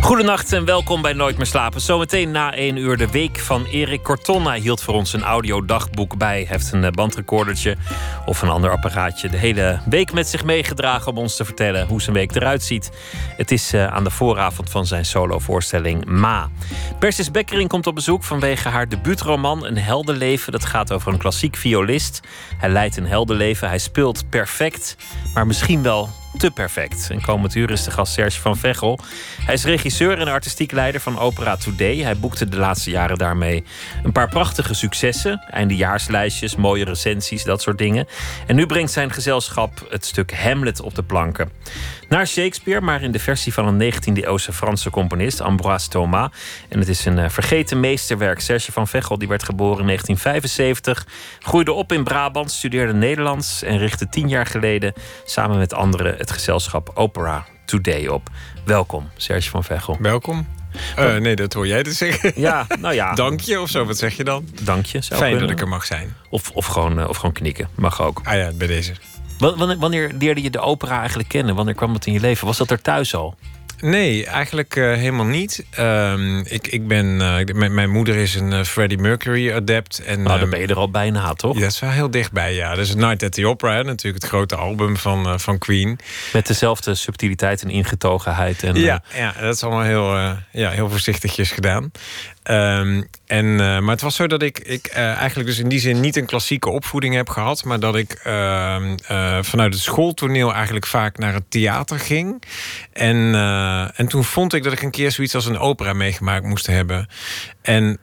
Goedenacht en welkom bij Nooit meer slapen. Zometeen na één uur de week van Erik Corton. Hij hield voor ons een audiodagboek bij. Hij heeft een eh, bandrecordertje of een ander apparaatje de hele week met zich meegedragen om ons te vertellen hoe zijn week eruit ziet. Het is uh, aan de vooravond van zijn solovoorstelling Ma. Persis Bekkering komt op bezoek vanwege haar debuutroman Een heldenleven. Dat gaat over een klassiek violist. Hij leidt een heldenleven. Hij speelt perfect, maar misschien wel te perfect. En komend uur is de gast Serge van Vechel. Hij is regisseur en artistiek leider van Opera Today. Hij boekte de laatste jaren daarmee een paar prachtige successen. Eindejaarslijstjes, mooie recensies, dat soort dingen. En nu brengt zijn gezelschap het stuk Hamlet op de planken. Naar Shakespeare, maar in de versie van een 19e-eeuwse Franse componist, Ambroise Thomas. En het is een uh, vergeten meesterwerk. Serge van Vechel die werd geboren in 1975, groeide op in Brabant, studeerde Nederlands en richtte tien jaar geleden samen met anderen het gezelschap Opera Today op. Welkom, Serge van Vechel. Welkom. Uh, nee, dat hoor jij te zeggen. Ja, nou ja. Dank je of zo, wat zeg je dan? Dank je. Fijn kunnen. dat ik er mag zijn. Of, of, gewoon, uh, of gewoon knikken, mag ook. Ah ja, bij deze. Wanneer, leerde je de opera eigenlijk kennen? Wanneer kwam het in je leven? Was dat er thuis al? Nee, eigenlijk uh, helemaal niet. Uh, ik, ik ben, uh, mijn moeder is een uh, Freddie Mercury adept. En, nou, dan ben je er al bijna, toch? Ja, dat is wel heel dichtbij, ja. Is Night at the Opera, natuurlijk het grote album van, van Queen. Met dezelfde subtiliteit en ingetogenheid. En, ja, ja, dat is allemaal heel, ja, heel voorzichtigjes gedaan. Um, en, uh, maar het was zo dat ik, ik uh, eigenlijk dus in die zin niet een klassieke opvoeding heb gehad, maar dat ik uh, vanuit het schooltoneel eigenlijk vaak naar het theater ging. En, en toen vond ik dat ik een keer zoiets als een opera meegemaakt moest hebben. En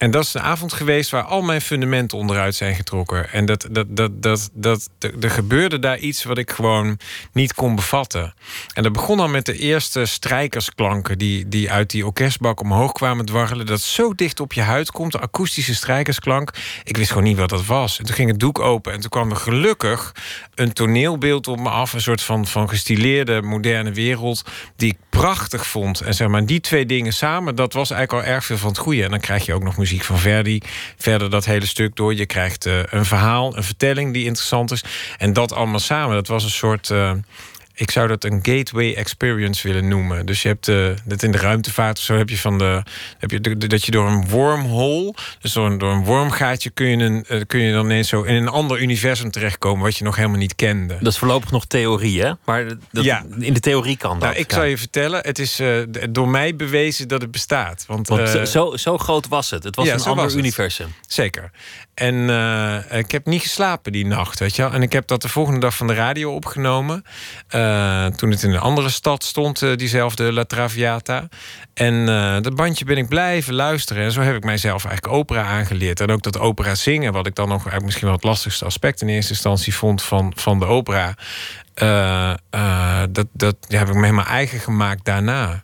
en dat is de avond geweest waar al mijn fundamenten onderuit zijn getrokken. En dat, dat, dat, dat, dat, er gebeurde daar iets wat ik gewoon niet kon bevatten. En dat begon al met de eerste strijkersklanken die, die uit die orkestbak omhoog kwamen dwarrelen. Dat zo dicht op je huid komt, de akoestische strijkersklank. Ik wist gewoon niet wat dat was. En toen ging het doek open en toen kwam er gelukkig een toneelbeeld op me af. Een soort van, van gestileerde moderne wereld die ik prachtig vond. En zeg maar, die twee dingen samen, dat was eigenlijk al erg veel van het goede. En dan krijg je ook nog muziek muziek van Verdi. Verder dat hele stuk door. Je krijgt uh, een verhaal, een vertelling die interessant is. En dat allemaal samen. Dat was een soort. Ik zou dat een gateway experience willen noemen. Dus je hebt uh, dat in de ruimtevaart of zo heb je van de. Heb je dat je door een wormhole, dus door een, door een wormgaatje, kun je, een, uh, kun je dan ineens zo in een ander universum terechtkomen. wat je nog helemaal niet kende. Dat is voorlopig nog theorie, hè? Maar dat, ja. in de theorie kan dat. Nou, ik ja. zal je vertellen, het is uh, door mij bewezen dat het bestaat. Want, Want zo, zo groot was het. Het was ja, een ander universum. Zeker. En ik heb niet geslapen die nacht, weet je wel. En ik heb dat de volgende dag van de radio opgenomen. Uh, toen het in een andere stad stond, uh, diezelfde La Traviata. En uh, dat bandje ben ik blijven luisteren. En zo heb ik mijzelf eigenlijk opera aangeleerd. En ook dat opera zingen, wat ik dan nog eigenlijk misschien wel het lastigste aspect in eerste instantie vond van, van de opera. dat, dat heb ik me helemaal eigen gemaakt daarna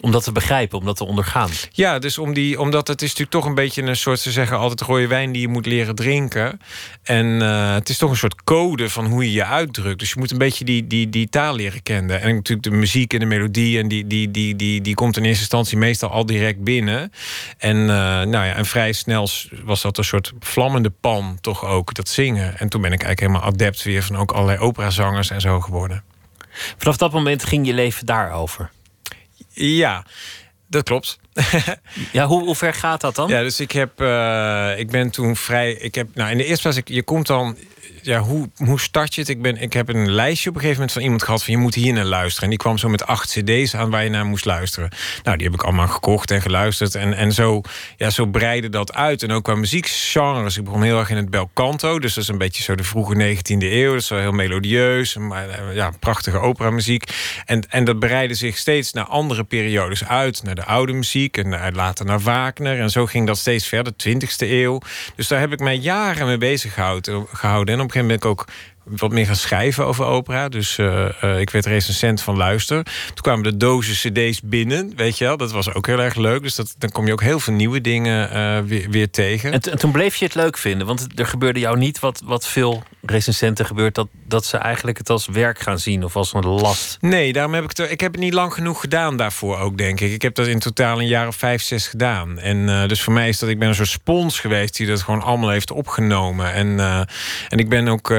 om dat te begrijpen, om dat te ondergaan. Ja, dus om die, omdat het is natuurlijk toch een beetje een soort... ze zeggen altijd rode wijn die je moet leren drinken. En uh, het is toch een soort code van hoe je je uitdrukt. Dus je moet een beetje die, die, die taal leren kennen. En natuurlijk de muziek en de melodie... en die, die, die, die, die komt in eerste instantie meestal al direct binnen. En, uh, nou ja, en vrij snel was dat een soort vlammende pan toch ook, dat zingen. En toen ben ik eigenlijk helemaal adept weer... van ook allerlei operazangers en zo geworden. Vanaf dat moment ging je leven daarover? Ja, dat klopt. ja, hoe, hoe ver gaat dat dan? Ja, dus ik heb, uh, ik ben toen vrij. Ik heb, nou, in de eerste plaats, je komt dan ja, hoe, hoe start je het? Ik, ben, ik heb een lijstje op een gegeven moment van iemand gehad... van je moet hier naar luisteren. En die kwam zo met acht cd's aan waar je naar moest luisteren. Nou, die heb ik allemaal gekocht en geluisterd. En, en zo, ja, zo breidde dat uit. En ook qua muziekgenres. Ik begon heel erg in het bel canto. Dus dat is een beetje zo de vroege 19e eeuw. Dat is wel heel melodieus. Maar eh, ja, prachtige operamuziek. En, en dat breidde zich steeds naar andere periodes uit. Naar de oude muziek en later naar Wagner. En zo ging dat steeds verder, 20e eeuw. Dus daar heb ik mij jaren mee bezig gehouden. En op een gegeven moment ben ik ook wat meer gaan schrijven over opera. Dus uh, uh, ik werd recensent van Luister. Toen kwamen de dozen cd's binnen, weet je wel. Dat was ook heel erg leuk. Dus dat, dan kom je ook heel veel nieuwe dingen uh, weer, weer, tegen. En, en, toen bleef je het leuk vinden? Want er gebeurde jou niet wat, wat veel recensenten gebeurt... Dat, dat ze eigenlijk het als werk gaan zien of als een last. Nee, daarom heb ik het, ik heb het niet lang genoeg gedaan daarvoor ook, denk ik. Ik heb dat in totaal een jaar of vijf, zes gedaan. En dus voor mij is dat... Ik ben een soort spons geweest die dat gewoon allemaal heeft opgenomen. En, en ik ben ook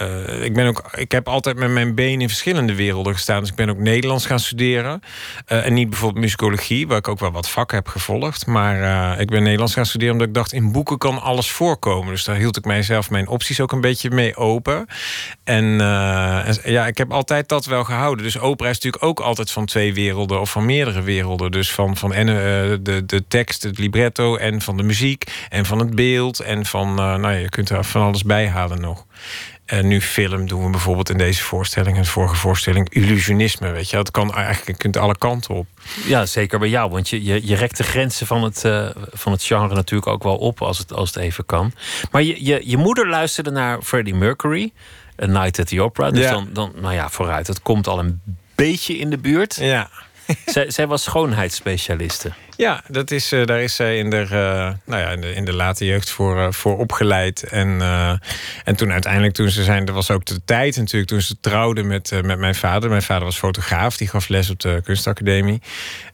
uh, ik, ben ook, ik heb altijd met mijn been in verschillende werelden gestaan. Dus ik ben ook Nederlands gaan studeren. Uh, en niet bijvoorbeeld musicologie, waar ik ook wel wat vakken heb gevolgd. Maar uh, ik ben Nederlands gaan studeren omdat ik dacht... in boeken kan alles voorkomen. Dus daar hield ik mijzelf mijn opties ook een beetje mee open. En, en ja, ik heb altijd dat wel gehouden. Dus opera is natuurlijk ook altijd van twee werelden... of van meerdere werelden. Dus van, van en, de, de tekst, het libretto... en van de muziek en van het beeld... en van, nou ja, je kunt er van alles bij halen nog. En nu film doen we bijvoorbeeld in deze voorstelling... en de vorige voorstelling, illusionisme. Weet je, dat kan eigenlijk, je kunt alle kanten op. Ja, zeker bij jou. Want je, je, je rekt de grenzen van het, uh, van het genre natuurlijk ook wel op... als het, als het even kan. Maar je, je, je moeder luisterde naar Freddie Mercury... A Night at the Opera. Dus dan, dan, nou ja, vooruit. Het komt al een beetje in de buurt. Ja. zij, zij was schoonheidsspecialiste. Ja, dat is, uh, daar is zij in de, uh, nou ja, in de, in de late jeugd voor, uh, voor opgeleid. En, en toen uiteindelijk, toen ze zijn, er was ook de tijd natuurlijk, toen ze trouwde met, met mijn vader. Mijn vader was fotograaf, die gaf les op de kunstacademie.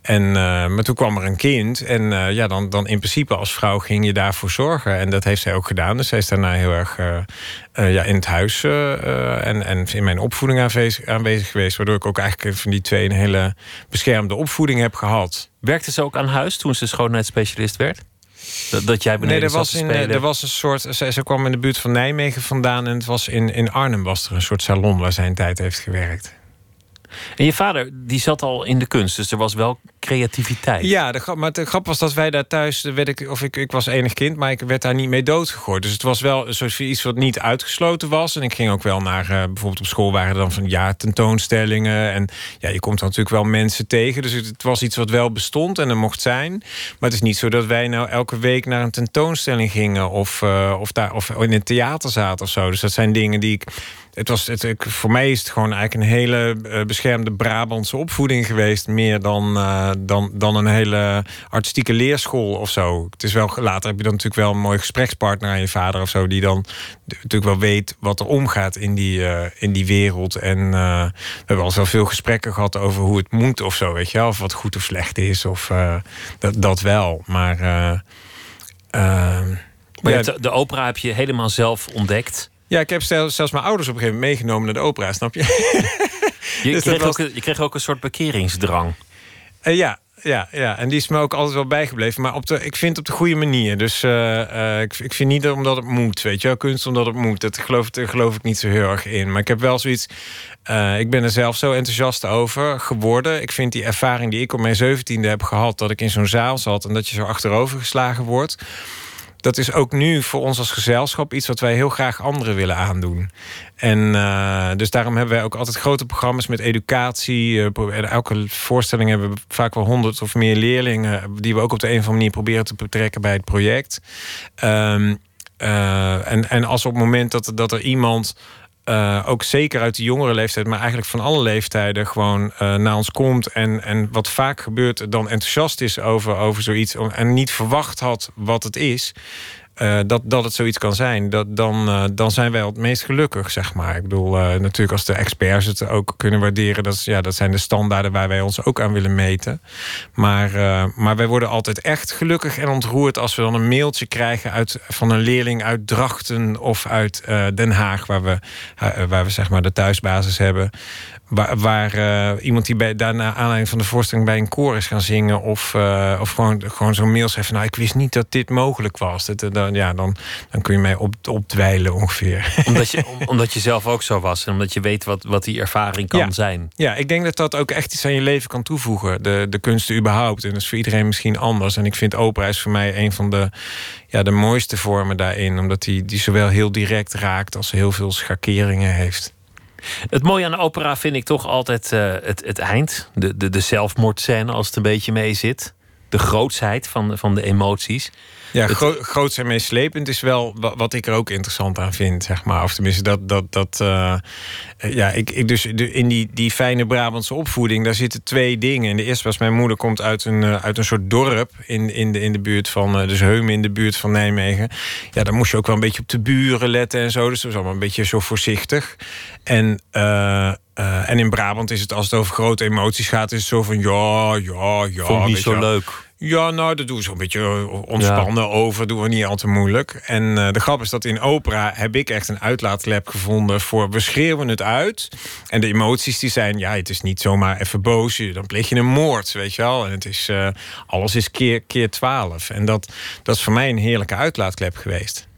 En, maar toen kwam er een kind. En ja, dan, dan in principe als vrouw ging je daarvoor zorgen. En dat heeft zij ook gedaan. Dus zij is daarna heel erg ja, in het huis en, en in mijn opvoeding aanwezig, aanwezig geweest. Waardoor ik ook eigenlijk van die twee een hele beschermde opvoeding heb gehad. Werkte ze ook aan huis toen ze schoonheidsspecialist werd? Dat, dat jij beneden nee, er was, in, er was een soort. Ze, ze, kwam in de buurt van Nijmegen vandaan en het was in, in Arnhem was er een soort salon waar zij een tijd heeft gewerkt. En je vader die zat al in de kunst, dus er was wel creativiteit. Ja, de, maar de grap was dat wij daar thuis, ik, of ik, ik was enig kind, maar ik werd daar niet mee doodgegooid. Dus het was wel iets wat niet uitgesloten was. En ik ging ook wel naar, uh, bijvoorbeeld op school waren er dan van ja, tentoonstellingen. En ja, je komt dan natuurlijk wel mensen tegen. Dus het, was iets wat wel bestond en er mocht zijn. Maar het is niet zo dat wij nou elke week naar een tentoonstelling gingen of, uh, of, daar, of in een theater zaten of zo. Dus dat zijn dingen die ik het was, het, voor mij is het gewoon eigenlijk een hele uh, beschermde Brabantse opvoeding geweest. Meer dan, uh, dan, dan een hele artistieke leerschool of zo. Het is wel, later heb je dan natuurlijk wel een mooi gesprekspartner aan je vader of zo. Die dan natuurlijk wel weet wat er omgaat in die, uh, in die wereld. En we hebben al wel veel gesprekken gehad over hoe het moet of zo. Weet je wel? Of wat goed of slecht is. Of dat, dat wel. Maar. maar ja, de opera heb je helemaal zelf ontdekt. Ja, ik heb zelfs mijn ouders op een gegeven moment meegenomen naar de opera, snap je? Je, dus kreeg, ook, je kreeg ook een soort bekeringsdrang. Uh, ja, ja, ja, en die is me ook altijd wel bijgebleven. Maar op de, ik vind het op de goede manier. Dus uh, uh, ik, ik vind niet omdat het moet, weet je wel. Kunst omdat het moet. Dat geloof, daar geloof ik niet zo heel erg in. Maar ik heb wel zoiets... Uh, ik ben er zelf zo enthousiast over geworden. Ik vind die ervaring die ik op mijn zeventiende heb gehad... dat ik in zo'n zaal zat en dat je zo achterover geslagen wordt dat is ook nu voor ons als gezelschap iets wat wij heel graag anderen willen aandoen. En uh, dus daarom hebben wij ook altijd grote programma's met educatie. Uh, elke voorstelling hebben we vaak wel honderd of meer leerlingen... die we ook op de een of andere manier proberen te betrekken bij het project. Um, uh, en, en als op het moment dat, dat er iemand uh, ook zeker uit de jongere leeftijd, maar eigenlijk van alle leeftijden, gewoon uh, naar ons komt. En, en wat vaak gebeurt, dan enthousiast is over, over zoiets. En niet verwacht had wat het is. Uh, dat, dat het zoiets kan zijn, dat, dan, uh, dan zijn wij het meest gelukkig, zeg maar. Ik bedoel, uh, natuurlijk als de experts het ook kunnen waarderen... Dat, ja, dat zijn de standaarden waar wij ons ook aan willen meten. Maar, maar wij worden altijd echt gelukkig en ontroerd... als we dan een mailtje krijgen uit, van een leerling uit Drachten... of uit Den Haag, waar we, waar we zeg maar de thuisbasis hebben... Waar, waar uh, iemand die bij, daarna aanleiding van de voorstelling bij een koor is gaan zingen. Of, uh, of gewoon, gewoon zo'n mail schrijft. Nou, ik wist niet dat dit mogelijk was. Dat, dan, ja, dan, dan kun je mij op, opdwijlen ongeveer. Omdat je, om, omdat je zelf ook zo was. En omdat je weet wat, wat die ervaring kan ja. zijn. Ja, ik denk dat dat ook echt iets aan je leven kan toevoegen. De, de kunsten überhaupt. En dat is voor iedereen misschien anders. En ik vind opera is voor mij een van de, ja, de mooiste vormen daarin. Omdat die, die zowel heel direct raakt als heel veel schakeringen heeft. Het mooie aan de opera vind ik toch altijd uh, het, het eind. De, de, de zelfmoordscène als het een beetje mee zit. de grootsheid van, van de emoties. Ja, gro groots en meeslepend is wel wat ik er ook interessant aan vind, zeg maar. Of tenminste, dat. dat, dat uh, ja, ik, ik dus in die, die fijne Brabantse opvoeding, daar zitten twee dingen. En de eerste was: mijn moeder komt uit een, uh, uit een soort dorp in, in, de, in de buurt van. Uh, dus Heumen in de buurt van Nijmegen. Ja, daar moest je ook wel een beetje op de buren letten en zo. Dus dat was allemaal een beetje zo voorzichtig. En. Uh, en in Brabant is het als het over grote emoties gaat, is het zo van ja, ja, ja. Vond niet zo leuk. Ja, nou, dat doen we zo'n beetje eh, ontspannen over. Doen we niet al te moeilijk. En uh, de grap is dat in opera heb ik echt een uitlaatklep gevonden voor we schreeuwen het uit. En de emoties die zijn, ja, het is niet zomaar even boos. Dan pleeg je een moord, weet je wel. En het is, uh, alles is keer, keer twaalf. En dat, dat is voor mij een heerlijke uitlaatklep geweest.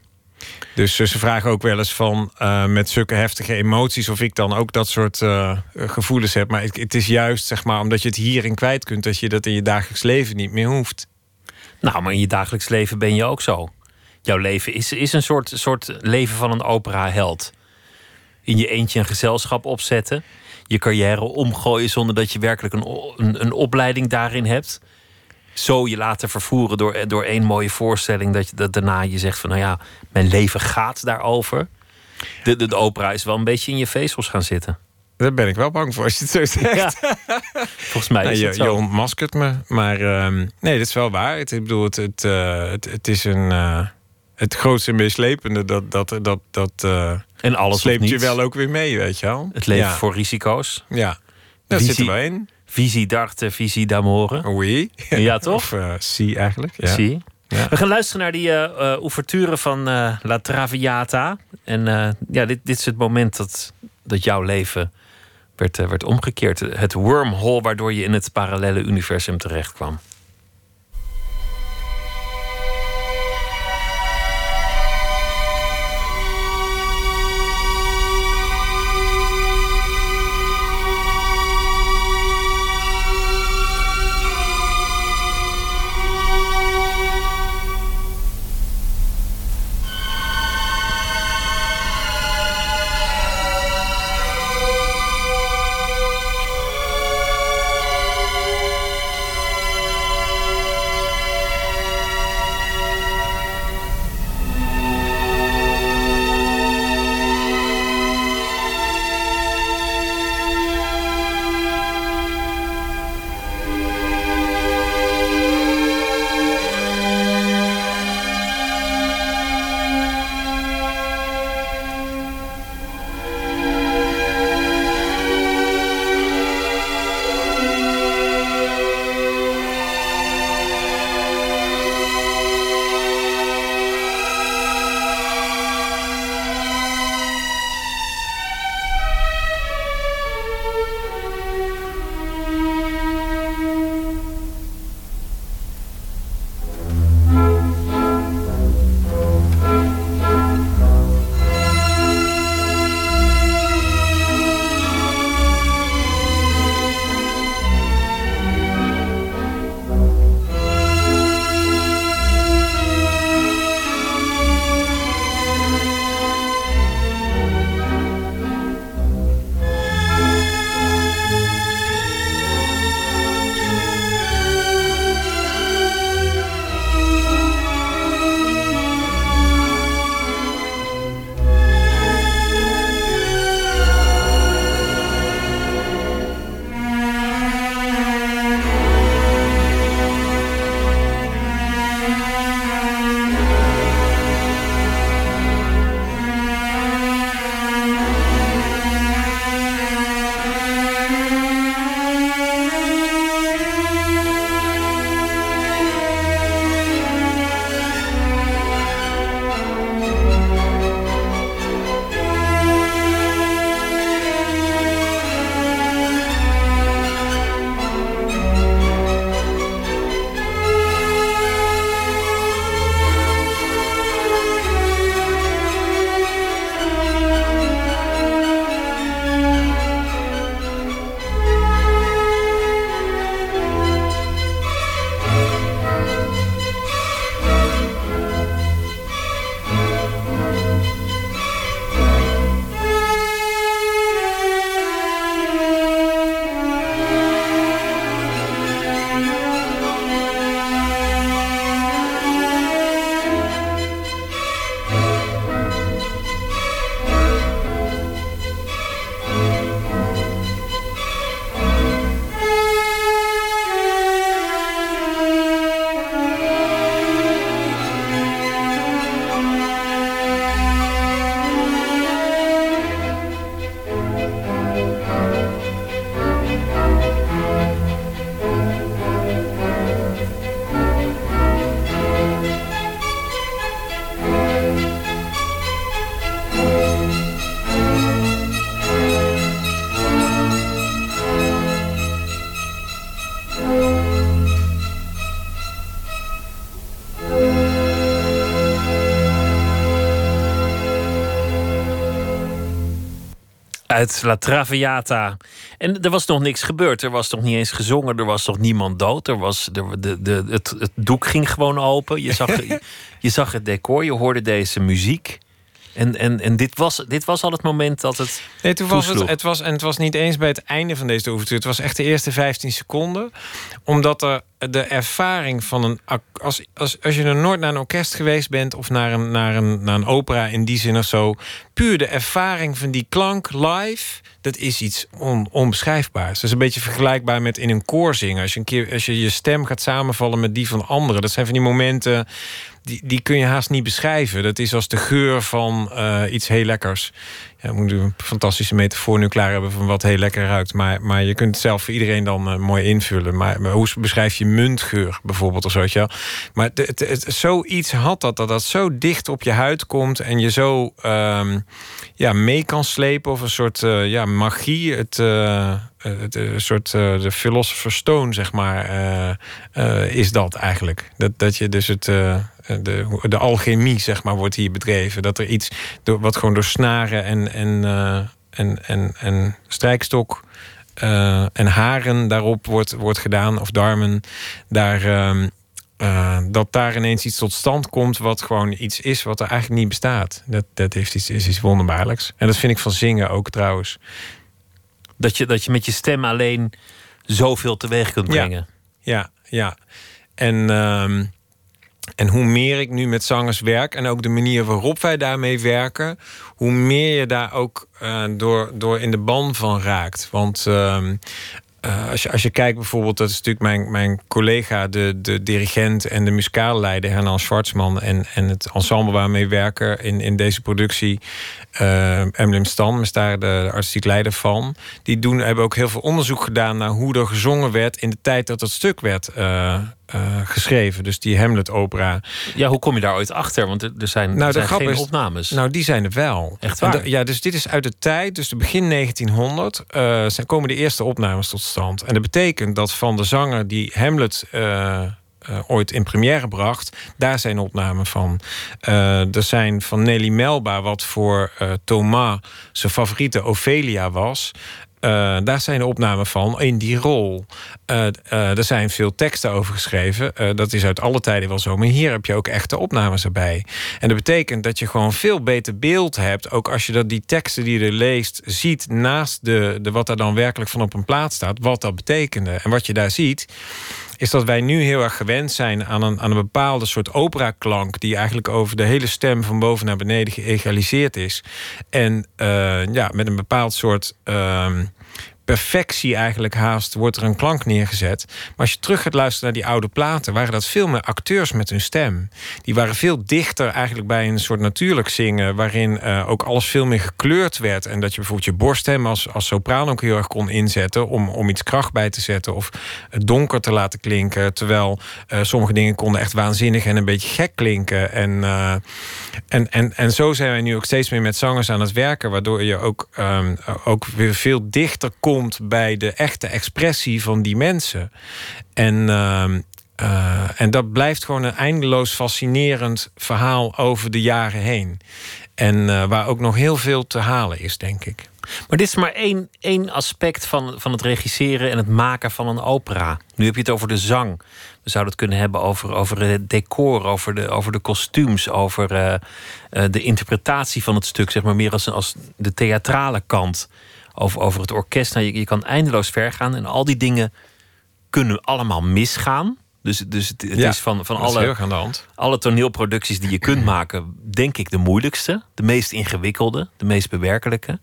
Dus ze vragen ook wel eens van uh, met zulke heftige emoties of ik dan ook dat soort uh, gevoelens heb. Maar het, het, is juist zeg maar omdat je het hierin kwijt kunt, dat je dat in je dagelijks leven niet meer hoeft. Nou, maar in je dagelijks leven ben je ook zo. Jouw leven is, is een soort, soort leven van een opera-held. In je eentje een gezelschap opzetten, je carrière omgooien zonder dat je werkelijk een, een, een opleiding daarin hebt zo je laten vervoeren door, door één mooie voorstelling. Dat, je, dat daarna je zegt van nou ja, mijn leven gaat daarover. De, de, de opera is wel een beetje in je vezels gaan zitten. Daar ben ik wel bang voor als je het zo zegt. Ja. Volgens mij is je, het zo. Je ontmaskert me. Maar uh, nee, dat is wel waar. Het, ik bedoel, het, het, uh, het, het, is een... Uh, het grootste en meeslepende, dat, dat, dat, dat uh, en alles sleept je wel ook weer mee, weet je wel. Het leven ja. voor risico's. Ja, daar zitten we in. Visie d'arte, visie d'amore. Oui. Ja, toch? Of uh, si eigenlijk. Ja. We gaan luisteren naar die eh eh, ouverture van eh, La Traviata. En eh, ja, dit, dit is het moment dat, dat jouw leven werd, eh, werd omgekeerd. Het wormhole waardoor je in het parallele universum terecht Uit La Traviata. En er was nog niks gebeurd. Er was nog niet eens gezongen. Er was nog niemand dood. Er was, de, de, de, het, het doek ging gewoon open. Je zag, je zag het decor. Je hoorde deze muziek. En, en, en dit, was, dit was al het moment dat het. Nee, toen was het, het was, en het was niet eens bij het einde van deze ouverture. Het was echt de eerste 15 seconden. Omdat er de ervaring van een. Als, als, als je er nooit naar een orkest geweest bent of naar een, naar, een, naar een opera in die zin of zo. Puur de ervaring van die klank live. Dat is iets on, onbeschrijfbaars. Dat is een beetje vergelijkbaar met in een koor zingen. Als je, een keer, als je je stem gaat samenvallen met die van anderen. Dat zijn van die momenten die, die kun je haast niet beschrijven. Dat is als de geur van uh, iets heel lekkers. Ja, moet een fantastische metafoor nu klaar hebben van wat heel lekker ruikt. Maar, maar je kunt het zelf voor iedereen dan uh, mooi invullen. Maar, hoe beschrijf je muntgeur bijvoorbeeld of zo? Ja? Maar het, het, zoiets had dat, dat dat zo dicht op je huid komt en je zo um, ja, mee kan slepen of een soort uh, ja, magie. Het, een soort de Philosopher's Stone, zeg maar, is dat eigenlijk. Dat, dat je dus het eh, de, de alchemie, zeg maar, wordt hier bedreven. Dat er iets door, wat gewoon door snaren en, en, uh, en, en, en strijkstok uh, en haren daarop wordt, wordt gedaan, of darmen, daar, uh, dat daar ineens iets tot stand komt wat gewoon iets is wat er eigenlijk niet bestaat. Dat, dat heeft iets, is iets wonderbaarlijks. En dat vind ik van zingen ook trouwens. Dat je, dat je met je stem alleen zoveel teweeg kunt brengen. Ja, ja. ja. En uh, en hoe meer ik nu met zangers werk en ook de manier waarop wij daarmee werken, hoe meer je daar ook uh, door, door in de ban van raakt. Want uh, uh, als, je, als je kijkt bijvoorbeeld, dat is natuurlijk mijn, mijn collega, de, de dirigent en de muzikale leider, Hernan Schwartzman, en, en het ensemble waarmee we werken in, in deze productie, uh, Emblem Stan, is daar de, de, artistiek leider van. Die doen, hebben ook heel veel onderzoek gedaan naar hoe er gezongen werd in de tijd dat het stuk werd uh, uh, geschreven. Dus die Hamlet-opera. Ja, hoe kom je daar ooit achter? Want er zijn, nou, er zijn geen is, opnames. Nou, die zijn er wel. Echt waar? De, ja, dus dit is uit de tijd, dus de begin 1900... Uh, zijn, komen de eerste opnames tot stand. En dat betekent dat van de zanger die Hamlet... Uh, uh, ooit in première bracht. Daar zijn opnamen van. Er zijn van Nelly Melba, wat voor Thomas zijn favoriete Ophelia was. Uh, daar zijn opnamen van in die rol. Uh, uh, er zijn veel teksten over geschreven. dat is uit alle tijden wel zo. Maar hier heb je ook echte opnames erbij. En dat betekent dat je gewoon veel beter beeld hebt. Ook als je dat die teksten die je leest ziet naast de, de, wat er dan werkelijk van op een plaat staat. Wat dat betekende. En wat je daar ziet is dat wij nu heel erg gewend zijn aan een, aan een bepaalde soort operaklank... die eigenlijk over de hele stem van boven naar beneden geëgaliseerd is. En uh, ja, met een bepaald soort... Uh, perfectie eigenlijk haast wordt er een klank neergezet. Maar als je terug gaat luisteren naar die oude platen... waren dat veel meer acteurs met hun stem. Die waren veel dichter eigenlijk bij een soort natuurlijk zingen... waarin uh, ook alles veel meer gekleurd werd. En dat je bijvoorbeeld je borststem als, als sopraan ook heel erg kon inzetten... om, om iets kracht bij te zetten of het donker te laten klinken. Terwijl uh, sommige dingen konden echt waanzinnig en een beetje gek klinken. En, uh, en, en, en zo zijn wij nu ook steeds meer met zangers aan het werken... waardoor je ook, um, ook weer veel dichter komt bij de echte expressie van die mensen. En, uh, uh, en dat blijft gewoon een eindeloos fascinerend verhaal over de jaren heen. En uh, waar ook nog heel veel te halen is, denk ik. Maar dit is maar één, één aspect van, van het regisseren en het maken van een opera. Nu heb je het over de zang. We zouden het kunnen hebben over, over het decor, over de, over de kostuums, over uh, de interpretatie van het stuk, zeg maar meer als, als de theatrale kant over, over het orkest. Nou, je, je kan eindeloos ver gaan. En al die dingen kunnen allemaal misgaan. Dus, dus het, het is van, van alle, alle toneelproducties die je kunt maken, denk ik de moeilijkste, de meest ingewikkelde, de meest bewerkelijke.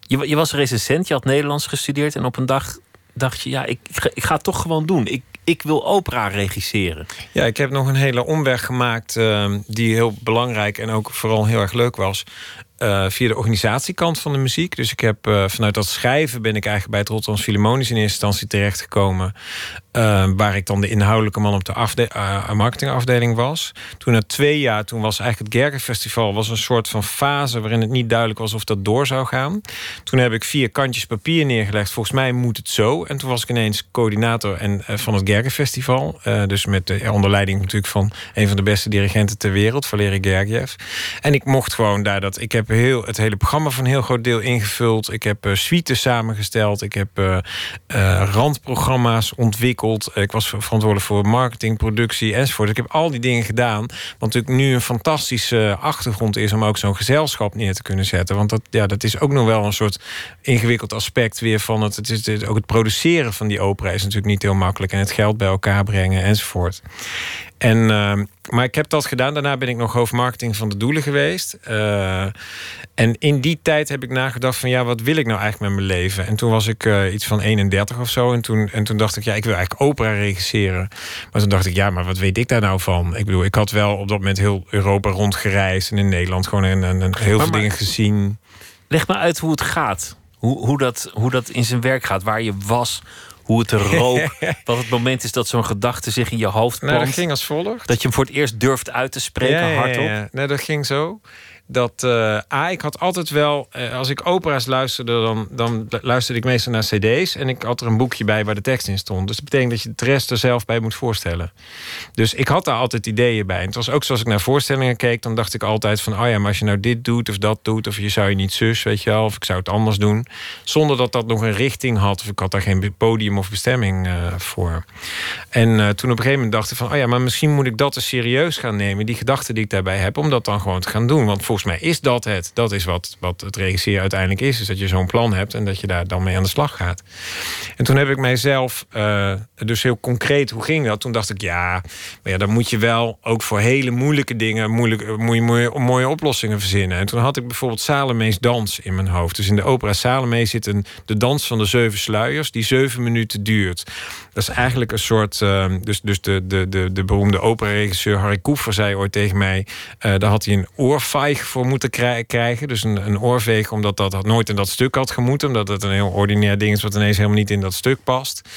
Je, je was recensent, je had Nederlands gestudeerd en op een dag dacht je, ja, ik, ik, ga, ik ga het toch gewoon doen. Ik, ik wil opera regisseren. Ja, ik heb nog een hele omweg gemaakt uh, die heel belangrijk en ook vooral heel erg leuk was. Uh, via de organisatiekant van de muziek. Dus ik heb uh, vanuit dat schrijven ben ik eigenlijk bij het Rotterdam Philharmonisch in eerste instantie terechtgekomen. Uh, waar ik dan de inhoudelijke man op de afde marketingafdeling was. Toen na twee jaar, toen was eigenlijk het Gerkenfestival was een soort van fase waarin het niet duidelijk was of dat door zou gaan. Toen heb ik vier kantjes papier neergelegd. Volgens mij moet het zo. En toen was ik ineens coördinator en, van het Gerkenfestival. dus met de onder leiding natuurlijk van een van de beste dirigenten ter wereld, Valery Gergiev. En ik mocht gewoon daar dat. Ik heb heel, het hele programma van een heel groot deel ingevuld. Ik heb uh, suites samengesteld. Ik heb uh, randprogramma's ontwikkeld. Ik was verantwoordelijk voor marketing, productie enzovoort. Ik heb al die dingen gedaan. Want natuurlijk nu een fantastische achtergrond is om ook zo'n gezelschap neer te kunnen zetten. Want dat, ja, dat is ook nog wel een soort ingewikkeld aspect weer van het. Het is ook het produceren van die opera is natuurlijk niet heel makkelijk. En het geld bij elkaar brengen enzovoort. En, uh, maar ik heb dat gedaan. Daarna ben ik nog hoofdmarketing van de doelen geweest. Uh, en in die tijd heb ik nagedacht van... ja, wat wil ik nou eigenlijk met mijn leven? En toen was ik uh, iets van 31 of zo. En toen, en toen dacht ik, ja, ik wil eigenlijk opera regisseren. Maar toen dacht ik, ja, maar wat weet ik daar nou van? Ik bedoel, ik had wel op dat moment heel Europa rondgereisd... en in Nederland gewoon een, een, een heel Maar- veel maar- dingen gezien. Leg me uit hoe het gaat. Hoe, hoe, dat, hoe dat in zijn werk gaat. Waar je was, hoe het er rook. wat het moment is dat zo'n gedachte zich in je hoofd Nou, dat plant. ging als volgt. Dat je hem voor het eerst durft uit te spreken, ja, hardop. Ja, ja. Nee, dat ging zo. Dat, eh A, ik had altijd wel... eh, als ik opera's luisterde, dan, dan luisterde ik meestal naar cd's. En ik had er een boekje bij waar de tekst in stond. Dus dat betekent dat je de rest er zelf bij moet voorstellen. Dus ik had daar altijd ideeën bij. En het was ook zoals ik naar voorstellingen keek... dan dacht ik altijd van... oh ja, maar als je nou dit doet of dat doet... of je zou je niet zus, weet je wel... of ik zou het anders doen. Zonder dat dat nog een richting had. Of ik had daar geen podium of bestemming eh, voor. En toen op een gegeven moment dacht ik van... oh ja, maar misschien moet ik dat eens serieus gaan nemen. Die gedachten die ik daarbij heb, om dat dan gewoon te gaan doen. Want volgens mij is dat het. Dat is wat, wat het regisseren uiteindelijk is. Is dat je zo'n plan hebt en dat je daar dan mee aan de slag gaat. En toen heb ik mijzelf, eh, dus heel concreet, hoe ging dat? Toen dacht ik, ja, maar ja, dan moet je wel ook voor hele moeilijke dingen moeilijk, eh, mooie, mooie, oplossingen verzinnen. En toen had ik bijvoorbeeld Salome's dans in mijn hoofd. Dus in de opera Salome zit een, de dans van de zeven sluiers, die zeven minuten duurt. Dat is eigenlijk een soort. eh, dus dus de, de, de, de beroemde operaregisseur Harry Koefer zei ooit tegen mij. eh, daar had hij een oorvijg voor moeten krij- krijgen. Dus een, een oorveeg, omdat dat nooit in dat stuk had gemoeten. Omdat het een heel ordinair ding is wat ineens helemaal niet in dat stuk past.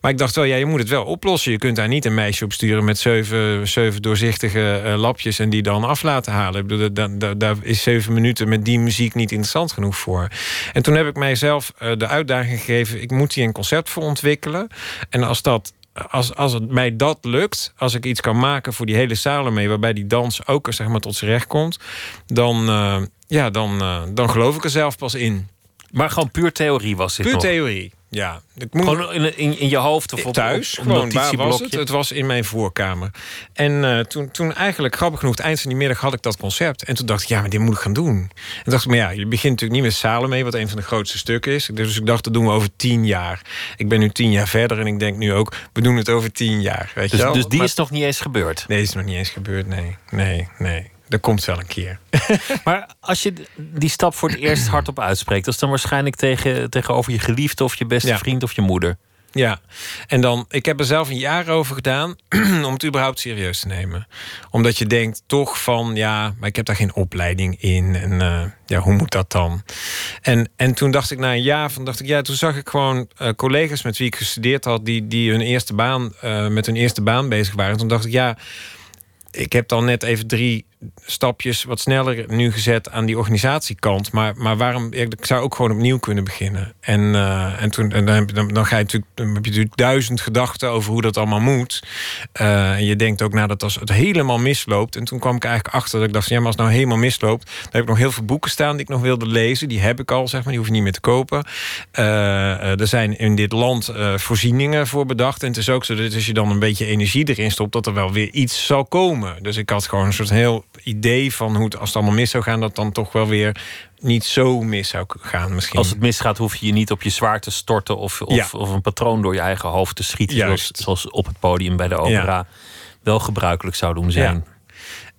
Maar ik dacht wel, ja, je moet het wel oplossen. Je kunt daar niet een meisje op sturen met zeven, zeven doorzichtige eh, lapjes en die dan af laten halen. Ik bedoel, daar is zeven minuten met die muziek niet interessant genoeg voor. En toen heb ik mijzelf eh, de uitdaging gegeven: ik moet hier een concept voor ontwikkelen. En als dat. Als, als het mij dat lukt, als ik iets kan maken voor die hele Salome, waarbij die dans ook zeg maar, tot zijn recht komt, dan, eh, ja, dan, eh, dan geloof ik er zelf pas in. Maar gewoon puur theorie was dit Puur nog. theorie, ja. Ik moet, Gewoon in, in, in je hoofd of op, thuis, gewoon, waar was het? Het was in mijn voorkamer. En eh, toen, toen eigenlijk, grappig genoeg, het eind van die middag had ik dat concept. En toen dacht ik, ja, maar dit moet ik gaan doen. En dacht ik, maar ja, je begint natuurlijk niet met Salome, wat een van de grootste stukken is. Dus ik dacht, dat doen we over tien jaar. Ik ben nu tien jaar verder en ik denk nu ook, we doen het over tien jaar. Weet je Dus, wel? dus die Maar- is nog niet eens gebeurd. Nee, is nog niet eens gebeurd, nee. Nee, nee. Dat komt wel een keer. Maar als je die stap voor het eerst hardop uitspreekt, dat is dan waarschijnlijk tegen, tegenover je geliefde of je beste Ja. vriend of je moeder. Ja, en dan, ik heb er zelf een jaar over gedaan om het überhaupt serieus te nemen. Omdat je denkt toch van, ja, maar ik heb daar geen opleiding in. En eh, ja, hoe moet dat dan? En, en toen dacht ik na een jaar van, dacht ik, ja, toen zag ik gewoon eh, collega's met wie ik gestudeerd had, die, die hun eerste baan, eh, met hun eerste baan bezig waren. En toen dacht ik, ja, ik heb dan net even drie stapjes wat sneller nu gezet aan die organisatiekant. Maar, maar waarom? Ik zou ook gewoon opnieuw kunnen beginnen. En, eh, en, toen, en dan, heb je- dan, dan ga je natuurlijk, dan heb je natuurlijk duizend gedachten over hoe dat allemaal moet. Eh, en je denkt ook nou dat als het helemaal misloopt. En toen kwam ik eigenlijk achter dat ik dacht: ja, maar als het nou helemaal misloopt, dan heb ik nog heel veel boeken staan die ik nog wilde lezen. Die heb ik al, zeg maar, die hoef je niet meer te kopen. Eh, er zijn in dit land voorzieningen voor bedacht. En het is ook zo dat als je dan een beetje energie erin stopt, dat er wel weer iets zal komen. Dus ik had gewoon een soort heel idee van hoe het als het allemaal mis zou gaan, dat dan toch wel weer niet zo mis zou gaan. Misschien. Als het misgaat, hoef je je niet op je zwaar te storten of, of, Ja. of een patroon door je eigen hoofd te schieten. Zoals, Juist. zoals op het podium bij de opera wel gebruikelijk zou doen zijn.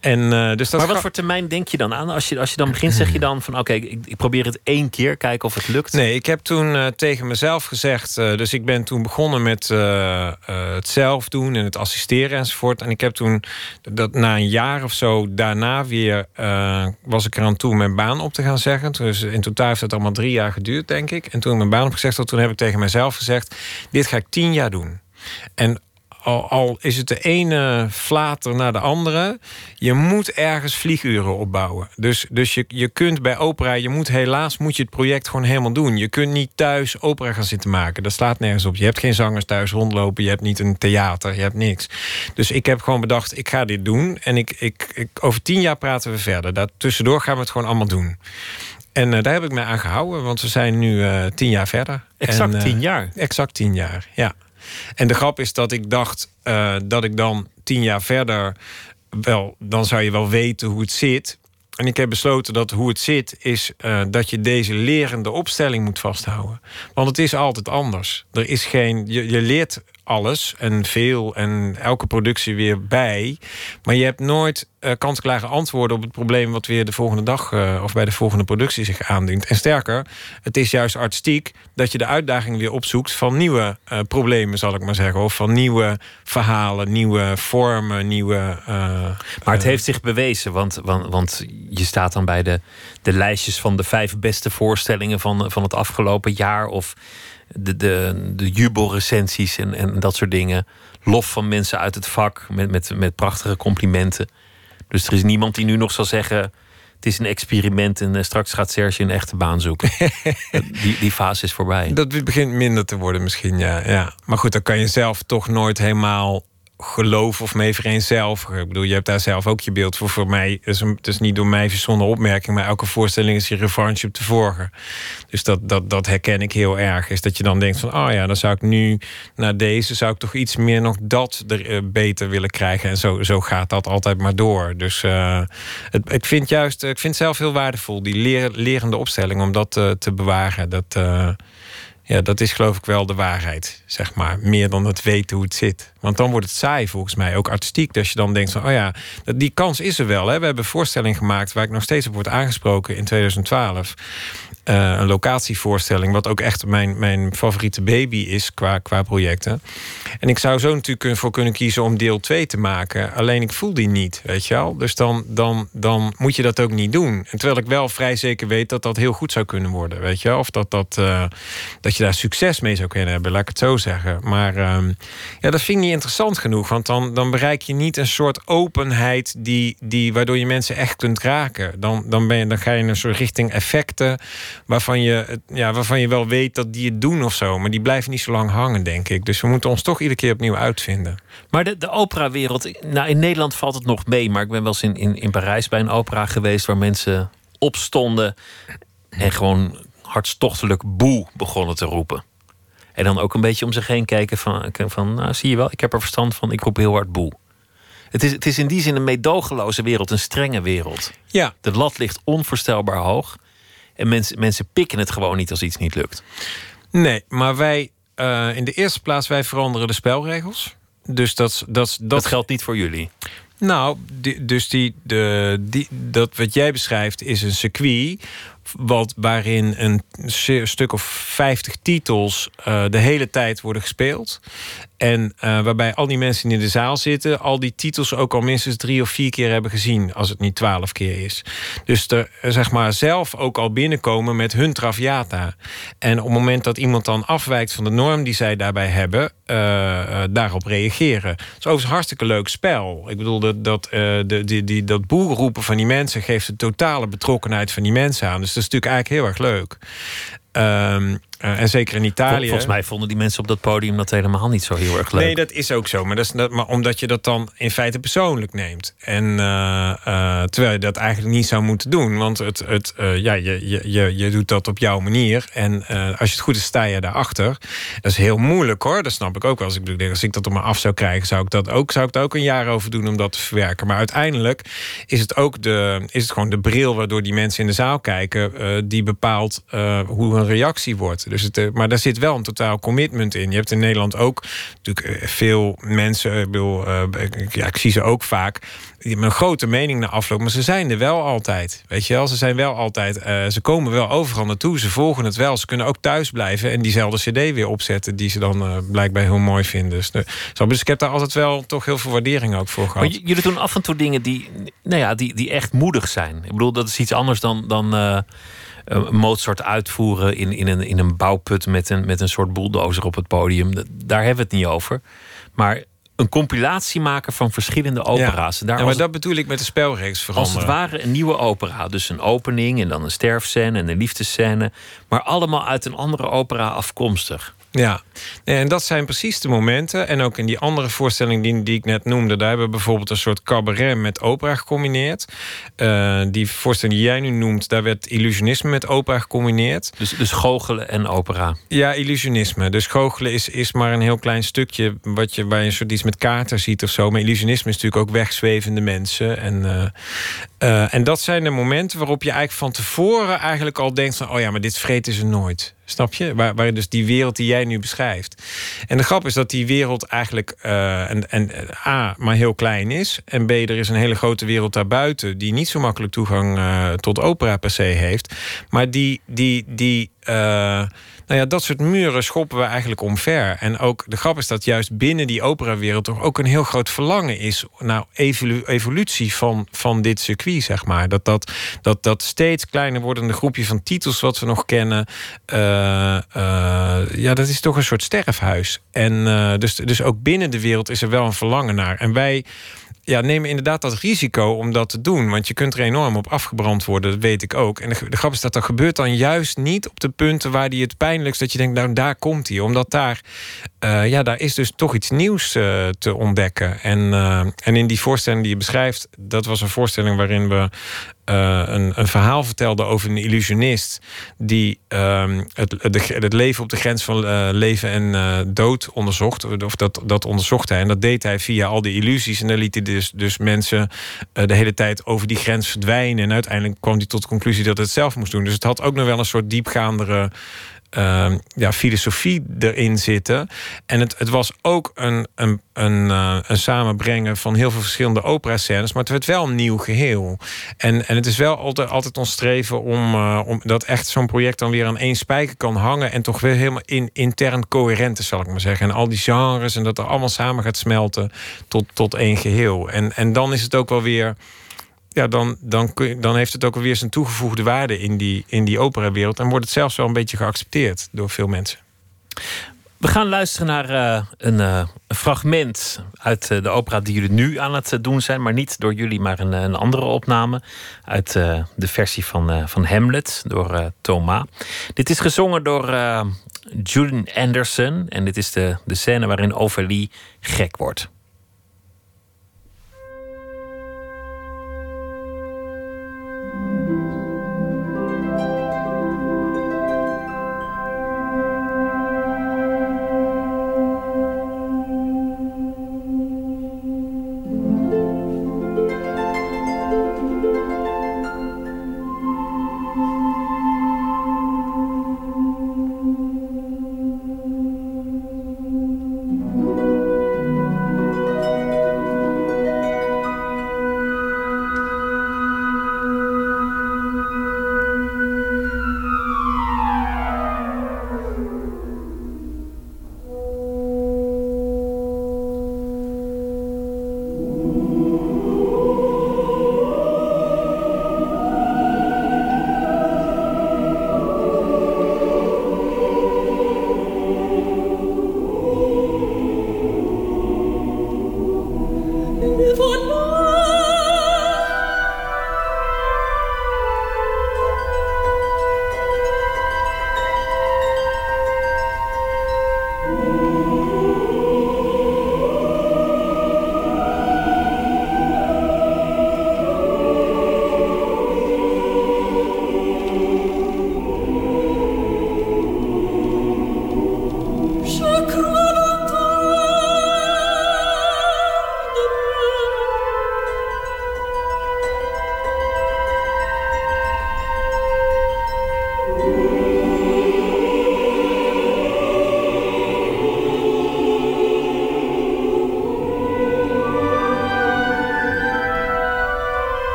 En, eh, dus dat maar wat voor termijn denk je dan aan? Als je, als je dan begint, zeg je dan van oké, ik, ik probeer het één keer, kijken of het lukt. Nee, ik heb toen eh, tegen mezelf gezegd... eh, dus ik ben toen begonnen met het zelf doen en het assisteren enzovoort. En ik heb toen, dat na een jaar of zo daarna weer... was ik eraan toe mijn baan op te gaan zeggen. Dus in totaal heeft het allemaal drie jaar geduurd, denk ik. En toen ik mijn baan opgezegd had, toen heb ik tegen mezelf gezegd... dit ga ik tien jaar doen. En al, al is het de ene flater naar de andere, je moet ergens vlieguren opbouwen. Dus, dus je, je kunt bij opera, je moet helaas moet je het project gewoon helemaal doen. Je kunt niet thuis opera gaan zitten maken. Dat slaat nergens op. Je hebt geen zangers thuis rondlopen, je hebt niet een theater, je hebt niks. Dus ik heb gewoon bedacht, ik ga dit doen. En ik, ik, ik, over tien jaar praten we verder. Daartussendoor gaan we het gewoon allemaal doen. En uh, daar heb ik mij aan gehouden, want we zijn nu uh, tien jaar verder. Exact en, uh, tien jaar? Exact tien jaar, ja. En de grap is dat ik dacht dat ik dan tien jaar verder... wel, dan zou je wel weten hoe het zit. En ik heb besloten dat hoe het zit is dat je deze lerende opstelling moet vasthouden. Want het is altijd anders. Er is geen, je, je leert alles en veel en elke productie weer bij. Maar je hebt nooit uh, kant-klare antwoorden op het probleem wat weer de volgende dag uh, of bij de volgende productie zich aandient. En sterker, het is juist artistiek dat je de uitdaging weer opzoekt van nieuwe uh, problemen, zal ik maar zeggen. Of van nieuwe verhalen, nieuwe vormen, nieuwe. maar het heeft zich bewezen, want, want, want je staat dan bij de, de lijstjes van de vijf beste voorstellingen van, van het afgelopen jaar. Of de, de, de jubelrecensies en, en dat soort dingen. Lof van mensen uit het vak met, met, met prachtige complimenten. Dus er is niemand die nu nog zal zeggen: het is een experiment en straks gaat Serge een echte baan zoeken. die, die fase is voorbij. Dat begint minder te worden misschien, ja, ja. Maar goed, dan kan je zelf toch nooit helemaal geloof of mee vereenzelvigen. Ik bedoel, je hebt daar zelf ook je beeld voor. Voor mij is het is niet door mij verzonnen opmerking, maar elke voorstelling is je revanche op de vorige. Dus dat, dat, dat herken ik heel erg. Is dat je dan denkt van, oh ja, dan zou ik nu naar deze zou ik toch iets meer nog dat er uh, beter willen krijgen. En zo, zo gaat dat altijd maar door. Dus uh, het, ik vind juist, ik vind het zelf heel waardevol die leer, lerende opstelling om dat te bewaren. Dat ja, dat is geloof ik wel de waarheid, zeg maar. Meer dan het weten hoe het zit. Want dan wordt het saai volgens mij, ook artistiek. Dat je dan denkt van, oh ja, die kans is er wel. Hè. We hebben een voorstelling gemaakt waar ik nog steeds op word aangesproken in 2012. Uh, een locatievoorstelling, wat ook echt mijn, mijn favoriete baby is qua, qua projecten. En ik zou zo natuurlijk voor kunnen kiezen om deel 2 te maken. Alleen ik voel die niet, weet je wel. Dus dan, dan, dan moet je dat ook niet doen. En terwijl ik wel vrij zeker weet dat dat heel goed zou kunnen worden, weet je wel. Of dat, dat, uh, dat je daar succes mee zou kunnen hebben, laat ik het zo zeggen. Maar uh, ja, dat vind ik niet interessant genoeg. Want dan, dan bereik je niet een soort openheid die, die, waardoor je mensen echt kunt raken. Dan, dan, ben je, dan ga je in een soort richting effecten waarvan je, ja, waarvan je wel weet dat die het doen of zo. Maar die blijven niet zo lang hangen, denk ik. Dus we moeten ons toch iedere keer opnieuw uitvinden. Maar de, de operawereld, nou in Nederland valt het nog mee. Maar ik ben wel eens in, in, in Parijs bij een opera geweest waar mensen opstonden en gewoon hartstochtelijk boe begonnen te roepen. En dan ook een beetje om zich heen kijken van, van nou, zie je wel, ik heb er verstand van, ik roep heel hard boe. Het is, het is in die zin een meedogenloze wereld, een strenge wereld. Ja. De lat ligt onvoorstelbaar hoog. En mensen, mensen pikken het gewoon niet als iets niet lukt. Nee, maar wij, uh, in de eerste plaats, wij veranderen de spelregels. Dus dat, dat, dat, dat geldt niet voor jullie. Nou, die, dus die, de, die, dat wat jij beschrijft is een circuit wat, waarin een stuk of 50 titels uh, de hele tijd worden gespeeld. En uh, waarbij al die mensen in de zaal zitten, al die titels ook al minstens drie of vier keer hebben gezien, als het niet twaalf keer is. Dus er zeg maar zelf ook al binnenkomen met hun traviata. En op het moment dat iemand dan afwijkt van de norm die zij daarbij hebben, daarop reageren. Het is overigens een hartstikke leuk spel. Ik bedoel, dat, dat, de, die, die, dat boeroepen van die mensen geeft de totale betrokkenheid van die mensen aan. Dus is natuurlijk eigenlijk heel erg leuk. Um, uh, en zeker in Italië. Volgens mij vonden die mensen op dat podium dat helemaal niet zo heel erg leuk. Nee, dat is ook zo. Maar, dat is, dat, maar omdat je dat dan in feite persoonlijk neemt. En uh, uh, terwijl je dat eigenlijk niet zou moeten doen. Want het, het, ja, je, je, je, je doet dat op jouw manier. En als je het goed is, sta je daarachter. Dat is heel moeilijk hoor. Dat snap ik ook wel. Als ik, als ik dat op me af zou krijgen, zou ik dat ook, zou ik er ook een jaar over doen om dat te verwerken. Maar uiteindelijk is het ook de, is het gewoon de bril waardoor die mensen in de zaal kijken, die bepaalt hoe een reactie wordt. Eh, maar daar zit wel een totaal commitment in. Je hebt in Nederland ook natuurlijk eh, veel mensen. Ik, bedoel, ja, ik zie ze ook vaak. Die een grote mening na afloop. Maar ze zijn er wel altijd. Weet je wel, ze zijn wel altijd. Ze komen wel overal naartoe. Ze volgen het wel. Ze kunnen ook thuis blijven en diezelfde CD weer opzetten. Die ze dan blijkbaar heel mooi vinden. Dus, dus ik heb daar altijd wel toch heel veel waardering ook voor gehad. Maar jullie doen af en toe dingen die, nou ja, die, die echt moedig zijn. Ik bedoel, dat is iets anders dan. dan uh, Mozart uitvoeren in, in, een, in een bouwput met een, met een soort bulldozer op het podium. Daar hebben we het niet over. Maar een compilatie maken van verschillende opera's. Ja, maar dat bedoel ik met de spelregels veranderen. Als het ware een nieuwe opera. Dus een opening en dan een sterfscène en een liefdescène. Maar allemaal uit een andere opera afkomstig. Ja, en dat zijn precies de momenten. En ook in die andere voorstelling die, die ik net noemde, daar hebben we bijvoorbeeld een soort cabaret met opera gecombineerd. Uh, die voorstelling die jij nu noemt, daar werd illusionisme met opera gecombineerd. Dus, dus goochelen en opera? Ja, illusionisme. Dus goochelen is, is maar een heel klein stukje wat je, waar je een soort iets met kaarten ziet of zo. Maar illusionisme is natuurlijk ook wegzwevende mensen. En, uh, uh, en dat zijn de momenten waarop je eigenlijk van tevoren eigenlijk al denkt van, oh ja, maar dit vreten ze nooit. Snap je? Waar, waar dus die wereld die jij nu beschrijft. En de grap is dat die wereld eigenlijk uh, en, en, A, maar heel klein is. En B, er is een hele grote wereld daarbuiten... die niet zo makkelijk toegang uh, tot opera per se heeft. Maar die, die, die nou ja, dat soort muren schoppen we eigenlijk omver. En ook de grap is dat juist binnen die operawereld toch ook een heel groot verlangen is naar evolu evolutie van, van dit circuit, zeg maar. Dat dat, dat dat steeds kleiner wordende groepje van titels wat we nog kennen. Uh, uh, ja, dat is toch een soort sterfhuis. En uh, dus, dus ook binnen de wereld is er wel een verlangen naar. En wij ja, nemen inderdaad dat risico om dat te doen. Want je kunt er enorm op afgebrand worden, dat weet ik ook. En de, grap is dat dat gebeurt dan juist niet op de punten waar die het pijnlijkst... dat je denkt, nou daar komt hij. Omdat daar, uh, ja, daar is dus toch iets nieuws uh, te ontdekken. En, uh, en in die voorstelling die je beschrijft... dat was een voorstelling waarin we uh, een, een, verhaal vertelde over een illusionist die uh, het, het, leven op de grens van uh, leven en uh, dood onderzocht. Of dat, dat onderzocht hij. En dat deed hij via al die illusies. En dan liet hij dus, dus mensen de hele tijd over die grens verdwijnen. En uiteindelijk kwam hij tot de conclusie dat het zelf moest doen. Dus het had ook nog wel een soort diepgaandere uh, ja, filosofie erin zitten. En het, het was ook een, een, een, uh, een samenbrengen van heel veel verschillende opera-scènes. Maar het werd wel een nieuw geheel. En, en het is wel altijd, altijd ons streven om, uh, om dat echt zo'n project dan weer aan één spijker kan hangen. En toch weer helemaal in, intern coherent is, zal ik maar zeggen. En al die genres en dat er allemaal samen gaat smelten tot, tot één geheel. En, en dan is het ook wel weer ja, dan, dan, kun dan heeft het ook alweer zijn toegevoegde waarde in die, in die operawereld. En wordt het zelfs wel een beetje geaccepteerd door veel mensen. We gaan luisteren naar een, uh, een, fragment uit uh, de opera die jullie nu aan het doen zijn. Maar niet door jullie, maar een, een andere opname. Uit de versie van, van Hamlet door Thomas. Dit is gezongen door Julian Anderson. En dit is de, de scène waarin Ophélie gek wordt.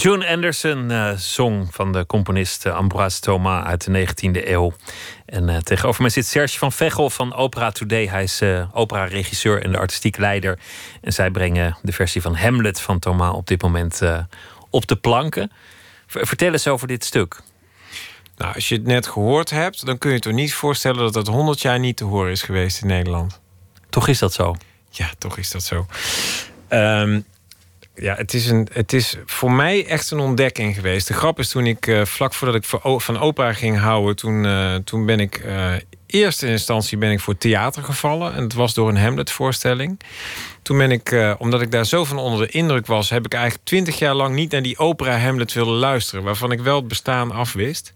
June Anderson uh, zong van de componist uh, Ambroise Thomas uit de 19e eeuw. En uh, tegenover mij zit Serge van Vechel van Opera Today. Hij is opera-regisseur en de artistiek leider. En zij brengen de versie van Hamlet van Thomas op dit moment op de planken. vertel eens over dit stuk. Nou, als je het net gehoord hebt, dan kun je toch niet voorstellen dat het 100 jaar niet te horen is geweest in Nederland. Toch is dat zo? Ja, toch is dat zo. Um, ja, het is, een, het is voor mij echt een ontdekking geweest. De grap is toen ik uh, vlak voordat ik van opera ging houden, toen, uh, toen ben ik uh, eerste instantie ben ik voor theater gevallen. En het was door een Hamlet-voorstelling. Toen ben ik, omdat ik daar zo van onder de indruk was, heb ik eigenlijk twintig jaar lang niet naar die opera Hamlet willen luisteren, waarvan ik wel het bestaan afwist.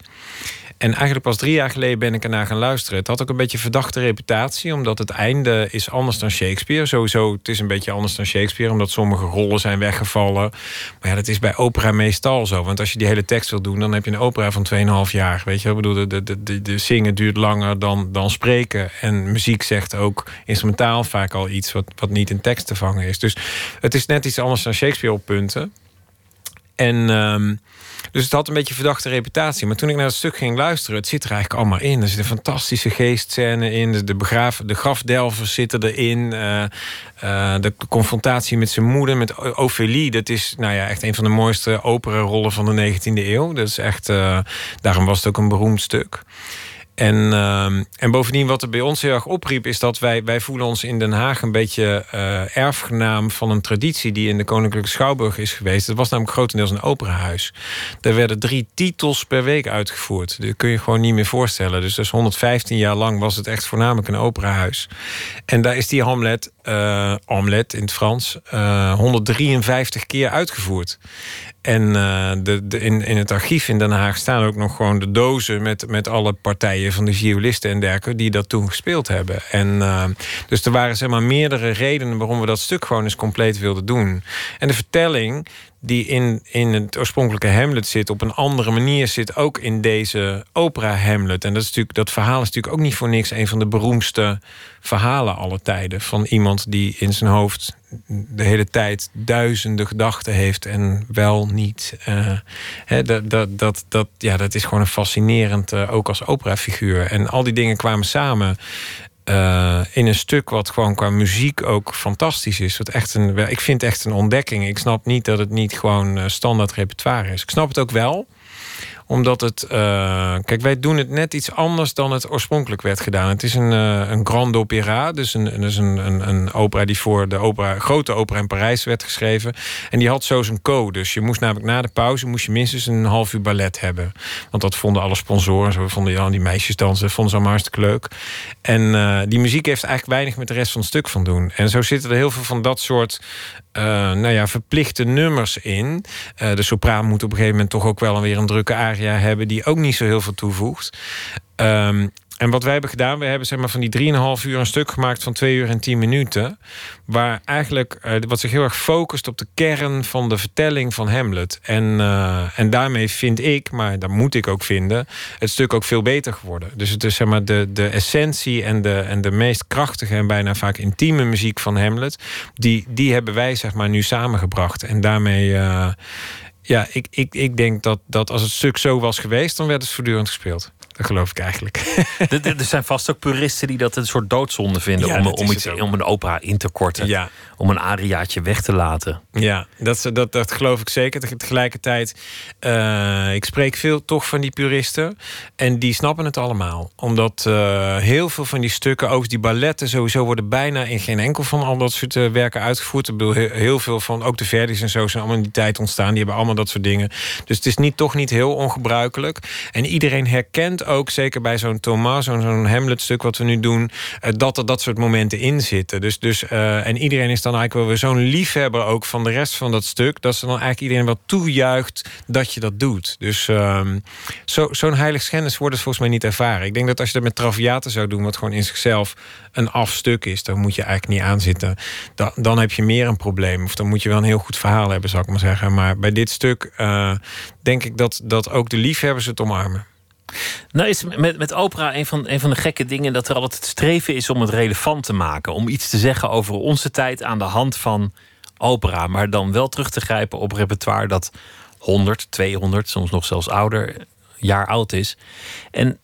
En eigenlijk pas drie jaar geleden ben ik ernaar gaan luisteren. Het had ook een beetje verdachte reputatie, omdat het einde is anders dan Shakespeare. Sowieso, het is een beetje anders dan Shakespeare, omdat sommige rollen zijn weggevallen. Maar ja, dat is bij opera meestal zo. Want als je die hele tekst wil doen, dan heb je een opera van 2,5 jaar. Weet je, ik bedoel, de, de, de, de zingen duurt langer dan, dan spreken. En muziek zegt ook instrumentaal vaak al iets wat, wat niet in tekst te vangen is. Dus het is net iets anders dan Shakespeare op punten. En um, dus het had een beetje verdachte reputatie. Maar toen ik naar het stuk ging luisteren, het zit er eigenlijk allemaal in. Er zit een fantastische geestscène in. De, begraven, de grafdelvers zitten erin. Uh, uh, de confrontatie met zijn moeder, met Ophélie. Dat is nou ja, echt een van de mooiste opera-rollen van de 19e eeuw. Dat is echt, uh, daarom was het ook een beroemd stuk. En, uh, en bovendien, wat er bij ons heel erg opriep, is dat wij, wij voelen ons in Den Haag een beetje uh, erfgenaam van een traditie die in de Koninklijke Schouwburg is geweest. Het was namelijk grotendeels een operahuis. Er werden drie titels per week uitgevoerd. Dat kun je gewoon niet meer voorstellen. Dus, dus 115 jaar lang was het echt voornamelijk een operahuis. En daar is die Hamlet, uh, Hamlet in het Frans, uh, eh, 153 keer uitgevoerd. En uh, de, in, in het archief in Den Haag staan ook nog gewoon de dozen met, met alle partijen van de violisten en dergelijke die dat toen gespeeld hebben. En uh, dus er waren zeg maar meerdere redenen waarom we dat stuk gewoon eens compleet wilden doen. En de vertelling die in, in het oorspronkelijke Hamlet zit, op een andere manier zit ook in deze opera Hamlet. En dat, is natuurlijk, dat verhaal is natuurlijk ook niet voor niks een van de beroemdste verhalen aller tijden. Van iemand die in zijn hoofd de hele tijd duizenden gedachten heeft en wel niet. Uh, dat, dat, dat, dat, ja, dat is gewoon een fascinerend, uh, ook als operafiguur. En al die dingen kwamen samen. Uh, in een stuk wat gewoon qua muziek ook fantastisch is. Wat echt een, ik vind het echt een ontdekking. Ik snap niet dat het niet gewoon standaard repertoire is. Ik snap het ook wel omdat het. Uh, kijk, wij doen het net iets anders dan het oorspronkelijk werd gedaan. Het is een, uh, een grand opera. Dus, een, een, een, een, opera die voor de opera, grote opera in Parijs werd geschreven. En die had zo zijn code. Dus je moest namelijk na de pauze moest je minstens een half uur ballet hebben. Want dat vonden alle sponsoren. Zo vonden ja, die meisjes dansen. Vonden ze allemaal hartstikke leuk. En uh, die muziek heeft eigenlijk weinig met de rest van het stuk van doen. En zo zitten er heel veel van dat soort uh, nou ja, verplichte nummers in. Uh, de sopraan moet op een gegeven moment toch ook wel weer een drukke aria hebben... die ook niet zo heel veel toevoegt. Um, en wat wij hebben gedaan, we hebben zeg maar, van die 3,5 uur een stuk gemaakt van 2 uur en 10 minuten. Waar eigenlijk uh, wat zich heel erg focust op de kern van de vertelling van Hamlet. En, uh, en daarmee vind ik, maar dat moet ik ook vinden, het stuk ook veel beter geworden. Dus het is zeg maar de, de essentie en de, en de meest krachtige en bijna vaak intieme muziek van Hamlet. Die, die hebben wij zeg maar nu samengebracht. En daarmee. Uh, ja, ik, ik, ik denk dat, dat als het stuk zo was geweest, dan werd het voortdurend gespeeld. Dat geloof ik eigenlijk. er zijn vast ook puristen die dat een soort doodzonde vinden om, om, iets, om een opera in te korten. Ja. Om een ariaatje weg te laten. Ja, dat, dat, dat geloof ik zeker. Tegelijkertijd, uh, ik spreek veel toch van die puristen. En die snappen het allemaal. Omdat uh, heel veel van die stukken, ook die balletten sowieso, worden bijna in geen enkel van al dat soort uh, werken uitgevoerd. Ik bedoel, heel veel van, ook de Verdis en zo, zijn allemaal in die tijd ontstaan. Die hebben allemaal dat soort dingen. Dus het is niet, toch niet heel ongebruikelijk. En iedereen herkent ook, zeker bij zo'n Thomas, zo'n zo'n Hamlet-stuk wat we nu doen, uh, dat er dat soort momenten in zitten. Dus, dus, uh, en iedereen is dan eigenlijk wel weer zo'n liefhebber ook van de rest van dat stuk, dat ze dan eigenlijk iedereen wel toejuicht dat je dat doet. Dus uh, zo'n zo heilig schennis wordt het volgens mij niet ervaren. Ik denk dat als je dat met Traviata zou doen, wat gewoon in zichzelf een afstuk is, dan moet je eigenlijk niet aanzitten. Dan, dan heb je meer een probleem. Of dan moet je wel een heel goed verhaal hebben, zou ik maar zeggen. Maar bij dit stuk uh, denk ik dat, dat ook de liefhebbers het omarmen. Nou is met, met opera een van, een van de gekke dingen... dat er altijd het streven is om het relevant te maken. Om iets te zeggen over onze tijd aan de hand van opera. Maar dan wel terug te grijpen op repertoire dat 100, 200, soms nog zelfs ouder jaar oud is. En,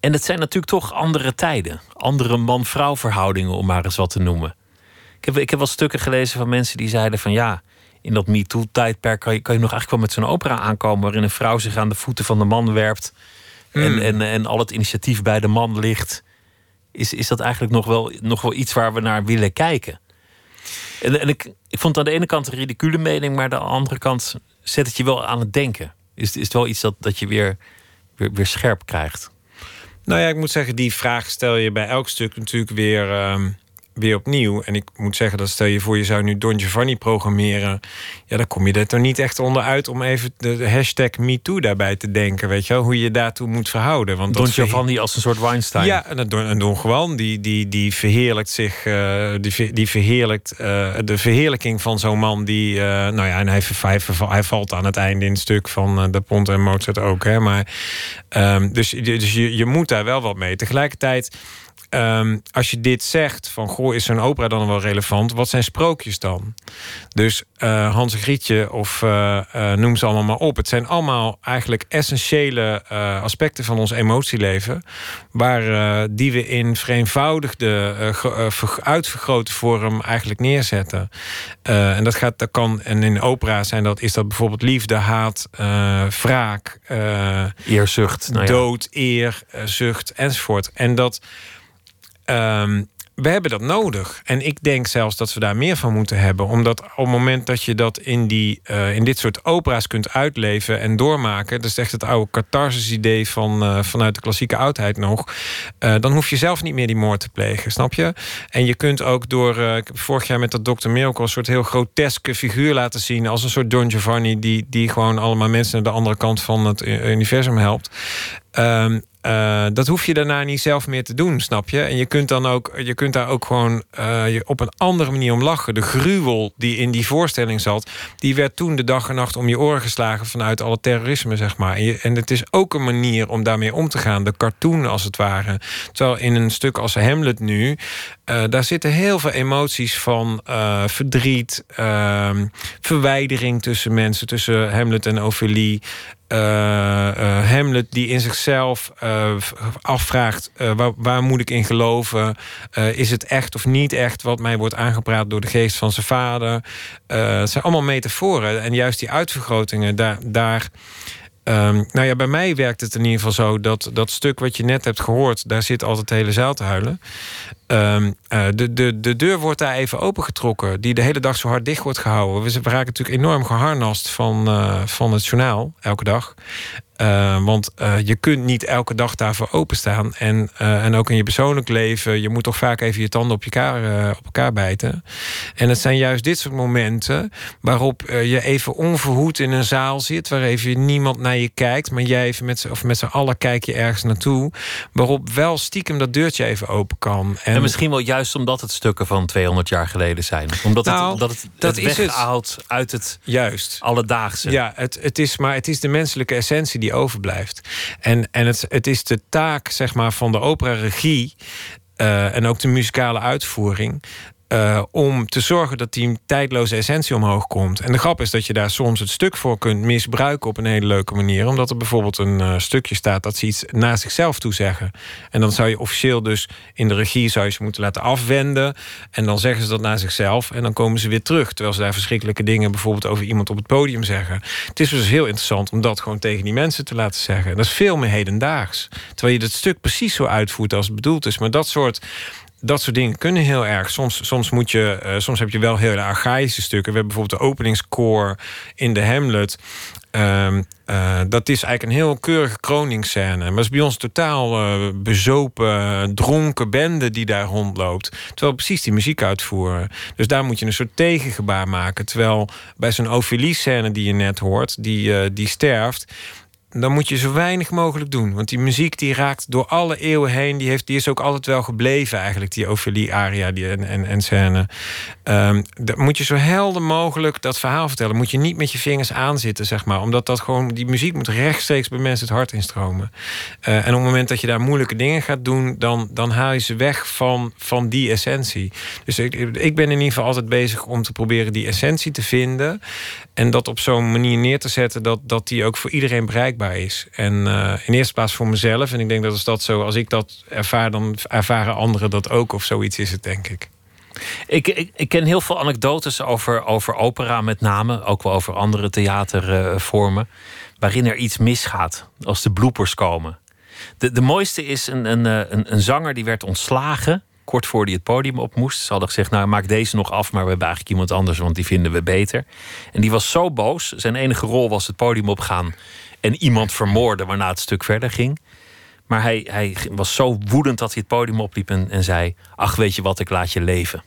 en het zijn natuurlijk toch andere tijden. Andere man-vrouw verhoudingen, om maar eens wat te noemen. Ik heb, ik heb wel stukken gelezen van mensen die zeiden van ja, in dat MeToo-tijdperk kan je, kan je nog eigenlijk wel met zo'n opera aankomen waarin een vrouw zich aan de voeten van de man werpt en, Mm. en, en al het initiatief bij de man ligt. Is, is dat eigenlijk nog wel, nog wel iets waar we naar willen kijken? En, en ik, ik vond aan de ene kant een ridicule mening, maar aan de andere kant zet het je wel aan het denken. Is, is het wel iets dat, dat je weer, weer, weer scherp krijgt? Nou ja, ik moet zeggen, die vraag stel je bij elk stuk natuurlijk weer, ehm, weer opnieuw. En ik moet zeggen, dat stel je voor, je zou nu Don Giovanni programmeren. Ja, dan kom je er toch niet echt onderuit om even de hashtag MeToo daarbij te denken. Weet je wel, hoe je daartoe moet verhouden. Want Don Giovanni als een soort Weinstein. Ja, en Don, en Don Juan, die, die, die verheerlijkt zich, eh, die, die verheerlijkt eh, de verheerlijking van zo'n man die, eh, nou ja, en hij, hij, hij valt aan het einde in het stuk van de Pont en Mozart ook, hè, maar ehm, dus, dus je, je moet daar wel wat mee. Tegelijkertijd. Ehm, als je dit zegt, van goh, is zo'n opera dan wel relevant? Wat zijn sprookjes dan? Dus eh, Hans en Grietje of eh, eh, noem ze allemaal maar op. Het zijn allemaal eigenlijk essentiële aspecten van ons emotieleven. Waar, die we in vereenvoudigde, uitvergrote vorm eigenlijk neerzetten. En dat gaat, dat kan, en in opera zijn dat, is dat bijvoorbeeld liefde, haat, wraak, Eerzucht. Nou ja. dood, eer, zucht enzovoort. En dat. Ehm, we hebben dat nodig. En ik denk zelfs dat we daar meer van moeten hebben. Omdat op het moment dat je dat in, die, eh, in dit soort opera's kunt uitleven en doormaken. Dat is echt het oude catharsis-idee van, eh, vanuit de klassieke oudheid nog. eh, dan hoef je zelf niet meer die moord te plegen, snap je? En je kunt ook door. ik heb vorig jaar met dat Dr. Miracle een soort heel groteske figuur laten zien. Als een soort Don Giovanni, die, die gewoon allemaal mensen naar de andere kant van het universum helpt. Ehm, eh, dat hoef je daarna niet zelf meer te doen, snap je? En je kunt, dan ook, je kunt daar ook gewoon eh, je op een andere manier om lachen. De gruwel die in die voorstelling zat, die werd toen de dag en nacht om je oren geslagen vanuit alle terrorisme, zeg maar. En, en het is ook een manier om daarmee om te gaan. De cartoon, als het ware. Terwijl in een stuk als Hamlet nu, eh, daar zitten heel veel emoties van verdriet, ehm, verwijdering tussen mensen, tussen Hamlet en Ophelie. Eh, eh, Hamlet die in zichzelf eh, afvraagt: waar, waar moet ik in geloven? Is het echt of niet echt wat mij wordt aangepraat door de geest van zijn vader? Het zijn allemaal metaforen. En juist die uitvergrotingen, daar. daar ehm, nou ja, bij mij werkt het in ieder geval zo dat dat stuk wat je net hebt gehoord, daar zit altijd de hele zaal te huilen. Ehm, eh, de, de, de deur wordt daar even opengetrokken, die de hele dag zo hard dicht wordt gehouden. We, raken natuurlijk enorm geharnast van, eh, van het journaal elke dag. Eh, want eh, je kunt niet elke dag daarvoor openstaan. En, en ook in je persoonlijk leven, je moet toch vaak even je tanden op, elkaar, op elkaar bijten. En het zijn juist dit soort momenten waarop je even onverhoed in een zaal zit, waar even niemand naar je kijkt, maar jij even met z'n of met z'n allen kijk je ergens naartoe, waarop wel stiekem dat deurtje even open kan. Misschien wel juist omdat het stukken van 200 jaar geleden zijn. Omdat het, Nou, het, dat het weghaalt uit het juist. alledaagse. Ja, het, het is, maar het is de menselijke essentie die overblijft. En, en het, het is de taak zeg maar, van de opera-regie eh, en ook de muzikale uitvoering. Eh, om te zorgen dat die tijdloze essentie omhoog komt. En de grap is dat je daar soms het stuk voor kunt misbruiken op een hele leuke manier. Omdat er bijvoorbeeld een eh, stukje staat dat ze iets naar zichzelf toe zeggen. En dan zou je officieel dus in de regie zou je ze moeten laten afwenden. En dan zeggen ze dat naar zichzelf. En dan komen ze weer terug. Terwijl ze daar verschrikkelijke dingen bijvoorbeeld over iemand op het podium zeggen. Het is dus heel interessant om dat gewoon tegen die mensen te laten zeggen. En dat is veel meer hedendaags. Terwijl je het stuk precies zo uitvoert als het bedoeld is. Maar dat soort dat soort dingen kunnen heel erg. Soms, soms, moet je, eh, soms heb je wel hele archaïsche stukken. We hebben bijvoorbeeld de openingskoor in de Hamlet. Ehm, eh, dat is eigenlijk een heel keurige kroningsscène. Maar het is bij ons totaal eh, bezopen, dronken bende die daar rondloopt. Terwijl precies die muziek uitvoeren. Dus daar moet je een soort tegengebaar maken. Terwijl bij zo'n Ophelie-scène die je net hoort, die, die sterft dan moet je zo weinig mogelijk doen. Want die muziek die raakt door alle eeuwen heen. Die, heeft, die is ook altijd wel gebleven eigenlijk, die Ophélie-aria die en, en, en scène. Um, moet je zo helder mogelijk dat verhaal vertellen. Moet je niet met je vingers aanzitten, zeg maar. Omdat dat gewoon, die muziek moet rechtstreeks bij mensen het hart instromen. Uh, en op het moment dat je daar moeilijke dingen gaat doen... dan, dan haal je ze weg van, van die essentie. Dus ik, ik ben in ieder geval altijd bezig om te proberen die essentie te vinden... en dat op zo'n manier neer te zetten... dat, dat die ook voor iedereen bereikbaar is. En uh, in eerste plaats voor mezelf. En ik denk dat als dat zo, als ik dat ervaar... dan ervaren anderen dat ook of zoiets is het, denk ik. Ik, ik, ik, ken heel veel anekdotes over, over opera met name. Ook wel over andere theatervormen. waarin er iets misgaat. Als de bloepers komen. De, de mooiste is een, een, eh, een, een zanger die werd ontslagen. Kort voor hij het podium op moest. Ze hadden gezegd, nou maak deze nog af. Maar we hebben eigenlijk iemand anders, want die vinden we beter. En die was zo boos. Zijn enige rol was het podium opgaan. En iemand vermoorden waarna het stuk verder ging. Maar hij, hij was zo woedend dat hij het podium opliep en, en zei: Ach, weet je wat, ik laat je leven.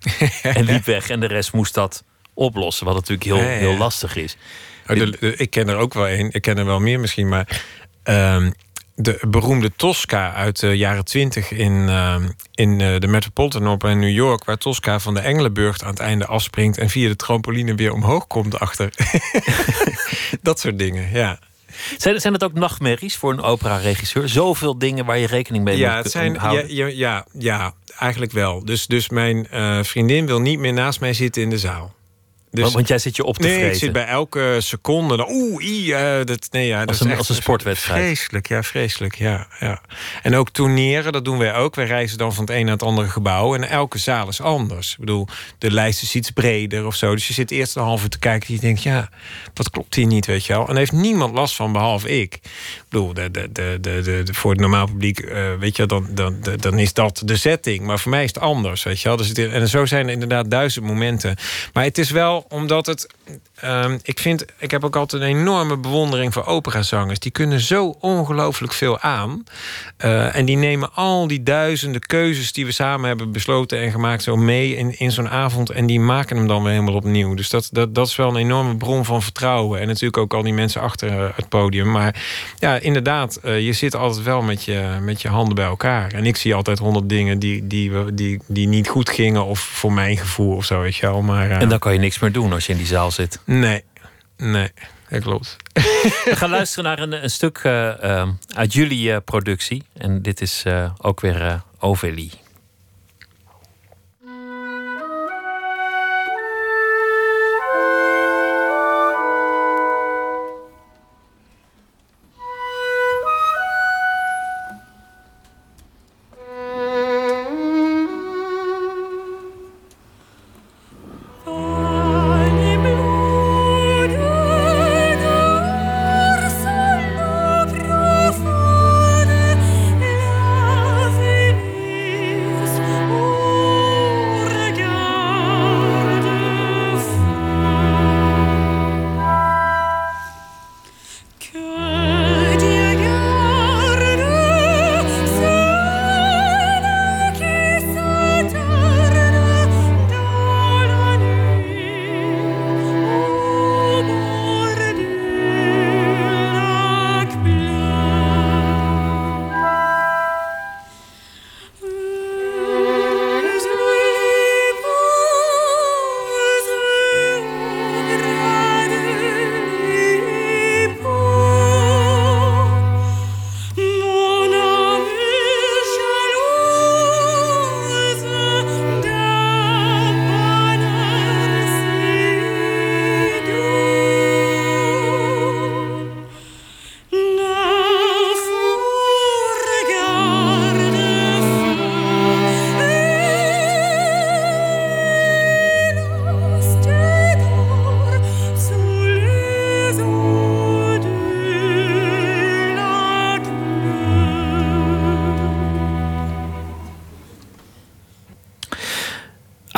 en liep weg en de rest moest dat oplossen, wat natuurlijk heel, heel lastig is. Oh, ik ken er ook wel een, ik ken er wel meer misschien, maar uh, de beroemde Tosca uit de jaren twintig in, uh, in uh, de Metropolitan Opera in New York, waar Tosca van de Engelenburg aan het einde afspringt en via de trampoline weer omhoog komt achter. dat soort dingen, ja. Zijn, zijn het ook nachtmerries voor een opera-regisseur? Zoveel dingen waar je rekening mee ja, moet het zijn, houden? Ja, ja, ja, eigenlijk wel. Dus, dus mijn uh, vriendin wil niet meer naast mij zitten in de zaal. Dus, want jij zit je op te nee, vreten. ik zit bij elke seconde. Oeh, uh, dat, nee, ja, dat als, een, is echt als een sportwedstrijd. Vreselijk, ja, vreselijk. Ja, ja. En ook tourneren, dat doen wij ook. Wij reizen dan van het een naar het andere gebouw. En elke zaal is anders. Ik bedoel, de lijst is iets breder of zo. Dus je zit eerst een half uur te kijken. En je denkt, ja, wat klopt hier niet, weet je wel. En heeft niemand last van, behalve ik. Ik bedoel, de, de, de, de, de, voor het normaal publiek, uh, weet je dan, dan, dan is dat de setting. Maar voor mij is het anders, weet je wel. Dus het, en zo zijn er inderdaad duizend momenten. Maar het is wel omdat het Um, ik, vind, ik heb ook altijd een enorme bewondering voor operazangers. Die kunnen zo ongelooflijk veel aan. Uh, en die nemen al die duizenden keuzes die we samen hebben besloten en gemaakt... zo mee in, in zo'n avond. En die maken hem dan weer helemaal opnieuw. Dus dat, dat, dat is wel een enorme bron van vertrouwen. En natuurlijk ook al die mensen achter het podium. Maar ja, inderdaad, uh, je zit altijd wel met je, met je handen bij elkaar. En ik zie altijd honderd dingen die, die, die, die niet goed gingen... of voor mijn gevoel of zo, weet je wel. Maar, en dan kan je niks meer doen als je in die zaal zit. Nee, nee, dat klopt. We gaan luisteren naar een, stuk uh, uit jullie uh, productie. En dit is ook weer Ovelie.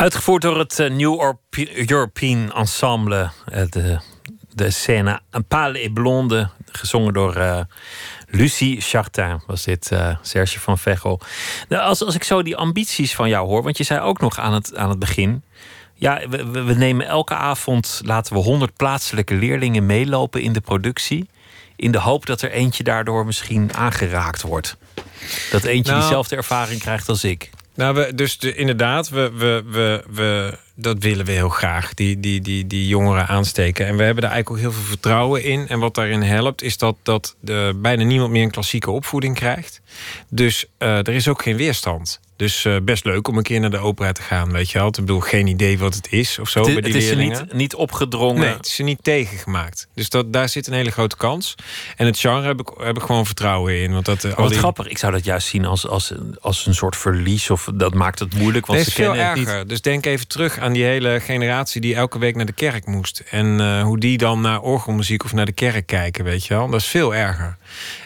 Uitgevoerd door het New European Ensemble. De, de scène Un pâle et blonde. Gezongen door uh, Lucie Chartin was dit, uh, Serge van Vechel. Nou, als, als ik zo die ambities van jou hoor. Want je zei ook nog aan het, aan het begin. Ja, we, we nemen elke avond, laten we honderd plaatselijke leerlingen meelopen in de productie. in de hoop dat er eentje daardoor misschien aangeraakt wordt. Dat eentje Nou. diezelfde ervaring krijgt als ik. Nou, we, dus de, inderdaad, we, we, we, we, dat willen we heel graag, die, die, die, die jongeren aansteken. En we hebben daar eigenlijk ook heel veel vertrouwen in. En wat daarin helpt, is dat, dat de, bijna niemand meer een klassieke opvoeding krijgt. Dus eh, er is ook geen weerstand. Dus eh, best leuk om een keer naar de opera te gaan, weet je wel. Ik bedoel, geen idee wat het is of zo Het, bij die het is leerlingen. niet, niet opgedrongen. Nee, het is niet tegengemaakt. Dus dat, daar zit een hele grote kans. En het genre heb ik, heb ik gewoon vertrouwen in. Want dat, al Wat die- grappig, ik zou dat juist zien als, als, als een soort verlies. Of dat maakt het moeilijk, want Nee, ze kennen het erger. niet. Dus denk even terug aan die hele generatie die elke week naar de kerk moest. En eh, hoe die dan naar orgelmuziek of naar de kerk kijken, weet je wel. Dat is veel erger.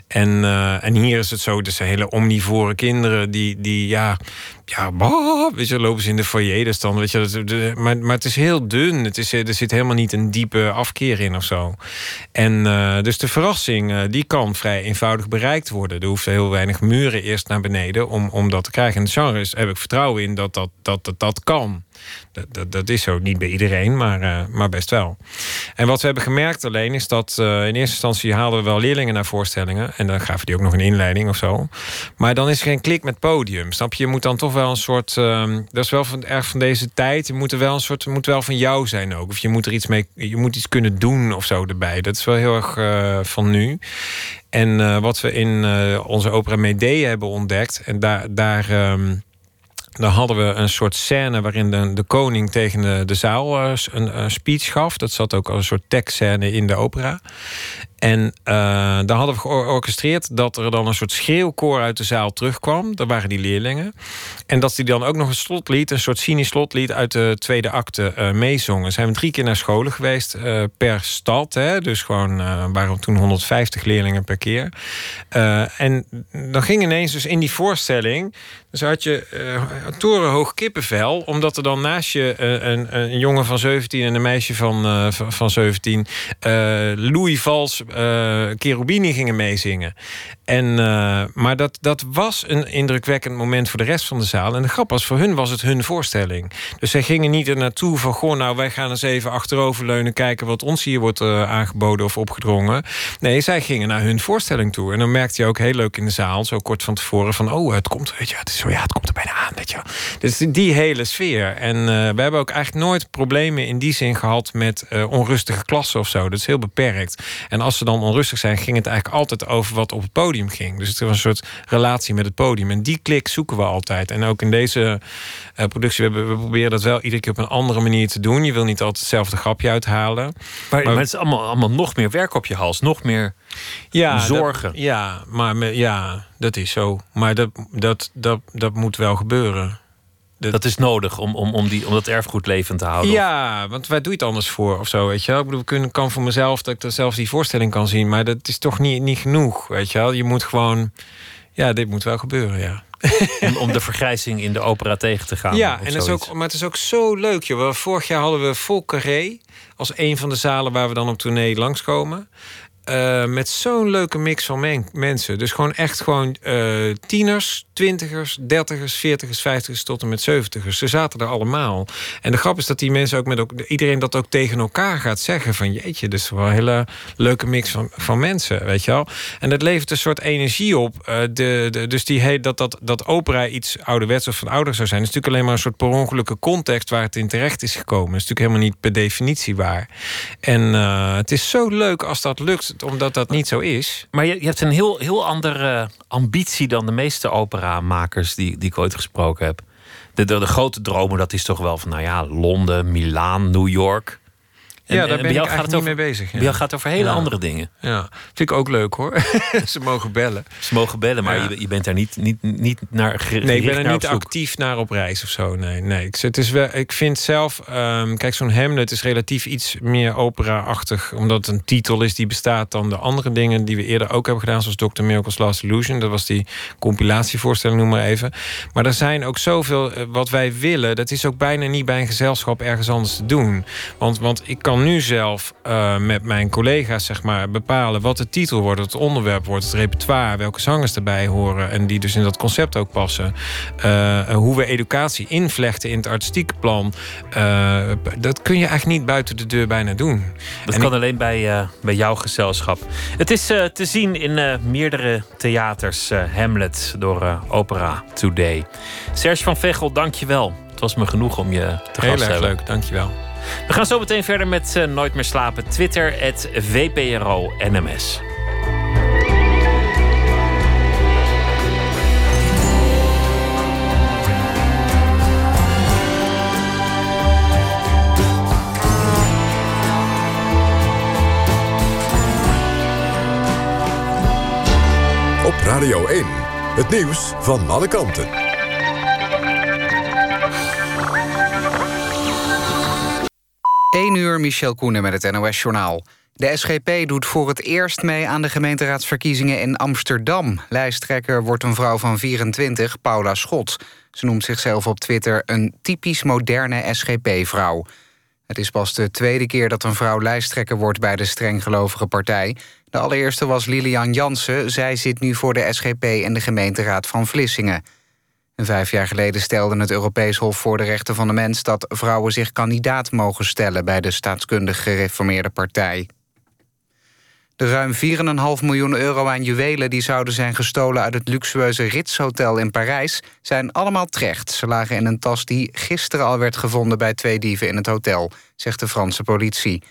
En, eh, en hier is het zo, dus hele omnivore kinderen die, die ja, ja, weet je, lopen ze in de foyer. Dus dan, weet je, dat- de, maar, maar het is heel dun. Het is, er zit helemaal niet een diepe afkeer in of zo. En eh, dus de verrassing, eh, die kan vrij eenvoudig bereikt worden. Er hoeft heel weinig muren eerst naar beneden om, om dat te krijgen. En het genre is, heb ik vertrouwen in dat dat, dat, dat, dat kan. Dat, dat, dat is zo, niet bij iedereen, maar, eh, maar best wel. En wat we hebben gemerkt alleen is dat eh, in eerste instantie haalden we wel leerlingen naar voorstellingen. En dan gaven die ook nog een inleiding of zo. Maar dan is er geen klik met podium. Snap je? Je moet dan toch wel een soort. ehm, dat is wel van, erg van deze tijd. Je moet er wel een soort. Moet wel van jou zijn ook. Of je moet er iets mee. Je moet iets kunnen doen of zo erbij. Dat is wel heel erg eh, van nu. En wat we in onze opera Medea hebben ontdekt. En daar. daar ehm, daar hadden we een soort scène waarin de, de koning tegen de, zaal eh, een, een speech gaf. Dat zat ook als een soort tekstscène in de opera. En eh, daar hadden we georchestreerd dat er dan een soort schreeuwkoor uit de zaal terugkwam. Dat waren die leerlingen. En dat die dan ook nog een slotlied, een soort cynisch slotlied uit de tweede acte eh meezongen. Zijn we drie keer naar scholen geweest eh, per stad. Hè? Dus gewoon waren toen 150 leerlingen per keer. En dan ging ineens dus in die voorstelling. Dus had je torenhoog kippenvel. Omdat er dan naast je een, een jongen van 17 en een meisje van, van, van 17. eh Louis Vals eh Cherubini gingen meezingen. En, eh, maar dat, dat was een indrukwekkend moment voor de rest van de zaal. En de grap was, voor hun was het hun voorstelling. Dus zij gingen niet er naartoe van... goh, nou, wij gaan eens even achteroverleunen... kijken wat ons hier wordt eh, aangeboden of opgedrongen. Nee, zij gingen naar hun voorstelling toe. En dan merkte je ook heel leuk in de zaal... zo kort van tevoren van... oh, het komt, weet je, het is zo, ja, het komt er bijna aan, weet je. Dus die hele sfeer. En we hebben ook eigenlijk nooit problemen in die zin gehad... met onrustige klassen of zo. Dat is heel beperkt. En als ze dan onrustig zijn... ging het eigenlijk altijd over wat op het podium ging. Dus het was een soort relatie met het podium. En die klik zoeken we altijd. En ook in deze eh, productie, we, we proberen dat wel iedere keer op een andere manier te doen. Je wil niet altijd hetzelfde grapje uithalen. Maar, maar het is allemaal, allemaal nog meer werk op je hals. Nog meer ja, zorgen. dat- ja, maar ja, dat is zo. Maar dat, dat, dat, dat moet wel gebeuren. Dat is nodig om, om, om, die, om dat erfgoed levend te houden. Ja, want waar doe je het anders voor of zo, weet je wel? Ik bedoel, ik kunnen- kan voor mezelf dat ik er zelfs die voorstelling kan zien... maar dat is toch niet, niet genoeg, weet je wel? Je moet gewoon... Ja, dit moet wel gebeuren, ja. Om, om de vergrijzing in de opera tegen te gaan. Ja, en het is ook, maar het is ook zo leuk. Joh. Vorig jaar hadden we Vol Carré als een van de zalen waar we dan op tournee langskomen. Eh, met zo'n leuke mix van men- mensen. Dus gewoon echt gewoon eh, tieners, twintigers, dertigers, veertigers, vijftigers tot en met zeventigers. Ze zaten er allemaal. En de grap is dat die mensen ook met ook, iedereen dat ook tegen elkaar gaat zeggen. Van jeetje, dus wel een hele leuke mix van, van mensen, weet je wel. En dat levert een soort energie op. Eh, de, dus die heet dat, dat, dat opera iets ouderwets of van ouder zou zijn. is natuurlijk alleen maar een soort per ongelukke context waar het in terecht is gekomen. Dat is natuurlijk helemaal niet per definitie waar. En eh, het is zo leuk als dat lukt, omdat dat niet zo is. Maar je, je hebt een heel, heel andere ambitie dan de meeste operamakers die, die ik ooit gesproken heb. De, de, de grote dromen, dat is toch wel van, nou ja, Londen, Milaan, New York. En- ja, daar ben ik eigenlijk gaat niet het mee bezig. Bij jou Ja. gaat het over hele Ja. andere dingen. ja, vind ik ook leuk hoor. Ze mogen bellen. Ze mogen bellen, maar Ja. je, je bent daar niet, niet, niet naar gericht Nee, ik ben er niet actief naar op reis of zo. Nee, nee. Ik, het is wel, ik vind zelf, ehm, kijk, zo'n Hamlet is relatief iets meer opera-achtig, omdat het een titel is die bestaat dan de andere dingen die we eerder ook hebben gedaan, zoals Dr. Miracle's Last Illusion. Dat was die compilatievoorstelling, noem maar even. Maar er zijn ook zoveel eh, wat wij willen. Dat is ook bijna niet bij een gezelschap ergens anders te doen. Want, want ik kan kan nu zelf uh, met mijn collega's zeg maar, bepalen wat de titel wordt, het onderwerp wordt, het repertoire, welke zangers erbij horen en die dus in dat concept ook passen. Uh, hoe we educatie invlechten in het artistieke plan. Uh, dat kun je eigenlijk niet buiten de deur bijna doen. Dat en kan alleen bij, bij jouw gezelschap. Het is te zien in meerdere theaters. Hamlet door Opera Today. Serge van Vechel, dank je wel. Het was me genoeg om je te Heel gast te hebben. leuk, dankjewel. We gaan zo meteen verder met uh, Nooit meer slapen. Twitter, het VPRO NMS. Op Radio 1, het nieuws van alle kanten. 1 uur, Michel Koenen met het NOS-journaal. De SGP doet voor het eerst mee aan de gemeenteraadsverkiezingen in Amsterdam. Lijsttrekker wordt een vrouw van 24, Paula Schot. Ze noemt zichzelf op Twitter een typisch moderne SGP-vrouw. Het is pas de tweede keer dat een vrouw lijsttrekker wordt... bij de strenggelovige partij. De allereerste was Lilian Jansen. Zij zit nu voor de SGP in de gemeenteraad van Vlissingen. Vijf jaar geleden stelde het Europees Hof voor de Rechten van de Mens... dat vrouwen zich kandidaat mogen stellen bij de staatskundig gereformeerde partij. De ruim 4,5 miljoen euro aan juwelen die zouden zijn gestolen... uit het luxueuze Ritz-hotel in Parijs zijn allemaal terecht. Ze lagen in een tas die gisteren al werd gevonden bij twee dieven in het hotel... zegt de Franse politie.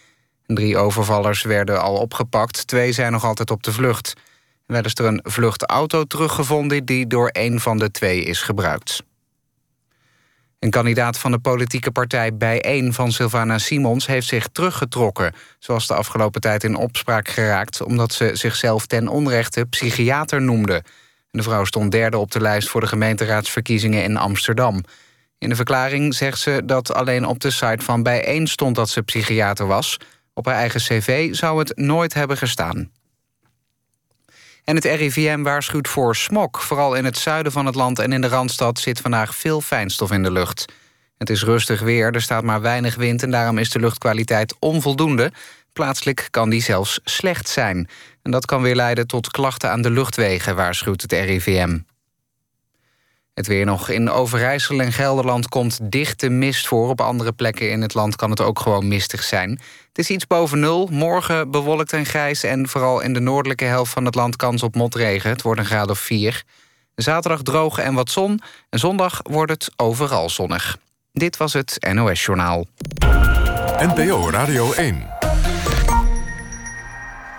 Drie overvallers werden al opgepakt, twee zijn nog altijd op de vlucht... Wel is er een vluchtauto teruggevonden die door een van de twee is gebruikt. Een kandidaat van de politieke partij Bijeen van Sylvana Simons... heeft zich teruggetrokken, zoals de afgelopen tijd in opspraak geraakt... omdat ze zichzelf ten onrechte psychiater noemde. De vrouw stond derde op de lijst voor de gemeenteraadsverkiezingen in Amsterdam. In de verklaring zegt ze dat alleen op de site van Bijeen stond dat ze psychiater was. Op haar eigen cv zou het nooit hebben gestaan. En het RIVM waarschuwt voor smog. Vooral in het zuiden van het land en in de Randstad zit vandaag veel fijnstof in de lucht. Het is rustig weer, er staat maar weinig wind... en daarom is de luchtkwaliteit onvoldoende. Plaatselijk kan die zelfs slecht zijn. En dat kan weer leiden tot klachten aan de luchtwegen, waarschuwt het RIVM. Het weer nog. In Overijssel en Gelderland komt dichte mist voor. Op andere plekken in het land kan het ook gewoon mistig zijn. Het is iets boven nul. Morgen bewolkt en grijs. En vooral in de noordelijke helft van het land kans op motregen. Het wordt een graad of 4. Zaterdag droog en wat zon. En zondag wordt het overal zonnig. Dit was het NOS Journaal. NPO Radio 1.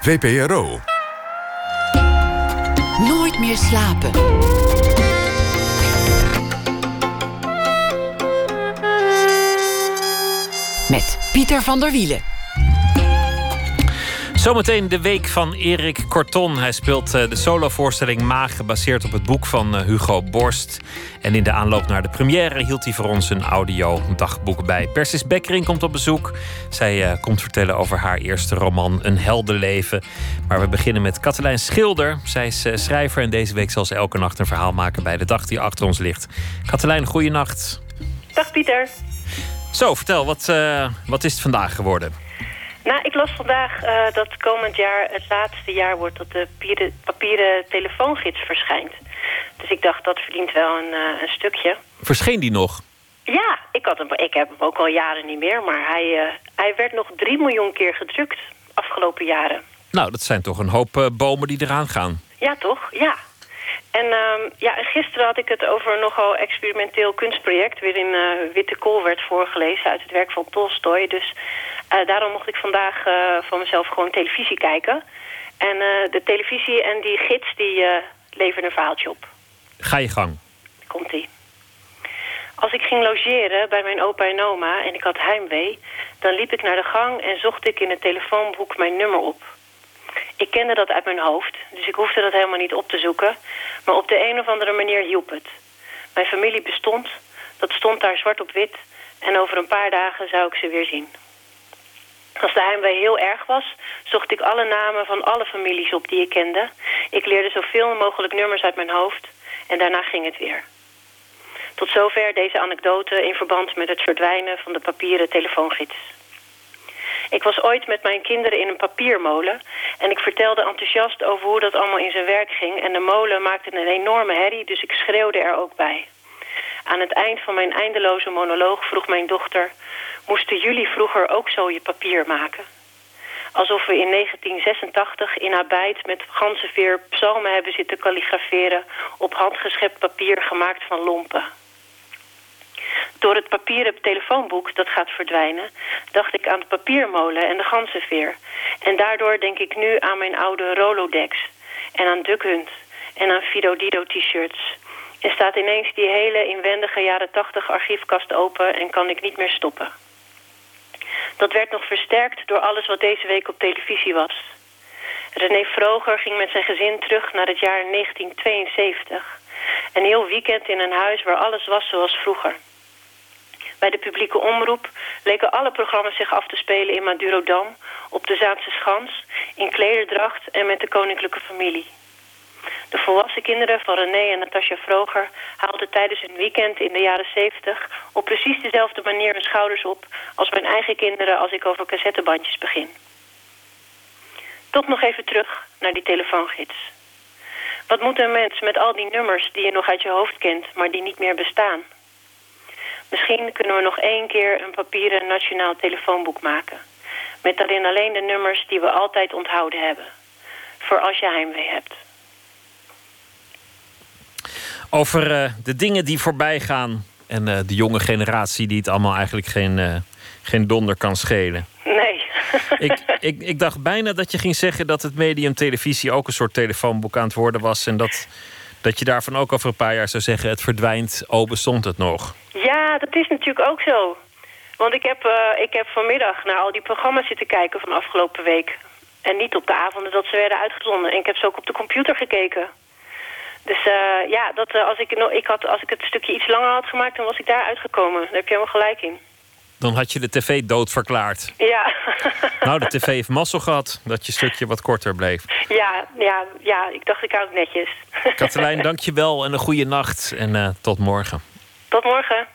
VPRO. Nooit meer slapen. Met Pieter van der Wielen. Zometeen de week van Erik Corton. Hij speelt eh, de solovoorstelling Maag, gebaseerd op het boek van eh, Hugo Borst. En in de aanloop naar de première hield hij voor ons een audio-dagboek bij. Persis Bekkering komt op bezoek. Zij uh, komt vertellen over haar eerste roman Een heldenleven. Maar we beginnen met Katelijn Schilder. Zij is schrijver en deze week zal ze elke nacht een verhaal maken bij de dag die achter ons ligt. Katelijn, goeienacht. Dag Pieter. Zo, vertel, wat, uh, wat is het vandaag geworden? Nou, ik las vandaag uh, dat komend jaar het laatste jaar wordt dat de papieren, papieren telefoongids verschijnt. Dus ik dacht, dat verdient wel een, uh, een stukje. Verscheen die nog? Ja, ik, had hem, ik heb hem ook al jaren niet meer. Maar hij, hij werd nog 3 miljoen keer gedrukt afgelopen jaren. Nou, dat zijn toch een hoop bomen die eraan gaan. Ja, toch? Ja. En uh, ja, gisteren had ik het over een nogal experimenteel kunstproject... waarin uh, Witte Kool werd voorgelezen uit het werk van Tolstoy. Dus uh, daarom mocht ik vandaag uh, van mezelf gewoon televisie kijken. En de televisie en die gids die leveren een verhaaltje op. Ga je gang. Komt-ie. Als ik ging logeren bij mijn opa en oma en ik had heimwee... dan liep ik naar de gang en zocht ik in het telefoonboek mijn nummer op... Ik kende dat uit mijn hoofd, dus ik hoefde dat helemaal niet op te zoeken. Maar op de een of andere manier hielp het. Mijn familie bestond, dat stond daar zwart op wit... en over een paar dagen zou ik ze weer zien. Als de heimwee heel erg was, zocht ik alle namen van alle families op die ik kende. Ik leerde zoveel mogelijk nummers uit mijn hoofd en daarna ging het weer. Tot zover deze anekdote in verband met het verdwijnen van de papieren telefoongids. Ik was ooit met mijn kinderen in een papiermolen... en ik vertelde enthousiast over hoe dat allemaal in zijn werk ging... en de molen maakte een enorme herrie, dus ik schreeuwde er ook bij. Aan het eind van mijn eindeloze monoloog vroeg mijn dochter... moesten jullie vroeger ook zo je papier maken? Alsof we in 1986 in Abijt met ganzenveer psalmen hebben zitten kalligraferen... op handgeschept papier gemaakt van lompen. Door het papieren telefoonboek dat gaat verdwijnen... dacht ik aan de papiermolen en de ganzenveer. En daardoor denk ik nu aan mijn oude Rolodex... en aan Duck en aan Fido Dido t-shirts... En staat ineens die hele inwendige jaren 80 archiefkast open en kan ik niet meer stoppen. Dat werd nog versterkt door alles wat deze week op televisie was. René Vroger ging met zijn gezin terug naar het jaar 1972. Een heel weekend in een huis waar alles was zoals vroeger. Bij de publieke omroep leken alle programma's zich af te spelen in Madurodam... op de Zaanse Schans, in klederdracht en met de koninklijke familie. De volwassen kinderen van René en Natasja Vroger haalden tijdens hun weekend in de jaren 70 op precies dezelfde manier hun schouders op als mijn eigen kinderen als ik over cassettebandjes begin. Tot nog even terug naar die telefoongids. Wat moet een mens met al die nummers die je nog uit je hoofd kent, maar die niet meer bestaan? Misschien kunnen we nog één keer een papieren nationaal telefoonboek maken. Met daarin alleen de nummers die we altijd onthouden hebben. Voor als je heimwee hebt. Over uh, de dingen die voorbij gaan. En uh, de jonge generatie die het allemaal eigenlijk geen, uh, geen donder kan schelen. Nee. ik, ik, ik dacht bijna dat je ging zeggen dat het medium televisie ook een soort telefoonboek aan het worden was. En dat, dat je daarvan ook over een paar jaar zou zeggen: het verdwijnt, oh bestond het nog. Ja, dat is natuurlijk ook zo. Want ik heb, ik heb vanmiddag naar al die programma's zitten kijken van afgelopen week. En niet op de avonden dat ze werden uitgezonden. En ik heb ze ook op de computer gekeken. Dus uh, ja, dat, uh, als, ik, ik had, als ik het stukje iets langer had gemaakt, dan was ik daar uitgekomen. Daar heb je helemaal gelijk in. Dan had je de tv dood verklaard. Ja. nou, de tv heeft mazzel gehad dat je stukje wat korter bleef. Ja, ja, ja ik dacht ik hou het netjes. Katelijn, dank je wel en een goede nacht. En uh, tot morgen. Tot morgen.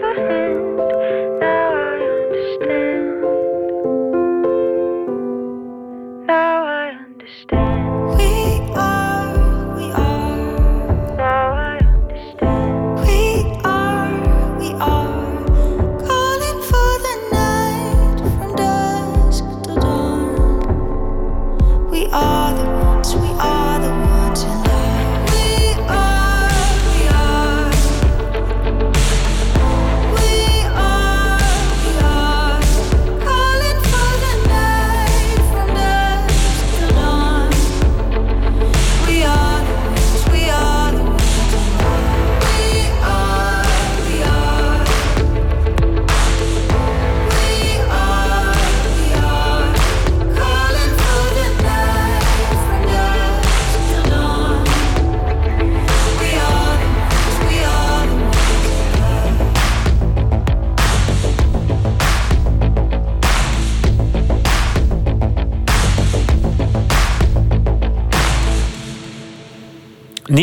Touch of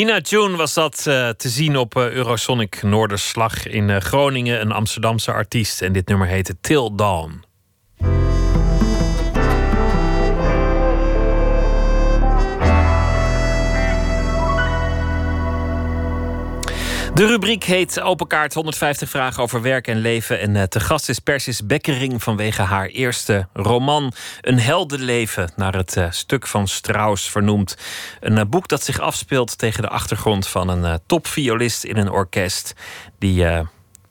Nina June was dat eh, te zien op eh, Eurosonic Noorderslag in eh, Groningen. Een Amsterdamse artiest. En dit nummer heette Till Dawn. De rubriek heet Open Kaart 150 vragen over werk en leven. En eh, te gast is Persis Bekkering vanwege haar eerste roman Een heldenleven. Naar het eh, stuk van Strauss vernoemd. Een eh, boek dat zich afspeelt tegen de achtergrond van een topviolist in een orkest. Die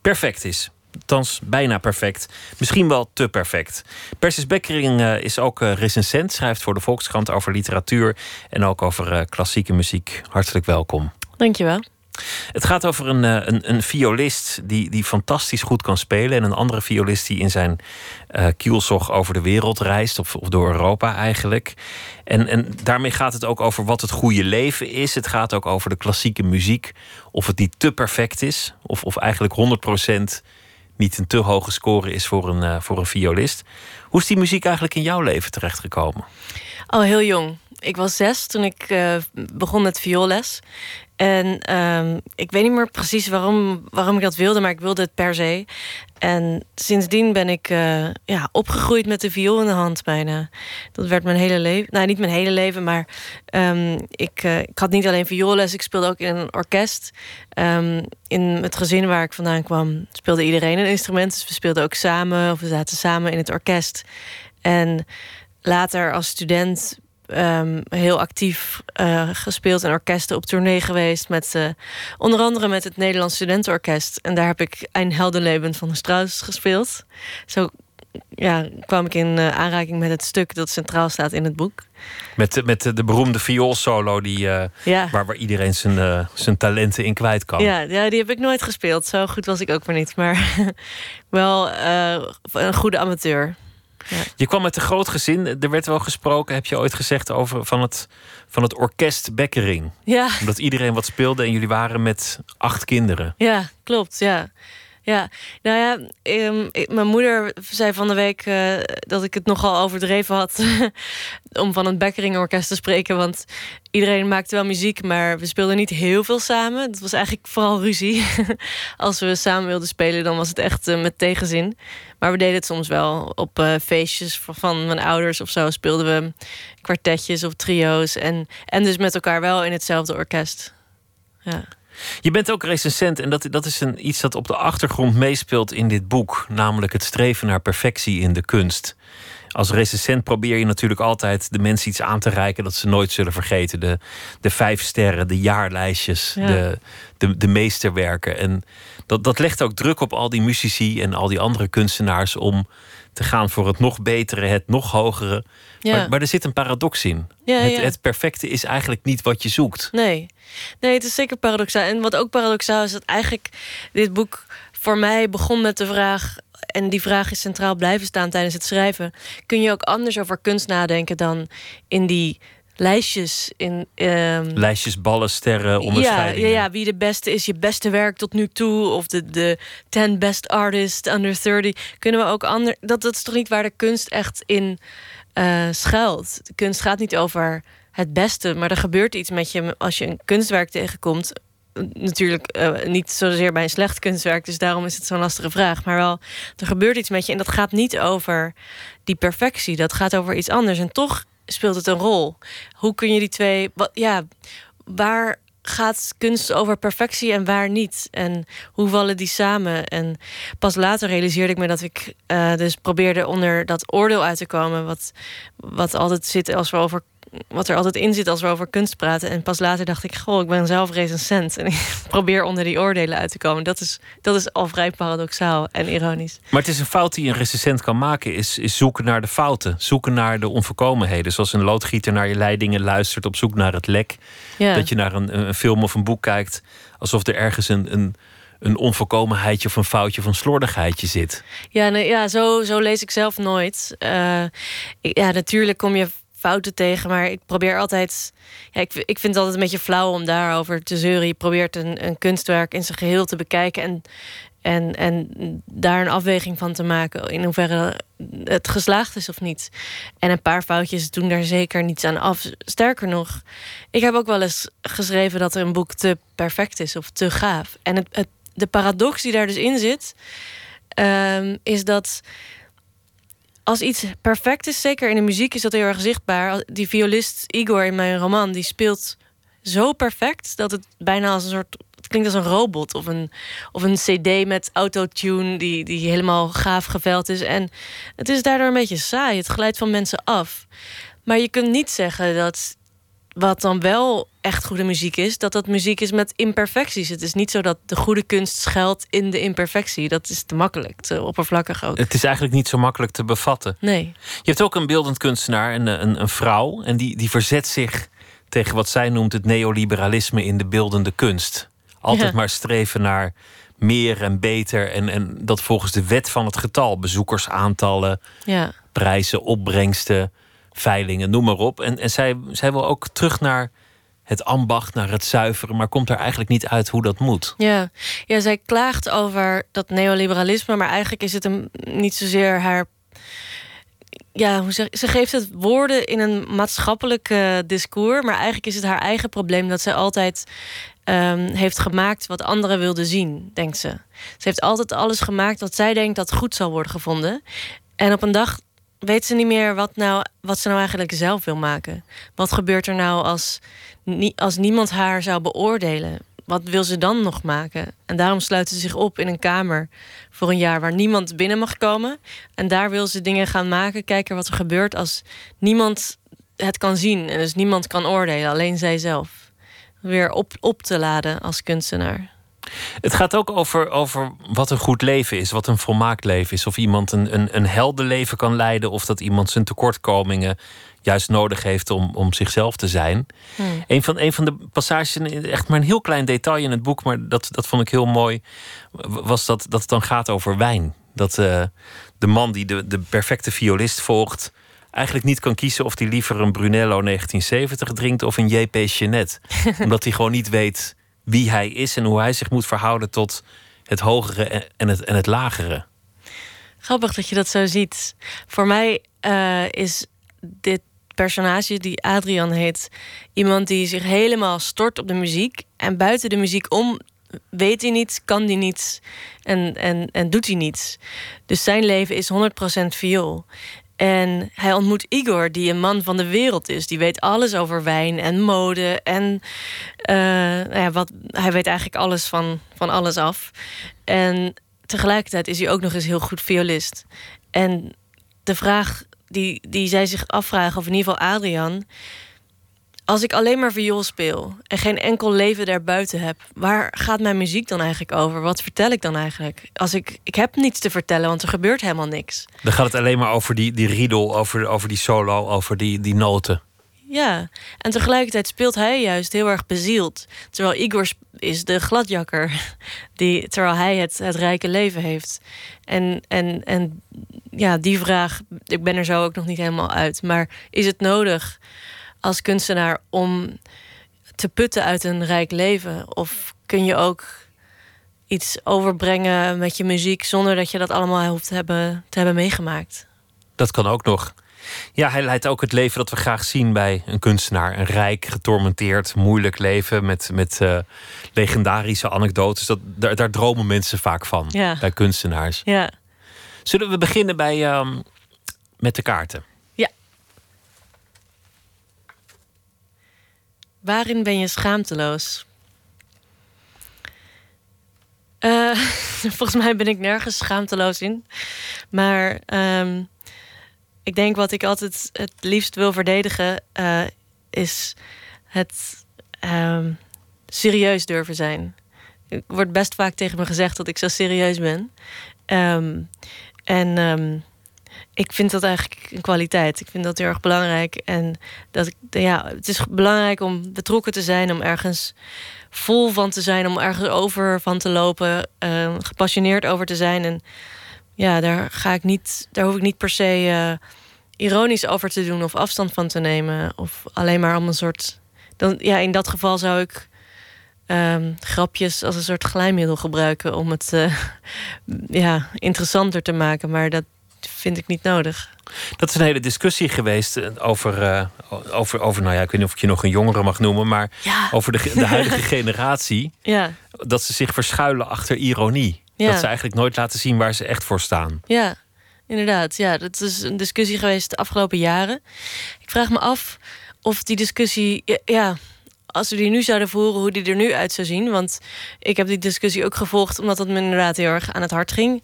perfect is. Althans, bijna perfect. Misschien wel te perfect. Persis Bekkering is ook recensent. Schrijft voor de Volkskrant over literatuur. En ook over klassieke muziek. Hartelijk welkom. Dankjewel. Het gaat over een, eh, een, een violist die, die fantastisch goed kan spelen. En een andere violist die in zijn eh kielzog over de wereld reist. Of, of door Europa eigenlijk. En, en daarmee gaat het ook over wat het goede leven is. Het gaat ook over de klassieke muziek. Of het niet te perfect is. Of, of eigenlijk 100% niet een te hoge score is voor een, eh, voor een violist. Hoe is die muziek eigenlijk in jouw leven terechtgekomen? Al heel jong. Ik was zes toen ik eh, begon met vioolles. En ehm, ik weet niet meer precies waarom, waarom ik dat wilde, maar ik wilde het per se. En sindsdien ben ik eh, ja, opgegroeid met de viool in de hand bijna. Dat werd mijn hele leven. Nou, niet mijn hele leven, maar ehm, ik, eh, ik had niet alleen vioolles, ik speelde ook in een orkest. Ehm, in het gezin waar ik vandaan kwam speelde iedereen een instrument. Dus we speelden ook samen, of we zaten samen in het orkest. En later als student ehm, heel actief eh, gespeeld in orkesten op tournee geweest. Met, eh, onder andere met het Nederlands Studentenorkest. En daar heb ik Ein Heldenleben van Strauss gespeeld. Zo ja, kwam ik in eh, aanraking met het stuk dat centraal staat in het boek. Met, de- met de, de beroemde vioolsolo die, Ja. waar, waar iedereen zijn, zijn talenten in kwijt kan. Ja, ja, die heb ik nooit gespeeld. Zo goed was ik ook weer niet. Maar wel een goede amateur. Je kwam met een groot gezin. Er werd wel gesproken, heb je ooit gezegd, over van het, van het orkest Bekkering. Ja. Omdat iedereen wat speelde en jullie waren met acht kinderen. Ja, klopt. Ja. Ja, nou ja, ehm, mijn moeder zei van de week eh, dat ik het nogal overdreven had om van een Beckering-orkest te spreken. Want iedereen maakte wel muziek, maar we speelden niet heel veel samen. Het was eigenlijk vooral ruzie. Als we samen wilden spelen, dan was het echt eh, met tegenzin. Maar we deden het soms wel op eh, feestjes van- van mijn ouders of zo. Speelden we kwartetjes of trio's. En, en dus met elkaar wel in hetzelfde orkest. Ja. Je bent ook recensent en dat, dat is een, iets dat op de achtergrond meespeelt in dit boek. Namelijk het streven naar perfectie in de kunst. Als recensent probeer je natuurlijk altijd de mensen iets aan te reiken dat ze nooit zullen vergeten. De, de vijf sterren, de jaarlijstjes, Ja. de, de, de meesterwerken. En dat, dat legt ook druk op al die muzici en al die andere kunstenaars om te gaan voor het nog betere, het nog hogere. Ja. Maar, maar er zit een paradox in. Ja, het, ja. het perfecte is eigenlijk niet wat je zoekt. Nee. nee, het is zeker paradoxaal. En wat ook paradoxaal is, dat eigenlijk dit boek voor mij begon met de vraag... en die vraag is centraal blijven staan tijdens het schrijven... kun je ook anders over kunst nadenken dan in die lijstjes... in ehm, Lijstjes, ballen, sterren, ja, onderscheidingen. ja, ja, wie de beste is, je beste werk tot nu toe... of de, de 10 best artist under 30. Kunnen we ook anders... Dat, dat is toch niet waar de kunst echt in eh, schuilt. De kunst gaat niet over het beste, maar er gebeurt iets met je als je een kunstwerk tegenkomt. Natuurlijk eh, niet zozeer bij een slecht kunstwerk, dus daarom is het zo'n lastige vraag. Maar wel, er gebeurt iets met je en dat gaat niet over die perfectie. Dat gaat over iets anders. En toch speelt het een rol. Hoe kun je die twee. Wat, ja, waar gaat kunst over perfectie en waar niet? En hoe vallen die samen? En pas later realiseerde ik me dat ik eh, dus probeerde onder dat oordeel uit te komen. Wat, wat altijd zit als we over. Wat er altijd in zit als we over kunst praten. En pas later dacht ik, goh, ik ben zelf recensent. En ik probeer onder die oordelen uit te komen. Dat is, dat is al vrij paradoxaal en ironisch. Maar het is een fout die een recensent kan maken, is, is zoeken naar de fouten. Zoeken naar de onvolkomenheden. Zoals een loodgieter naar je leidingen luistert op zoek naar het lek. Ja. Dat je naar een, een film of een boek kijkt alsof er ergens een, een, een onvolkomenheidje of een foutje een slordigheidje zit. Ja, nee, ja zo, zo lees ik zelf nooit. Eh, ja, natuurlijk kom je fouten tegen, maar ik probeer altijd. Ja, ik, ik vind het altijd een beetje flauw om daarover te zeuren. Je probeert een, een kunstwerk in zijn geheel te bekijken. En En, en daar een afweging van te maken in hoeverre het geslaagd is of niet. En een paar foutjes doen daar zeker niets aan af. Sterker nog, ik heb ook wel eens geschreven dat er een boek te perfect is of te gaaf. En het, de paradox die daar dus in zit, ehm, is dat als iets perfect is, zeker in de muziek is dat heel erg zichtbaar. Die violist Igor in mijn roman, die speelt zo perfect dat het bijna als een soort. Het klinkt als een robot of een, of een CD met autotune die, die helemaal gaaf geveld is. En het is daardoor een beetje saai. Het glijdt van mensen af. Maar je kunt niet zeggen dat wat dan wel echt goede muziek is, dat dat muziek is met imperfecties. Het is niet zo dat de goede kunst schuilt in de imperfectie. Dat is te makkelijk, te oppervlakkig ook. Het is eigenlijk niet zo makkelijk te bevatten. Nee. Je hebt ook een beeldend kunstenaar, een, een, een vrouw, en die, die verzet zich tegen wat zij noemt het neoliberalisme in de beeldende kunst. Altijd Ja. maar streven naar meer en beter. En, en dat volgens de wet van het getal. Bezoekersaantallen, Ja. prijzen, opbrengsten, veilingen, noem maar op. En, en zij, zij wil ook terug naar het ambacht, naar het zuiveren, maar komt er eigenlijk niet uit hoe dat moet. Ja. ja, zij klaagt over dat neoliberalisme, maar eigenlijk is het hem niet zozeer haar. Ja, hoe zeg, ze geeft het woorden in een maatschappelijk discours, maar eigenlijk is het haar eigen probleem dat zij altijd ehm, heeft gemaakt wat anderen wilden zien, denkt ze. Ze heeft altijd alles gemaakt wat zij denkt dat goed zal worden gevonden. En op een dag weet ze niet meer wat, nou, wat ze nou eigenlijk zelf wil maken. Wat gebeurt er nou als, als niemand haar zou beoordelen? Wat wil ze dan nog maken? En daarom sluit ze zich op in een kamer voor een jaar waar niemand binnen mag komen. En daar wil ze dingen gaan maken, kijken wat er gebeurt als niemand het kan zien. En dus niemand kan oordelen, alleen zijzelf. Weer op, op te laden als kunstenaar. Het gaat ook over, over wat een goed leven is, wat een volmaakt leven is. Of iemand een, een, een heldenleven kan leiden, of dat iemand zijn tekortkomingen juist nodig heeft om, om zichzelf te zijn. Hmm. Een, van, een van de passages, echt maar een heel klein detail in het boek, maar dat, dat vond ik heel mooi, was dat, dat het dan gaat over wijn. Dat eh, de man die de, de perfecte violist volgt, eigenlijk niet kan kiezen of hij liever een Brunello 1970 drinkt of een JP Chenet. Omdat hij gewoon niet weet wie hij is en hoe hij zich moet verhouden tot het hogere en het, en het lagere. Grappig dat je dat zo ziet. Voor mij eh, is dit personage, die Adrian heet, iemand die zich helemaal stort op de muziek. En buiten de muziek om weet hij niets, kan hij niets en, en, en doet hij niets. Dus zijn leven is 100% viool. En hij ontmoet Igor, die een man van de wereld is. Die weet alles over wijn en mode. En eh, nou ja, wat, hij weet eigenlijk alles van, van alles af. En tegelijkertijd is hij ook nog eens heel goed violist. En de vraag die, die zij zich afvragen, of in ieder geval Adrian... als ik alleen maar viool speel en geen enkel leven daarbuiten heb... waar gaat mijn muziek dan eigenlijk over? Wat vertel ik dan eigenlijk? Als ik, ik heb niets te vertellen, want er gebeurt helemaal niks. Dan gaat het alleen maar over die, die riedel, over, over die solo, over die, die noten. Ja, en tegelijkertijd speelt hij juist heel erg bezield. Terwijl Igor is de gladjakker, die, terwijl hij het, het rijke leven heeft. En, en, en ja, die vraag, ik ben er zo ook nog niet helemaal uit. Maar is het nodig als kunstenaar om te putten uit een rijk leven? Of kun je ook iets overbrengen met je muziek zonder dat je dat allemaal hoeft te hebben, te hebben meegemaakt? Dat kan ook nog. Ja, hij leidt ook het leven dat we graag zien bij een kunstenaar. Een rijk, getormenteerd, moeilijk leven met, met eh, legendarische anekdotes. Dat, daar, daar dromen mensen vaak van, Ja. bij kunstenaars. Ja. Zullen we beginnen bij, ehm, met de kaarten? Waarin ben je schaamteloos? Eh, volgens mij ben ik nergens schaamteloos in. Maar ehm, ik denk wat ik altijd het liefst wil verdedigen... eh, is het ehm, serieus durven zijn. Er wordt best vaak tegen me gezegd dat ik zo serieus ben. Ehm, en ik vind dat eigenlijk een kwaliteit. Ik vind dat heel erg belangrijk. En dat ik, ja, het is belangrijk om betrokken te zijn, om ergens vol van te zijn, om ergens over van te lopen, eh, gepassioneerd over te zijn. En ja, daar ga ik niet, daar hoef ik niet per se eh, ironisch over te doen of afstand van te nemen. Of alleen maar om een soort. Dan, ja, in dat geval zou ik ehm, grapjes als een soort glijmiddel gebruiken om het eh, ja, interessanter te maken. Maar dat vind ik niet nodig. Dat is een hele discussie geweest eh, over, eh, over, over, nou ja, ik weet niet of ik je nog een jongere mag noemen, maar Ja. over de, de huidige generatie. Ja, Dat ze zich verschuilen achter ironie. Ja. Dat ze eigenlijk nooit laten zien waar ze echt voor staan. ja, inderdaad. Ja, dat is een discussie geweest de afgelopen jaren. Ik vraag me af of die discussie, ja, ja, als we die nu zouden voeren, hoe die er nu uit zou zien. Want ik heb die discussie ook gevolgd omdat het me inderdaad heel erg aan het hart ging.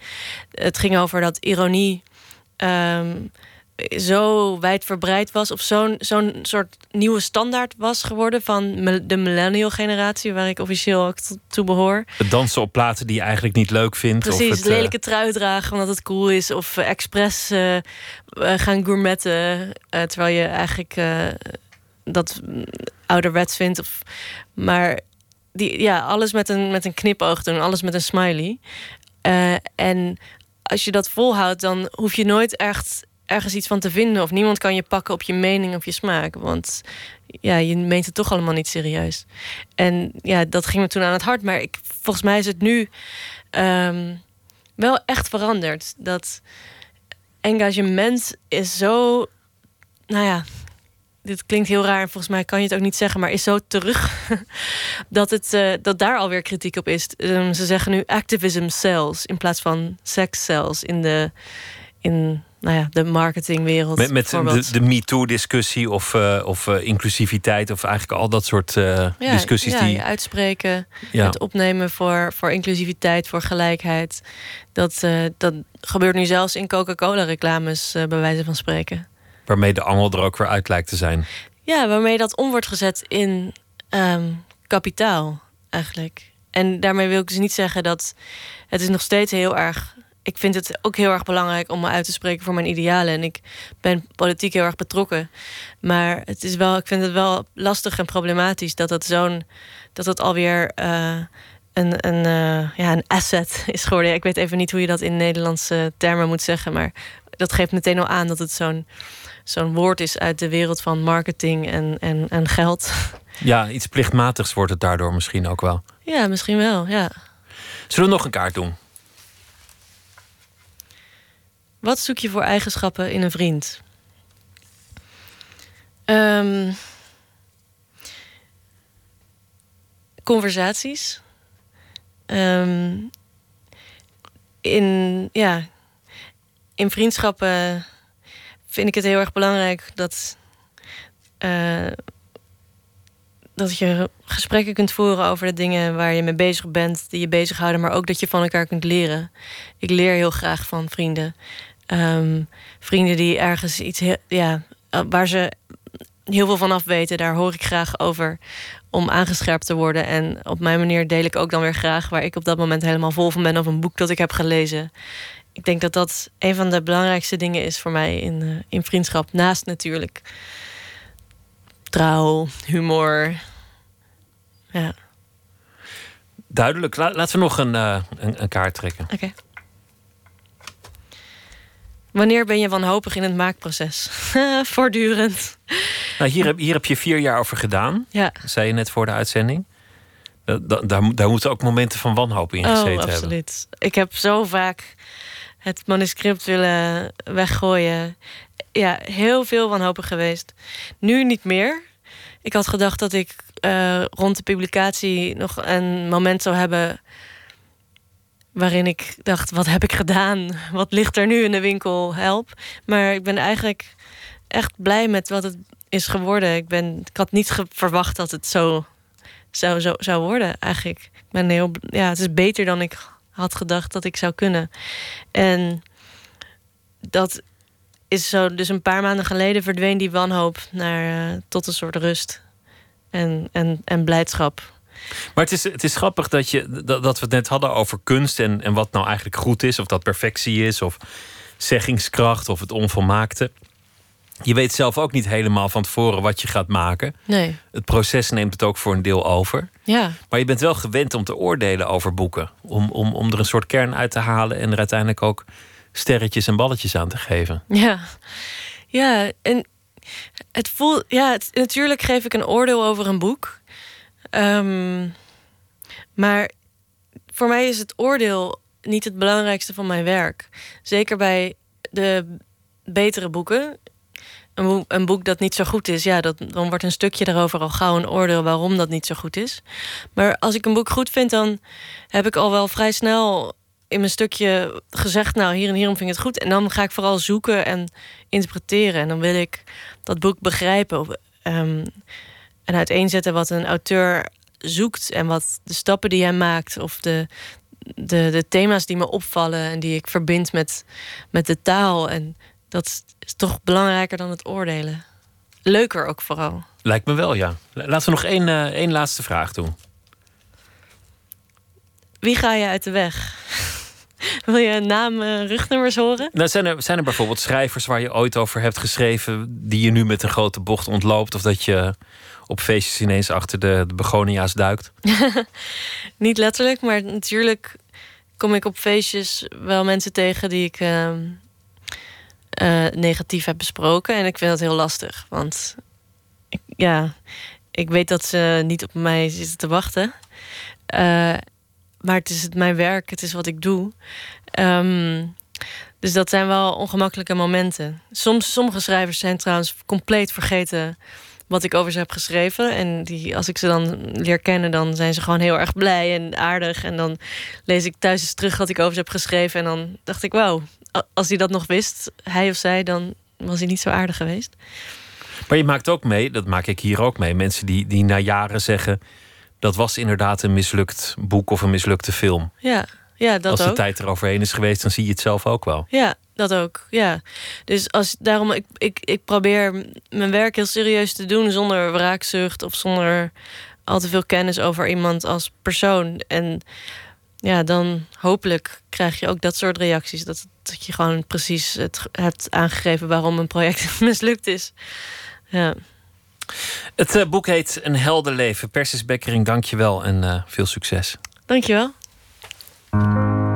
Het ging over dat ironie ehm, zo wijdverbreid was, of zo'n zo'n soort nieuwe standaard was geworden van de millennial generatie, waar ik officieel ook toe behoor. Het dansen op platen die je eigenlijk niet leuk vindt. Precies, of het, eh, lelijke trui dragen omdat het cool is. Of eh, expres eh, gaan gourmetten. terwijl je eigenlijk dat mm, ouderwets vindt. Of, maar die, ja, alles met een, met een knipoog doen. Alles met een smiley. En als je dat volhoudt, dan hoef je nooit echt ergens iets van te vinden. Of niemand kan je pakken op je mening of je smaak. Want ja, je meent het toch allemaal niet serieus. En ja, dat ging me toen aan het hart. Maar ik, volgens mij is het nu ehm, wel echt veranderd. Dat engagement is zo. Nou ja, dit klinkt heel raar. en Volgens mij kan je het ook niet zeggen, maar is zo terug. dat, het, eh, dat daar alweer kritiek op is. Ehm, ze zeggen nu activism cells in plaats van sex cells in de, in, nou ja, de marketingwereld. Met, met de, de MeToo-discussie of, eh, of eh, inclusiviteit... of eigenlijk al dat soort ja, discussies ja, die... je uitspreken, Ja. het opnemen voor, voor inclusiviteit, voor gelijkheid. Dat, dat gebeurt nu zelfs in Coca-Cola-reclames, bij wijze van spreken. Waarmee de angel er ook weer uit lijkt te zijn. Ja, waarmee dat om wordt gezet in ehm, kapitaal, eigenlijk. En daarmee wil ik dus niet zeggen dat het is nog steeds heel erg. Ik vind het ook heel erg belangrijk om me uit te spreken voor mijn idealen. En ik ben politiek heel erg betrokken. Maar het is wel, ik vind het wel lastig en problematisch dat dat zo'n. dat dat alweer eh, een, een, eh, ja, een asset is geworden. Ik weet even niet hoe je dat in Nederlandse termen moet zeggen. Maar dat geeft meteen al aan dat het zo'n zo'n woord is uit de wereld van marketing en, en, en geld. Ja, iets plichtmatigs wordt het daardoor misschien ook wel. Ja, misschien wel, ja. Zullen we nog een kaart doen? Wat zoek je voor eigenschappen in een vriend? Ehm, conversaties. Ehm, in, ja, in vriendschappen vind ik het heel erg belangrijk dat, eh, dat je gesprekken kunt voeren over de dingen waar je mee bezig bent, die je bezighouden, maar ook dat je van elkaar kunt leren. Ik leer heel graag van vrienden. Ehm, vrienden die ergens iets, heel- ja, waar ze heel veel van af weten, daar hoor ik graag over om aangescherpt te worden. En op mijn manier deel ik ook dan weer graag waar ik op dat moment helemaal vol van ben of een boek dat ik heb gelezen. Ik denk dat dat een van de belangrijkste dingen is voor mij in, eh, in vriendschap. Naast natuurlijk trouw, humor. Ja, Duidelijk. La- laten we nog een, eh, een, een kaart trekken. oké. Wanneer ben je wanhopig in het maakproces? Voortdurend. Nou, hier, heb, hier heb je vier jaar over gedaan, Ja, zei je net voor de uitzending. Da- da- daar, daar moeten ook momenten van wanhoop in gezeten oh, hebben. absoluut. Ik heb zo vaak het manuscript willen weggooien. Ja, heel veel wanhopig geweest. Nu niet meer. Ik had gedacht dat ik eh, rond de publicatie nog een moment zou hebben waarin ik dacht: wat heb ik gedaan? Wat ligt er nu in de winkel? Help. Maar ik ben eigenlijk echt blij met wat het is geworden. Ik, ben, ik had niet verwacht dat het zo zou, zo, zou worden, eigenlijk. Ik ben heel, ja, het is beter dan ik had gedacht dat ik zou kunnen. En dat is zo, dus een paar maanden geleden verdween die wanhoop naar, eh, tot een soort rust en, en, en blijdschap. Maar het is, het is grappig dat, je, dat, dat we het net hadden over kunst en, en wat nou eigenlijk goed is. Of dat perfectie is, of zeggingskracht, of het onvolmaakte. Je weet zelf ook niet helemaal van tevoren wat je gaat maken. Nee, Het proces neemt het ook voor een deel over. ja, Maar je bent wel gewend om te oordelen over boeken. Om, om, om er een soort kern uit te halen en er uiteindelijk ook sterretjes en balletjes aan te geven. ja. Ja, en het voelt, ja, het- natuurlijk geef ik een oordeel over een boek. Ehm, Maar voor mij is het oordeel niet het belangrijkste van mijn werk. Zeker bij de betere boeken. Een boek, dat niet zo goed is, ja, dat, dan wordt een stukje daarover al gauw een oordeel waarom dat niet zo goed is. Maar als ik een boek goed vind, dan heb ik al wel vrij snel in mijn stukje gezegd, nou hier en hierom vind ik het goed. En dan ga ik vooral zoeken en interpreteren. En dan wil ik dat boek begrijpen. Ehm, en uiteenzetten wat een auteur zoekt en wat de stappen die hij maakt. Of de, de, de thema's die me opvallen en die ik verbind met, met de taal. En dat is toch belangrijker dan het oordelen. Leuker ook vooral. Lijkt me wel, ja. Laten we nog één, eh, één laatste vraag doen. Wie ga je uit de weg? Wil je naam, eh, rugnummers horen? Nou, zijn, er, zijn er bijvoorbeeld schrijvers waar je ooit over hebt geschreven... die je nu met een grote bocht ontloopt? Of dat je op feestjes ineens achter de, de begonia's duikt? Niet letterlijk, maar natuurlijk kom ik op feestjes wel mensen tegen die ik ehm, eh, negatief heb besproken. En ik vind dat heel lastig. Want ik, ja, ik weet dat ze niet op mij zitten te wachten. Eh, maar het is mijn werk, het is wat ik doe. Ehm, dus dat zijn wel ongemakkelijke momenten. Soms, sommige schrijvers zijn trouwens compleet vergeten wat ik over ze heb geschreven. En die, als ik ze dan leer kennen, dan zijn ze gewoon heel erg blij en aardig. En dan lees ik thuis eens terug wat ik over ze heb geschreven. En dan dacht ik, wauw, als hij dat nog wist, hij of zij, dan was hij niet zo aardig geweest. Maar je maakt ook mee, dat maak ik hier ook mee... mensen die, die na jaren zeggen... dat was inderdaad een mislukt boek of een mislukte film. Ja, ja dat Als de ook. tijd eroverheen is geweest, dan zie je het zelf ook wel. Ja, dat ook. Ja. Dus als, daarom, ik, ik, ik probeer mijn werk heel serieus te doen zonder wraakzucht of zonder al te veel kennis over iemand als persoon. En ja, dan hopelijk krijg je ook dat soort reacties. Dat, dat je gewoon precies het hebt aangegeven waarom een project mislukt is. Ja. Het eh, boek heet Een helder leven. Persis Bekkering, dank je wel en eh, veel succes. Dankjewel. You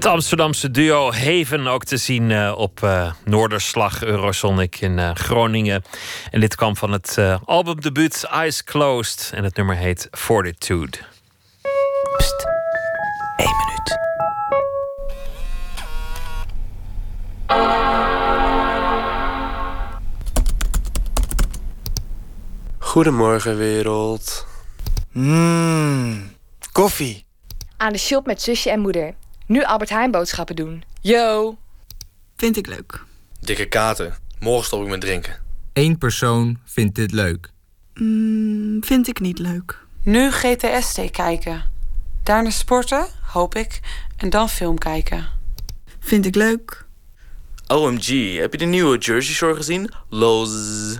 Het Amsterdamse duo Haven ook te zien eh, op eh, Noorderslag Eurosonic in eh, Groningen. En dit kwam van het albumdebuut Eyes Closed. En het nummer heet Fortitude. Pst, één minuut. Goedemorgen wereld. Mmm, koffie. Aan de shop met zusje en moeder. Nu Albert Heijn boodschappen doen. Yo! Vind ik leuk. Dikke katen. Morgen stop ik met drinken. Eén persoon vindt dit leuk. Mm, vind ik niet leuk. Nu GTST kijken. Daarna sporten, hoop ik. En dan film kijken. Vind ik leuk. OMG, heb je de nieuwe Jersey Shore gezien? Loz.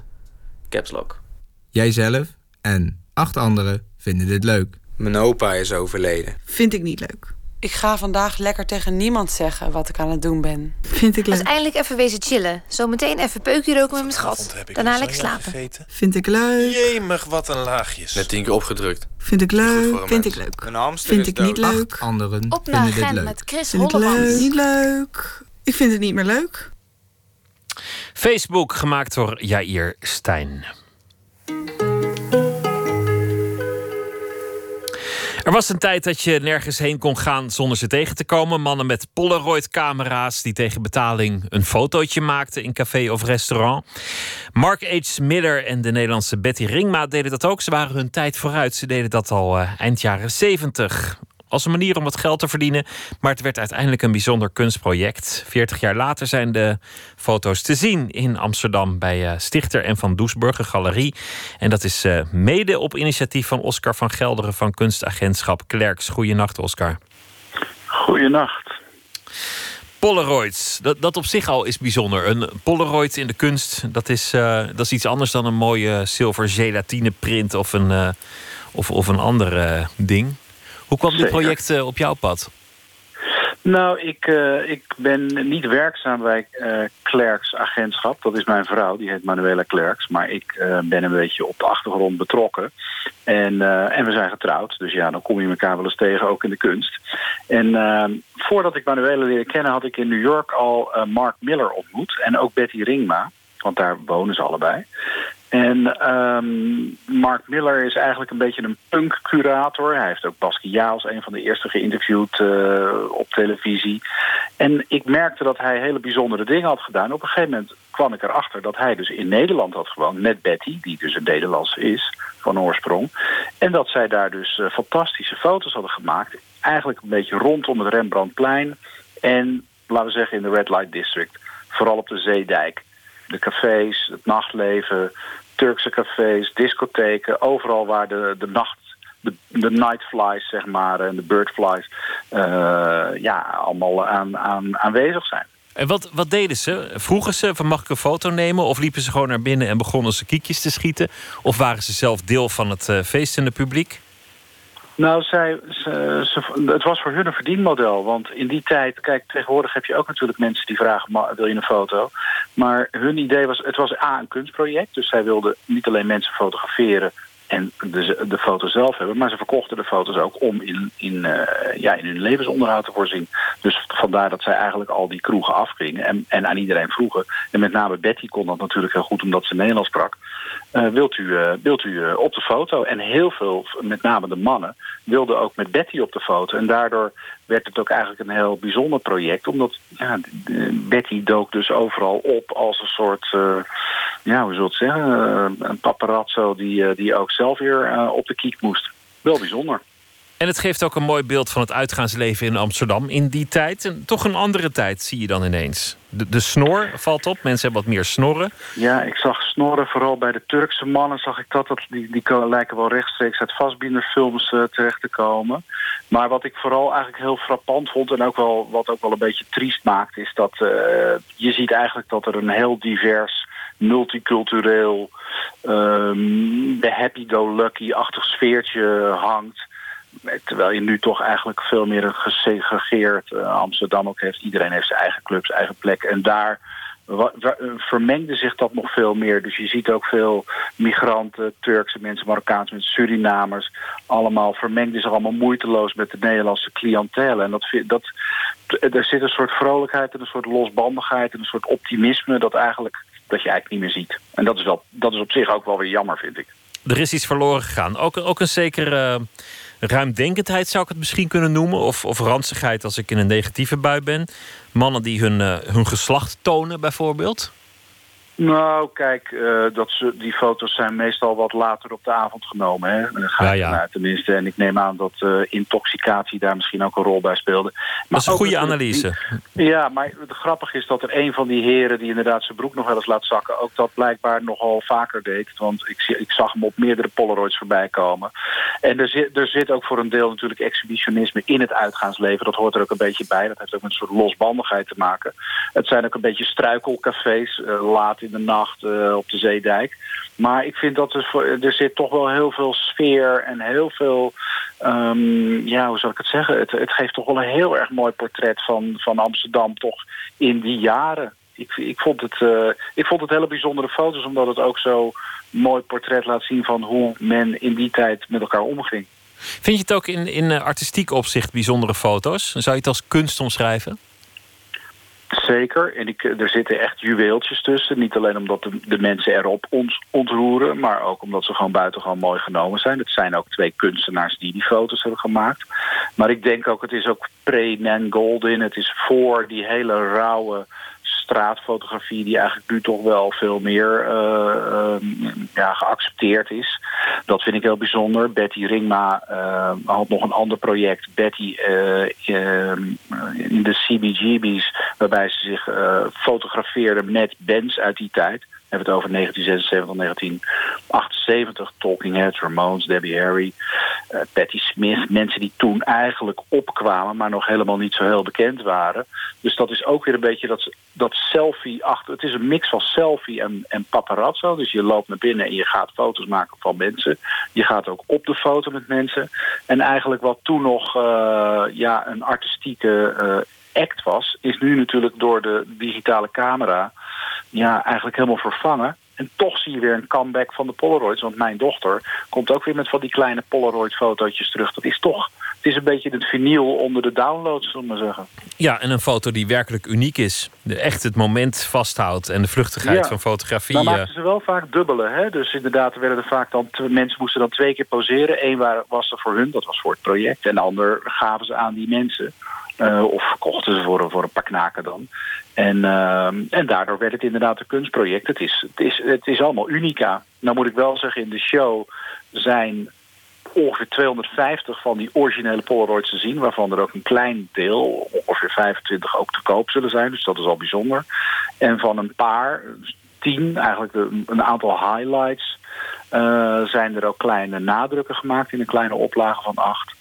Caps Lock. Jijzelf en acht anderen vinden dit leuk. Mijn opa is overleden. Vind ik niet leuk. Ik ga vandaag lekker tegen niemand zeggen wat ik aan het doen ben. Vind ik Dus leuk. eindelijk even wezen chillen. Zometeen even peukje roken met mijn schat. Daarna lekker slapen. Vind ik leuk. Jemig, wat een laagjes. Net tien keer opgedrukt. Vind ik leuk. Vind ik leuk. Een hamster Vind ik niet leuk. Anderen Op naar Gent leuk. met Chris Vind ik leuk. Niet leuk. Ik vind het niet meer leuk. Facebook gemaakt door Jair Stijn. Er was een tijd dat je nergens heen kon gaan zonder ze tegen te komen. Mannen met Polaroid-camera's die tegen betaling een fotootje maakten in café of restaurant. Mark H. Miller en de Nederlandse Betty Ringma deden dat ook. Ze waren hun tijd vooruit. Ze deden dat al eh, eind jaren 70 als een manier om wat geld te verdienen. Maar het werd uiteindelijk een bijzonder kunstproject. 40 jaar later zijn de foto's te zien in Amsterdam bij eh, Stichter en van Doesburg, een galerie. En dat is eh, mede op initiatief van Oscar van Gelderen van kunstagentschap Klerks. Goeienacht, Oscar. Goeienacht. Polaroids, dat, dat op zich al is bijzonder. Een Polaroid in de kunst, dat is, eh, dat is iets anders dan een mooie zilver gelatine print of een, of, of een ander ding. Hoe kwam dit project eh, op jouw pad? Nou, ik, eh, ik ben niet werkzaam bij eh Klerks agentschap. Dat is mijn vrouw, die heet Manuela Klerks. Maar ik ben een beetje op de achtergrond betrokken. En, en we zijn getrouwd. Dus ja, dan kom je elkaar wel eens tegen, ook in de kunst. En eh, voordat ik Manuela leerde kennen, had ik in New York al Mark Miller ontmoet. En ook Betty Ringma. Want daar wonen ze allebei. En ehm, Mark Miller is eigenlijk een beetje een punk-curator. Hij heeft ook Basquiat als een van de eerste geïnterviewd eh, op televisie. En ik merkte dat hij hele bijzondere dingen had gedaan. Op een gegeven moment kwam ik erachter dat hij dus in Nederland had gewoond met Betty, die dus een Nederlandse is van oorsprong. En dat zij daar dus eh, fantastische foto's hadden gemaakt. Eigenlijk een beetje rondom het Rembrandtplein. En laten we zeggen in de Red Light District. Vooral op de Zeedijk. De cafés, het nachtleven, Turkse cafés, discotheken. Overal waar de, de nacht, de, de nightflies zeg maar en de birdflies eh, ja, allemaal aan, aan, aanwezig zijn. En wat, wat deden ze? Vroegen ze van mag ik een foto nemen? Of liepen ze gewoon naar binnen en begonnen ze kiekjes te schieten? Of waren ze zelf deel van het eh, feestende publiek? Nou, zij, ze, het was voor hun een verdienmodel. Want in die tijd, kijk, tegenwoordig heb je ook natuurlijk mensen die vragen: "Ma- wil je een foto? Maar hun idee was: het was A, een kunstproject. Dus zij wilden niet alleen mensen fotograferen en de, de foto zelf hebben, maar ze verkochten de foto's ook om in, in, eh, ja, in hun levensonderhoud te voorzien. Dus vandaar dat zij eigenlijk al die kroegen afgingen en, en aan iedereen vroegen. En met name Betty kon dat natuurlijk heel goed omdat ze Nederlands sprak. Eh, wilt u, eh, wilt u op de foto? En heel veel, met name de mannen, wilden ook met Betty op de foto. En daardoor werd het ook eigenlijk een heel bijzonder project. Omdat ja, Betty dook dus overal op als een soort, eh, ja, hoe zult het zeggen, eh, een paparazzo die, eh, die ook zelf weer op de kiek moest. Wel bijzonder. En het geeft ook een mooi beeld van het uitgaansleven in Amsterdam in die tijd. En toch een andere tijd zie je dan ineens. De, snor valt op. Mensen hebben wat meer snorren. Ja, ik zag snorren, vooral bij de Turkse mannen zag ik dat. dat die, die lijken wel rechtstreeks uit Vastbinderfilms eh, terecht te komen. Maar wat ik vooral eigenlijk heel frappant vond... en ook wel, wat ook wel een beetje triest maakt... is dat eh, je ziet eigenlijk dat er een heel divers, multicultureel... ehm, de happy-go-lucky-achtig sfeertje hangt... Terwijl je nu toch eigenlijk veel meer een gesegregeerd eh, Amsterdam ook heeft. Iedereen heeft zijn eigen clubs, eigen plek. En daar eh, vermengde zich dat nog veel meer. Dus je ziet ook veel migranten, Turkse mensen, Marokkaanse mensen, Surinamers. Allemaal vermengden zich allemaal moeiteloos met de Nederlandse cliëntele. En dat, dat, er zit een soort vrolijkheid en een soort losbandigheid en een soort optimisme dat eigenlijk dat je eigenlijk niet meer ziet. En dat is, wel, dat is op zich ook wel weer jammer, vind ik. Er is iets verloren gegaan. Ook, ook een zekere ruimdenkendheid zou ik het misschien kunnen noemen. Of, of ranzigheid als ik in een negatieve bui ben. Mannen die hun, uh, hun geslacht tonen, bijvoorbeeld. Nou, kijk, uh, dat ze, die foto's zijn meestal wat later op de avond genomen. Hè? Ga ja, ja. vanuit, tenminste. En ik neem aan dat uh, intoxicatie daar misschien ook een rol bij speelde. Maar dat is een goede analyse. die- ja, maar het grappige is dat er een van die heren... die inderdaad zijn broek nog wel eens laat zakken... ook dat blijkbaar nogal vaker deed. Want ik, zie- ik zag hem op meerdere Polaroids voorbij komen. En er zit, er zit ook voor een deel natuurlijk exhibitionisme in het uitgaansleven. Dat hoort er ook een beetje bij. Dat heeft ook met een soort losbandigheid te maken. Het zijn ook een beetje struikelcafés, eh, laat in de nacht eh, op de Zeedijk. Maar ik vind dat er, er zit toch wel heel veel sfeer en heel veel... ehm, ja, hoe zal ik het zeggen? Het, het geeft toch wel een heel erg mooi portret van, van Amsterdam toch in die jaren. Ik, ik, vond het, eh, ik vond het hele bijzondere foto's, omdat het ook zo mooi portret laat zien van hoe men in die tijd met elkaar omging. Vind je het ook in, in eh, artistiek opzicht bijzondere foto's? Zou je het als kunst omschrijven? Zeker. En ik, er zitten echt juweeltjes tussen. Niet alleen omdat de, de mensen erop ons ontroeren, maar ook omdat ze gewoon buitengewoon mooi genomen zijn. Het zijn ook twee kunstenaars die die foto's hebben gemaakt. Maar ik denk ook, het is ook pre-Nan Goldin. Het is voor die hele rauwe straatfotografie die eigenlijk nu toch wel veel meer eh, ehm, ja, geaccepteerd is. Dat vind ik heel bijzonder. Betty Ringma eh, had nog een ander project, Betty eh, ehm, in de CBGB's, waarbij ze zich fotografeerde met bands uit die tijd. Hebben het over 1976, 1978, Talking Heads, Ramones, Debbie Harry, eh, Patti Smith. Mensen die toen eigenlijk opkwamen, maar nog helemaal niet zo heel bekend waren. Dus dat is ook weer een beetje dat, dat selfie achter. Het is een mix van selfie en, en paparazzo. Dus je loopt naar binnen en je gaat foto's maken van mensen. Je gaat ook op de foto met mensen. En eigenlijk wat toen nog eh, ja, een artistieke eh, act was, is nu natuurlijk door de digitale camera ja, eigenlijk helemaal vervangen. En toch zie je weer een comeback van de Polaroids. Want mijn dochter komt ook weer met van die kleine Polaroid-fotootjes terug. Dat is toch, het is een beetje het vinyl onder de downloads, zullen we maar zeggen. Ja, en een foto die werkelijk uniek is. De, echt het moment vasthoudt en de vluchtigheid Ja. van fotografie. Dan eh, maakten ze wel vaak dubbele. Hè? Dus inderdaad, er werden er vaak dan, mensen moesten dan twee keer poseren. Eén wa- was er voor hun, dat was voor het project. En de ander gaven ze aan die mensen. Eh, of verkochten ze voor, een- voor een paar knaken dan. En, ehm, en daardoor werd het inderdaad een kunstproject. Het is, het, is, het is allemaal unica. Nou moet ik wel zeggen, in de show zijn ongeveer 250 van die originele Polaroids te zien... waarvan er ook een klein deel, ongeveer 25, ook te koop zullen zijn. Dus dat is al bijzonder. En van een paar, tien, eigenlijk een aantal highlights... eh, zijn er ook kleine nadrukken gemaakt in een kleine oplage van acht.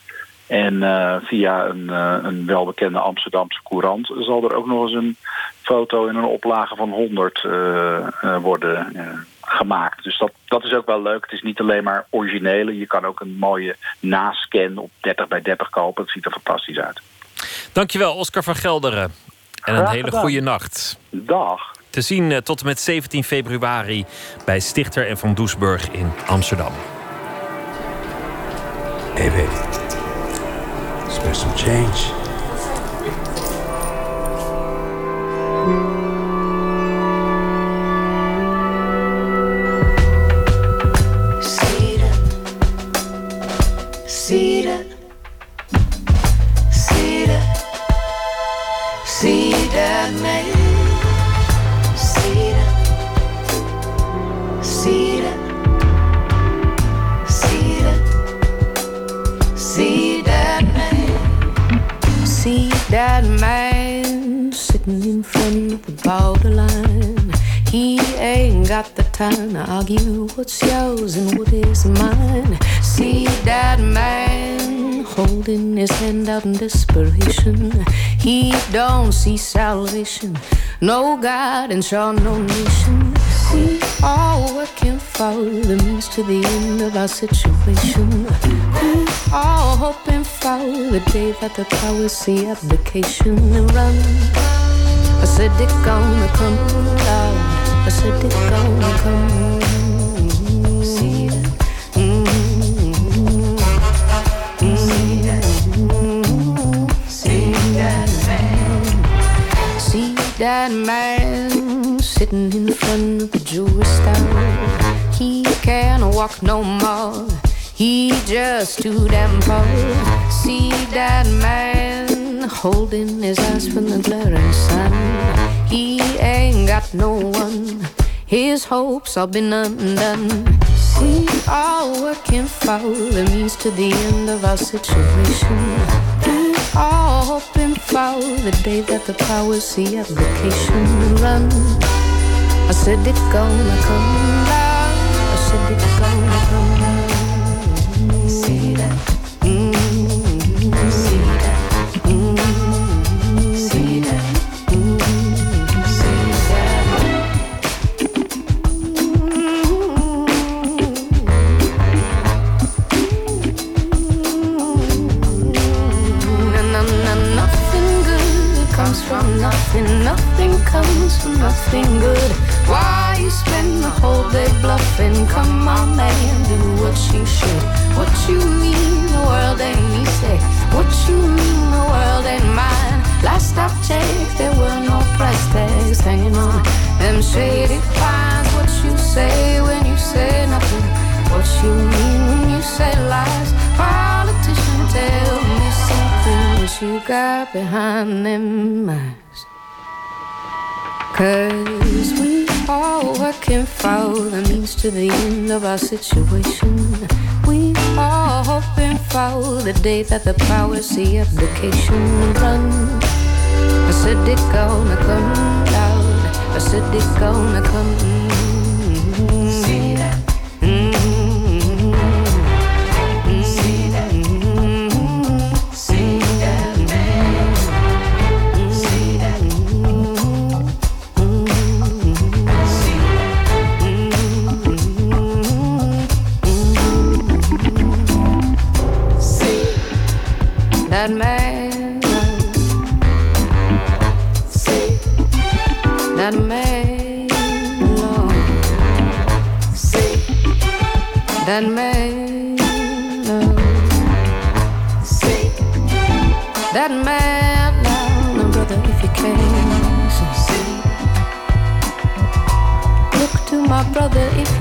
En eh, via een, eh, een welbekende Amsterdamse courant zal er ook nog eens een foto in een oplage van 100 eh, eh, worden gemaakt. Dus dat, dat is ook wel leuk. Het is niet alleen maar originele. Je kan ook een mooie nascan op 30 bij 30 kopen. Het ziet er fantastisch uit. Dankjewel, Oscar van Gelderen. En een hele goede nacht. Dag. Te zien tot en met 17 februari bij Stichter en Van Doesburg in Amsterdam. Hey baby, spare some change. Got the time to argue what's yours and what is mine. See that man holding his hand out in desperation. He don't see salvation, no God and sure no nation. We all working for the means to the end of our situation. We all hoping for the day that the powers see abdication and run. I said gonna come loud. I said it come. See that man? that man sitting in front of the jewelry store. He can't walk no more. He just too damn poor. See that man holding his eyes from the glaring sun. He ain't got no one. His hopes all been undone. We are working for the means to the end of our situation. We are hoping for the day that the powers see application run. I said it gonna come down. Nothing good. Why you spend the whole day bluffing? Come on, man, do what you should. What you mean the world ain't? Say what you mean the world ain't mine. Last I checked, there were no price tags hanging on them shady pines. What you say when you say nothing? What you mean when you say lies? Politician, tell me something. What you got behind them eyes? Cause we are working for the means to the end of our situation. We are hoping for the day that the powers see application run. I said it gonna come loud. I said it gonna come. See That man, see that man, Lord. see that man, Lord. see that man, Lord, brother, if you can, so see. Look to my brother if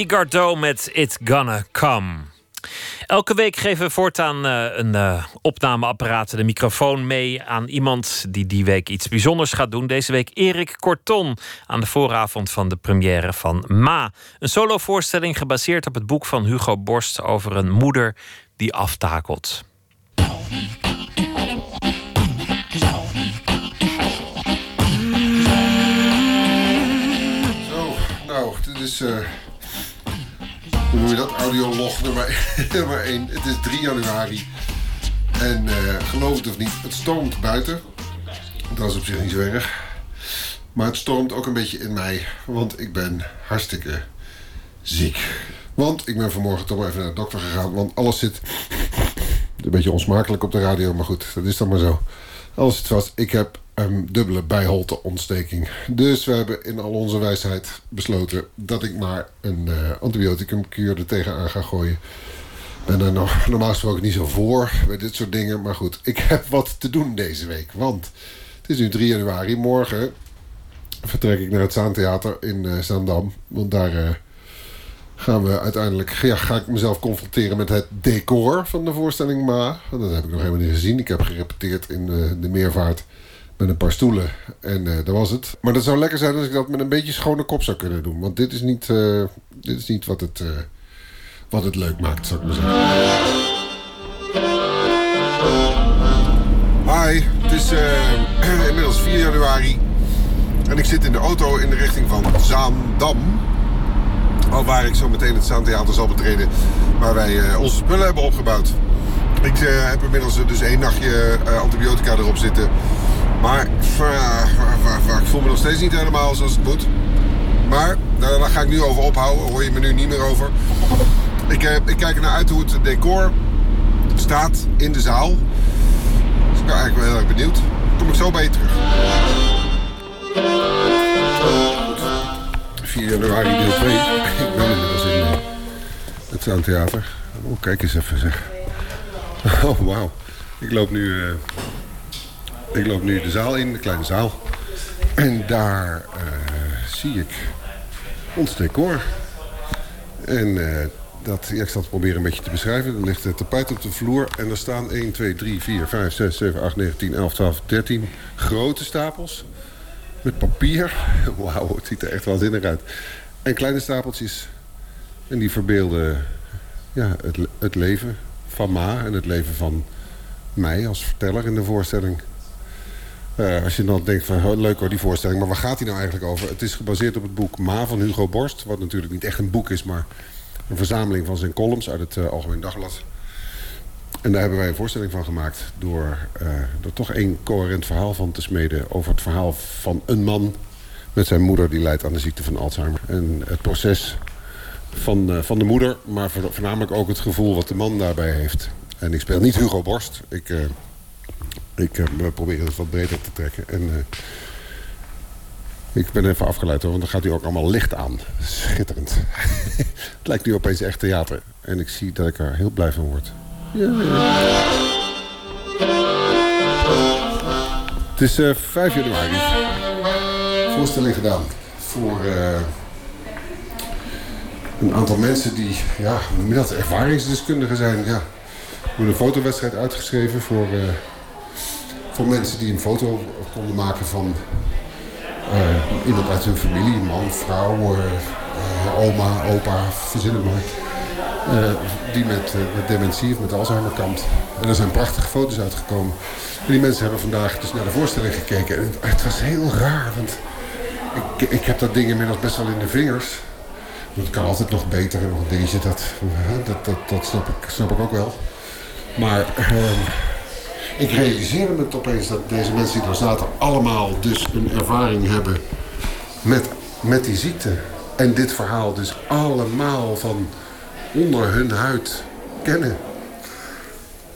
Melody Gardot met It's Gonna Come. Elke week geven we voortaan eh, een eh, opnameapparaat, de microfoon mee aan iemand die die week iets bijzonders gaat doen. Deze week Erik Corton aan de vooravond van de première van Ma. Een solovoorstelling gebaseerd op het boek van Hugo Borst over een moeder die aftakelt. Zo, nou, dit is. eh noem je dat? Audiolog nummer, nummer 1. Het is 3 januari. En eh, geloof het of niet, het stormt buiten. Dat is op zich niet zo erg. Maar het stormt ook een beetje in mij. Want ik ben hartstikke ziek. Want ik ben vanmorgen toch even naar de dokter gegaan. Want alles zit een beetje onsmakelijk op de radio. Maar goed, dat is dan maar zo. Alles zit vast. Ik heb een dubbele bijholteontsteking. Dus we hebben in al onze wijsheid besloten... dat ik maar een eh, antibioticumkuur er tegenaan ga gooien. Ik ben er nog, normaal gesproken niet zo voor bij dit soort dingen. Maar goed, ik heb wat te doen deze week. Want het is nu 3 januari. Morgen vertrek ik naar het Zaantheater in eh Zaandam. Want daar eh, gaan we uiteindelijk... Ja, ga ik mezelf confronteren met het decor van de voorstelling Ma. Want dat heb ik nog helemaal niet gezien. Ik heb gerepeteerd in de meervaart met een paar stoelen. En eh, dat was het. Maar dat zou lekker zijn als ik dat met een beetje schone kop zou kunnen doen. Want dit is niet, eh, dit is niet wat, het, eh, wat het leuk maakt, zou ik maar zeggen. Hi, het is inmiddels 4 januari. En ik zit in de auto in de richting van Zaandam. Al waar ik zo meteen het Zaantheater zal betreden. Waar wij onze spullen hebben opgebouwd. Ik heb inmiddels dus één nachtje antibiotica erop zitten. Maar eh, ik voel me nog steeds niet helemaal zoals het moet. Maar daar, ga ik nu over ophouden. Hoor je me nu niet meer over. Ik, eh, ik kijk er naar uit hoe het decor staat in de zaal. Dus ik ben eigenlijk wel heel erg benieuwd. Kom ik zo bij je terug. 4 januari deel 2. Ik ben inmiddels in eh, het Zaantheater. Oh, kijk eens even zeg. Oh, wauw. Ik loop nu... ik loop nu de zaal in, de kleine zaal. En daar eh, zie ik ons decor. En eh, dat, ik zal het proberen een beetje te beschrijven. Er ligt het tapijt op de vloer en er staan 1, 2, 3, 4, 5, 6, 7, 8, 9, 10, 11, 12, 13 grote stapels. Met papier. Wauw, het ziet er echt waanzinnig uit. En kleine stapeltjes. En die verbeelden ja, het, het leven van Ma en het leven van mij als verteller in de voorstelling. Eh, als je dan denkt van leuk hoor die voorstelling, maar waar gaat die nou eigenlijk over? Het is gebaseerd op het boek Ma van Hugo Borst, wat natuurlijk niet echt een boek is, maar een verzameling van zijn columns uit het eh, Algemeen Dagblad. En daar hebben wij een voorstelling van gemaakt door, eh, door toch één coherent verhaal van te smeden over het verhaal van een man met zijn moeder die lijdt aan de ziekte van Alzheimer. En het proces van, van de moeder, maar vo- voornamelijk ook het gevoel wat de man daarbij heeft. En ik speel niet Hugo Borst. Ik, ik eh, we proberen het wat breder te trekken. En eh, ik ben even afgeleid hoor, want dan gaat hij ook allemaal licht aan. Schitterend. het lijkt nu opeens echt theater. En ik zie dat ik er heel blij van word. Ja, Het is eh 5 januari. Voorstelling gedaan voor eh, een aantal mensen die, ja, ervaringsdeskundigen zijn. Ja. Er wordt een fotowedstrijd uitgeschreven voor, eh, voor mensen die een foto konden maken van eh, iemand uit hun familie. Man, vrouw, eh, eh, oma, opa, verzin het maar. Die met, met dementie of met Alzheimer kampt. En er zijn prachtige foto's uitgekomen. En die mensen hebben vandaag dus naar de voorstelling gekeken. En het, het was heel raar, want ik, ik heb dat ding inmiddels best wel in de vingers. Want het kan altijd nog beter en nog een dat, dat, dat snap, ik, snap ik ook wel. Maar ehm, ik realiseerde me opeens dat deze mensen die daar zaten... allemaal dus een ervaring hebben met, met die ziekte. En dit verhaal dus allemaal van onder hun huid kennen.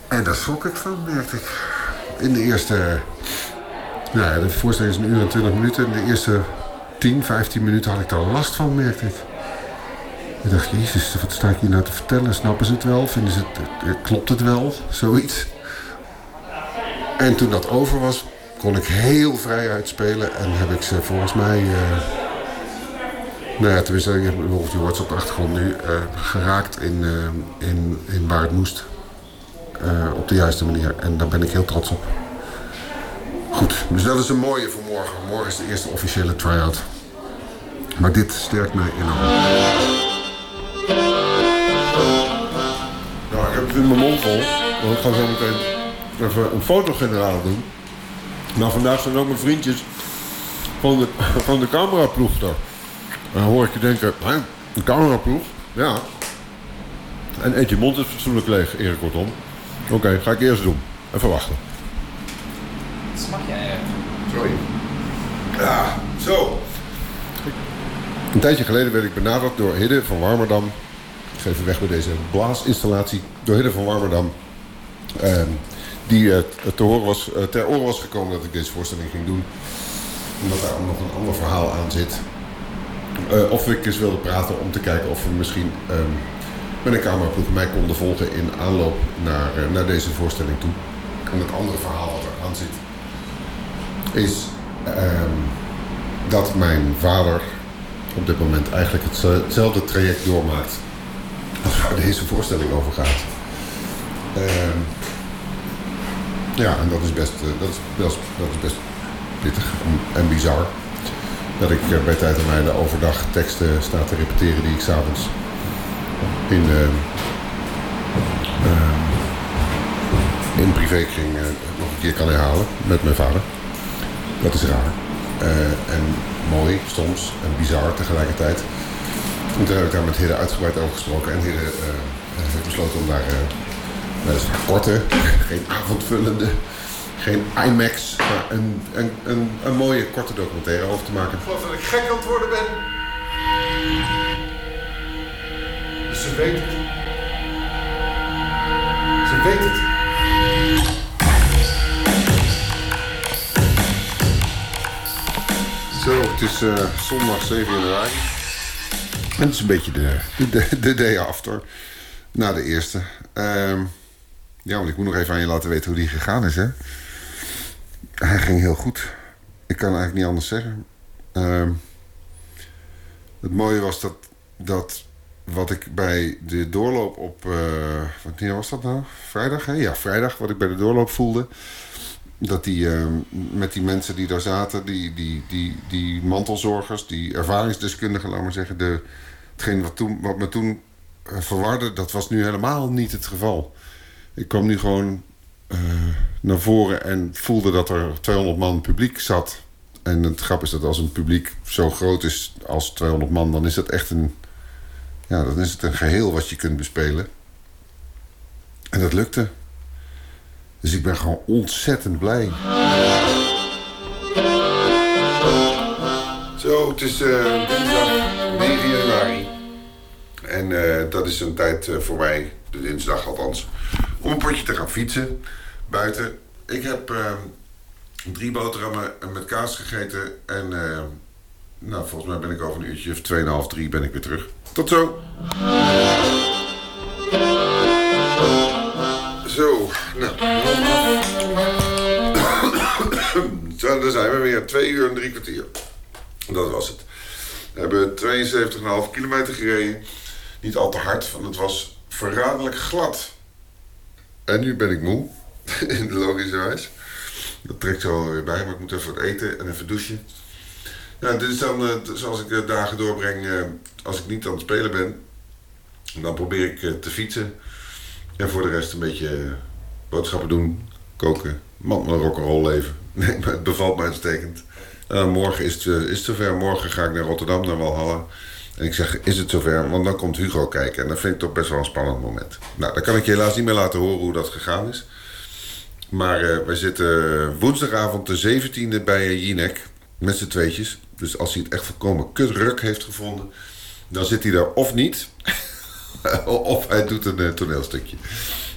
En daar schrok ik van, merkte ik. In de eerste... Nou ja, de voorstelling is een uur en twintig minuten. In de eerste 10, 15 minuten had ik daar last van, merkte ik. Ik dacht, jezus, wat sta ik hier nou te vertellen? Snappen ze het wel? Vinden ze het, eh, klopt het wel? Zoiets. En toen dat over was, kon ik heel vrij uitspelen. En heb ik ze volgens mij... eh, nou ja, tenminste, je hoort ze op de achtergrond nu... eh, geraakt in, eh, in, in waar het moest. Op de juiste manier. En daar ben ik heel trots op. Goed, dus dat is een mooie voor morgen. Morgen is de eerste officiële try-out. Maar dit sterkt mij enorm. Nou, ik heb het in mijn mond vol. Want ik ga zo meteen even een fotogeneraal doen. Nou, vandaag zijn ook mijn vriendjes van de, van de cameraploeg daar. En dan hoor ik je denken, hè, een cameraploeg? Ja. En eet je mond is fatsoenlijk leeg, Erik Kortom. Oké, ga ik eerst doen. Even wachten. Smak jij? Sorry. Ja, zo. Een tijdje geleden werd ik benaderd door Hidde van Warmerdam. Ik geef weg bij deze blaasinstallatie. Door Hidde van Warmerdam. Ehm, die eh, te horen was, eh, ter oren was gekomen dat ik deze voorstelling ging doen. Omdat daar nog een ander verhaal aan zit. Eh, of ik eens wilde praten om te kijken of we misschien ehm, met een cameraploeg mij konden volgen in aanloop naar, naar deze voorstelling toe. En het andere verhaal wat er aan zit, is ehm, dat mijn vader op dit moment eigenlijk het- hetzelfde traject doormaakt als waar deze voorstelling over gaat. Ehm, ja, en dat is best, eh, dat is, dat is, best pittig en- bizar. Dat ik eh, bij tijd en mijne overdag teksten sta te repeteren die ik s'avonds in, ehm, ehm, in privékring nog een keer kan herhalen met mijn vader. Dat is raar. En mooi soms en bizar tegelijkertijd. En toen heb ik daar met Hidde uitgebreid over gesproken. En Hidde heeft besloten om daar dat is een korte, geen avondvullende, geen IMAX, maar een, een, een, een mooie korte documentaire over te maken. Ik geloof dat ik gek aan het worden ben. Dus ze weet het. Ze weet het. Zo, het is eh, zondag 7 januari. En het is een beetje de, de, de, de day after. Na de eerste. Ehm, ja, want ik moet nog even aan je laten weten hoe die gegaan is, hè. Hij ging heel goed. Ik kan eigenlijk niet anders zeggen. Ehm, het mooie was dat, dat wat ik bij de doorloop op... eh wanneer was dat nou? Vrijdag, hè? Ja, vrijdag. Wat ik bij de doorloop voelde... dat die ehm, met die mensen die daar zaten... die, die, die, die mantelzorgers, die ervaringsdeskundigen, laat maar zeggen... De, hetgeen wat, toen, wat me toen eh, verwarde, dat was nu helemaal niet het geval. Ik kwam nu gewoon eh, naar voren en voelde dat er 200 man publiek zat. En het grap is dat als een publiek zo groot is als 200 man... dan is dat echt een, ja, dan is het een geheel wat je kunt bespelen. En dat lukte. Dus ik ben gewoon ontzettend blij. Zo, het is eh, dinsdag 9 januari. En eh, dat is een tijd voor mij, de dinsdag althans, om een potje te gaan fietsen buiten. Ik heb eh, drie boterhammen met kaas gegeten. En eh, nou, volgens mij ben ik over een uurtje of 2,5, 3 ben ik weer terug. Tot zo! Zo, nou. Zo, daar zijn we weer. Twee uur en drie kwartier. Dat was het. We hebben 72,5 kilometer gereden. Niet al te hard, want het was verraderlijk glad. En nu ben ik moe. In de logische wijs. Dat trekt zo weer bij, maar ik moet even wat eten en even douchen. Ja, dit is dan eh, zoals ik de dagen doorbreng eh, als ik niet aan het spelen ben. Dan probeer ik eh, te fietsen. En voor de rest een beetje eh, boodschappen doen, koken, man met rock'n'roll leven. Nee, het bevalt mij uitstekend. Eh, morgen is het, eh, is het zover. Morgen ga ik naar Rotterdam, naar Walhalla. En ik zeg, is het zover? Want dan komt Hugo kijken. En dat vind ik toch best wel een spannend moment. Nou, dan kan ik je helaas niet meer laten horen hoe dat gegaan is. Maar eh wij zitten woensdagavond de 17e bij Jinek. Met z'n tweetjes. Dus als hij het echt volkomen kutruk heeft gevonden... dan zit hij daar of niet... of hij doet een eh, toneelstukje.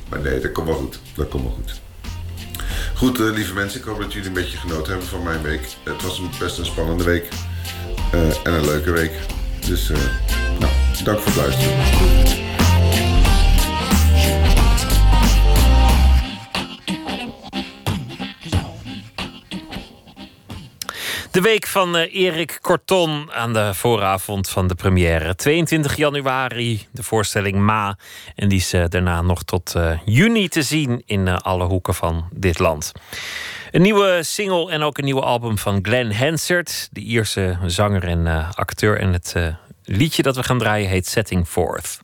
Maar nee, dat komt wel goed. Dat komt wel goed. Goed, eh, lieve mensen. Ik hoop dat jullie een beetje genoten hebben van mijn week. Het was een, best een spannende week. En een leuke week. Dus, nou, dank voor het luisteren. De week van eh, Erik Corton aan de vooravond van de première. 22 januari de voorstelling Ma. En die is eh, daarna nog tot juni te zien in alle hoeken van dit land. Een nieuwe single en ook een nieuwe album van Glenn Hansard. De Ierse zanger en eh, acteur. En het eh, liedje dat we gaan draaien heet Setting Forth.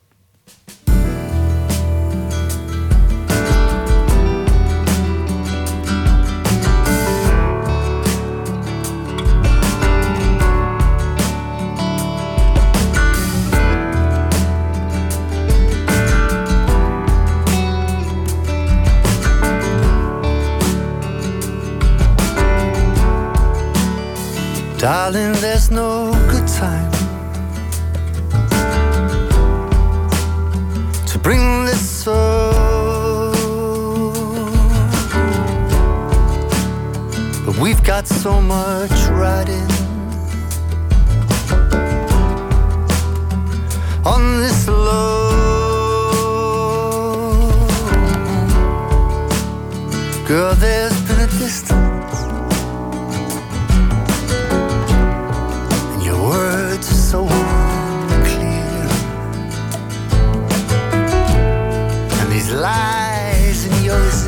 Darling, there's no good time to bring this up. But we've got so much riding on this love.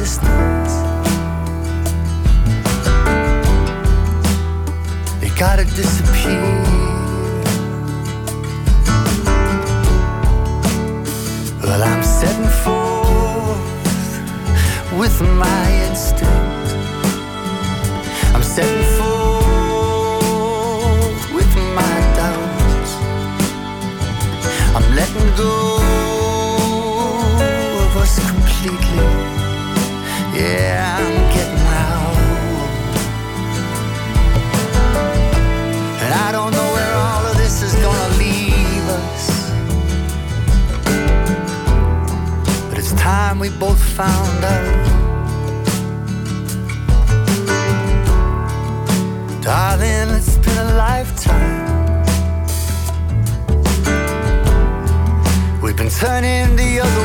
Distance. You gotta disappear. Well, I'm setting forth with my instinct. I'm setting forth with my doubts. I'm letting go time we both found out. Darling, it's been a lifetime. We've been turning the other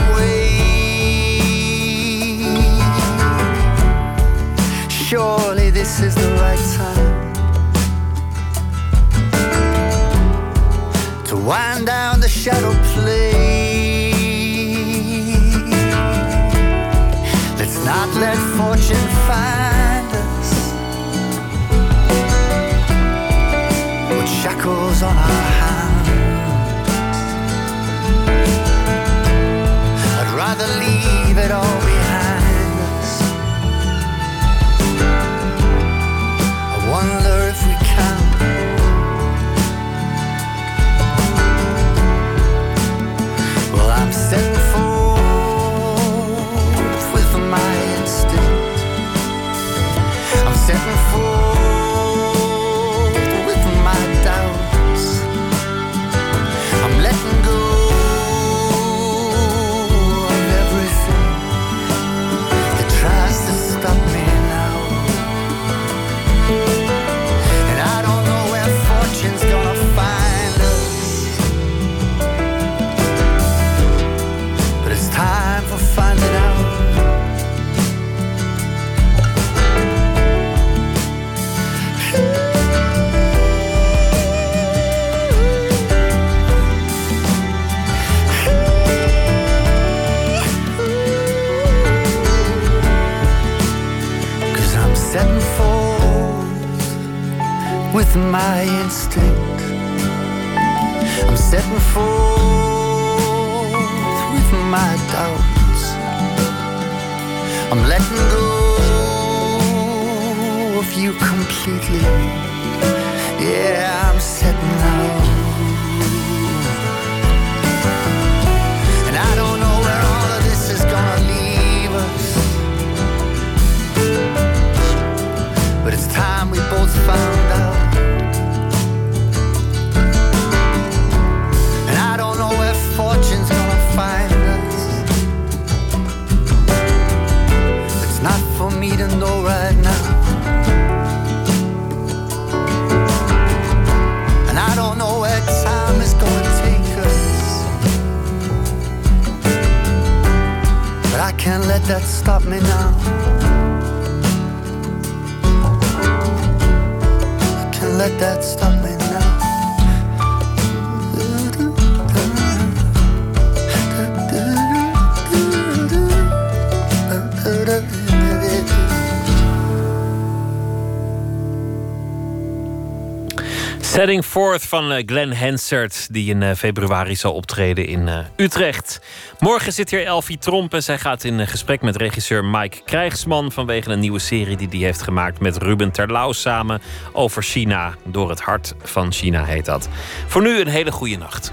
Setting Forth van eh, Glenn Hansard, die in eh, februari zal optreden in eh, Utrecht. Morgen zit hier Elfie Tromp en zij gaat in gesprek met regisseur Mike Krijgsman... vanwege een nieuwe serie die hij heeft gemaakt met Ruben Terlouw samen over China. Door het hart van China heet dat. Voor nu een hele goede nacht.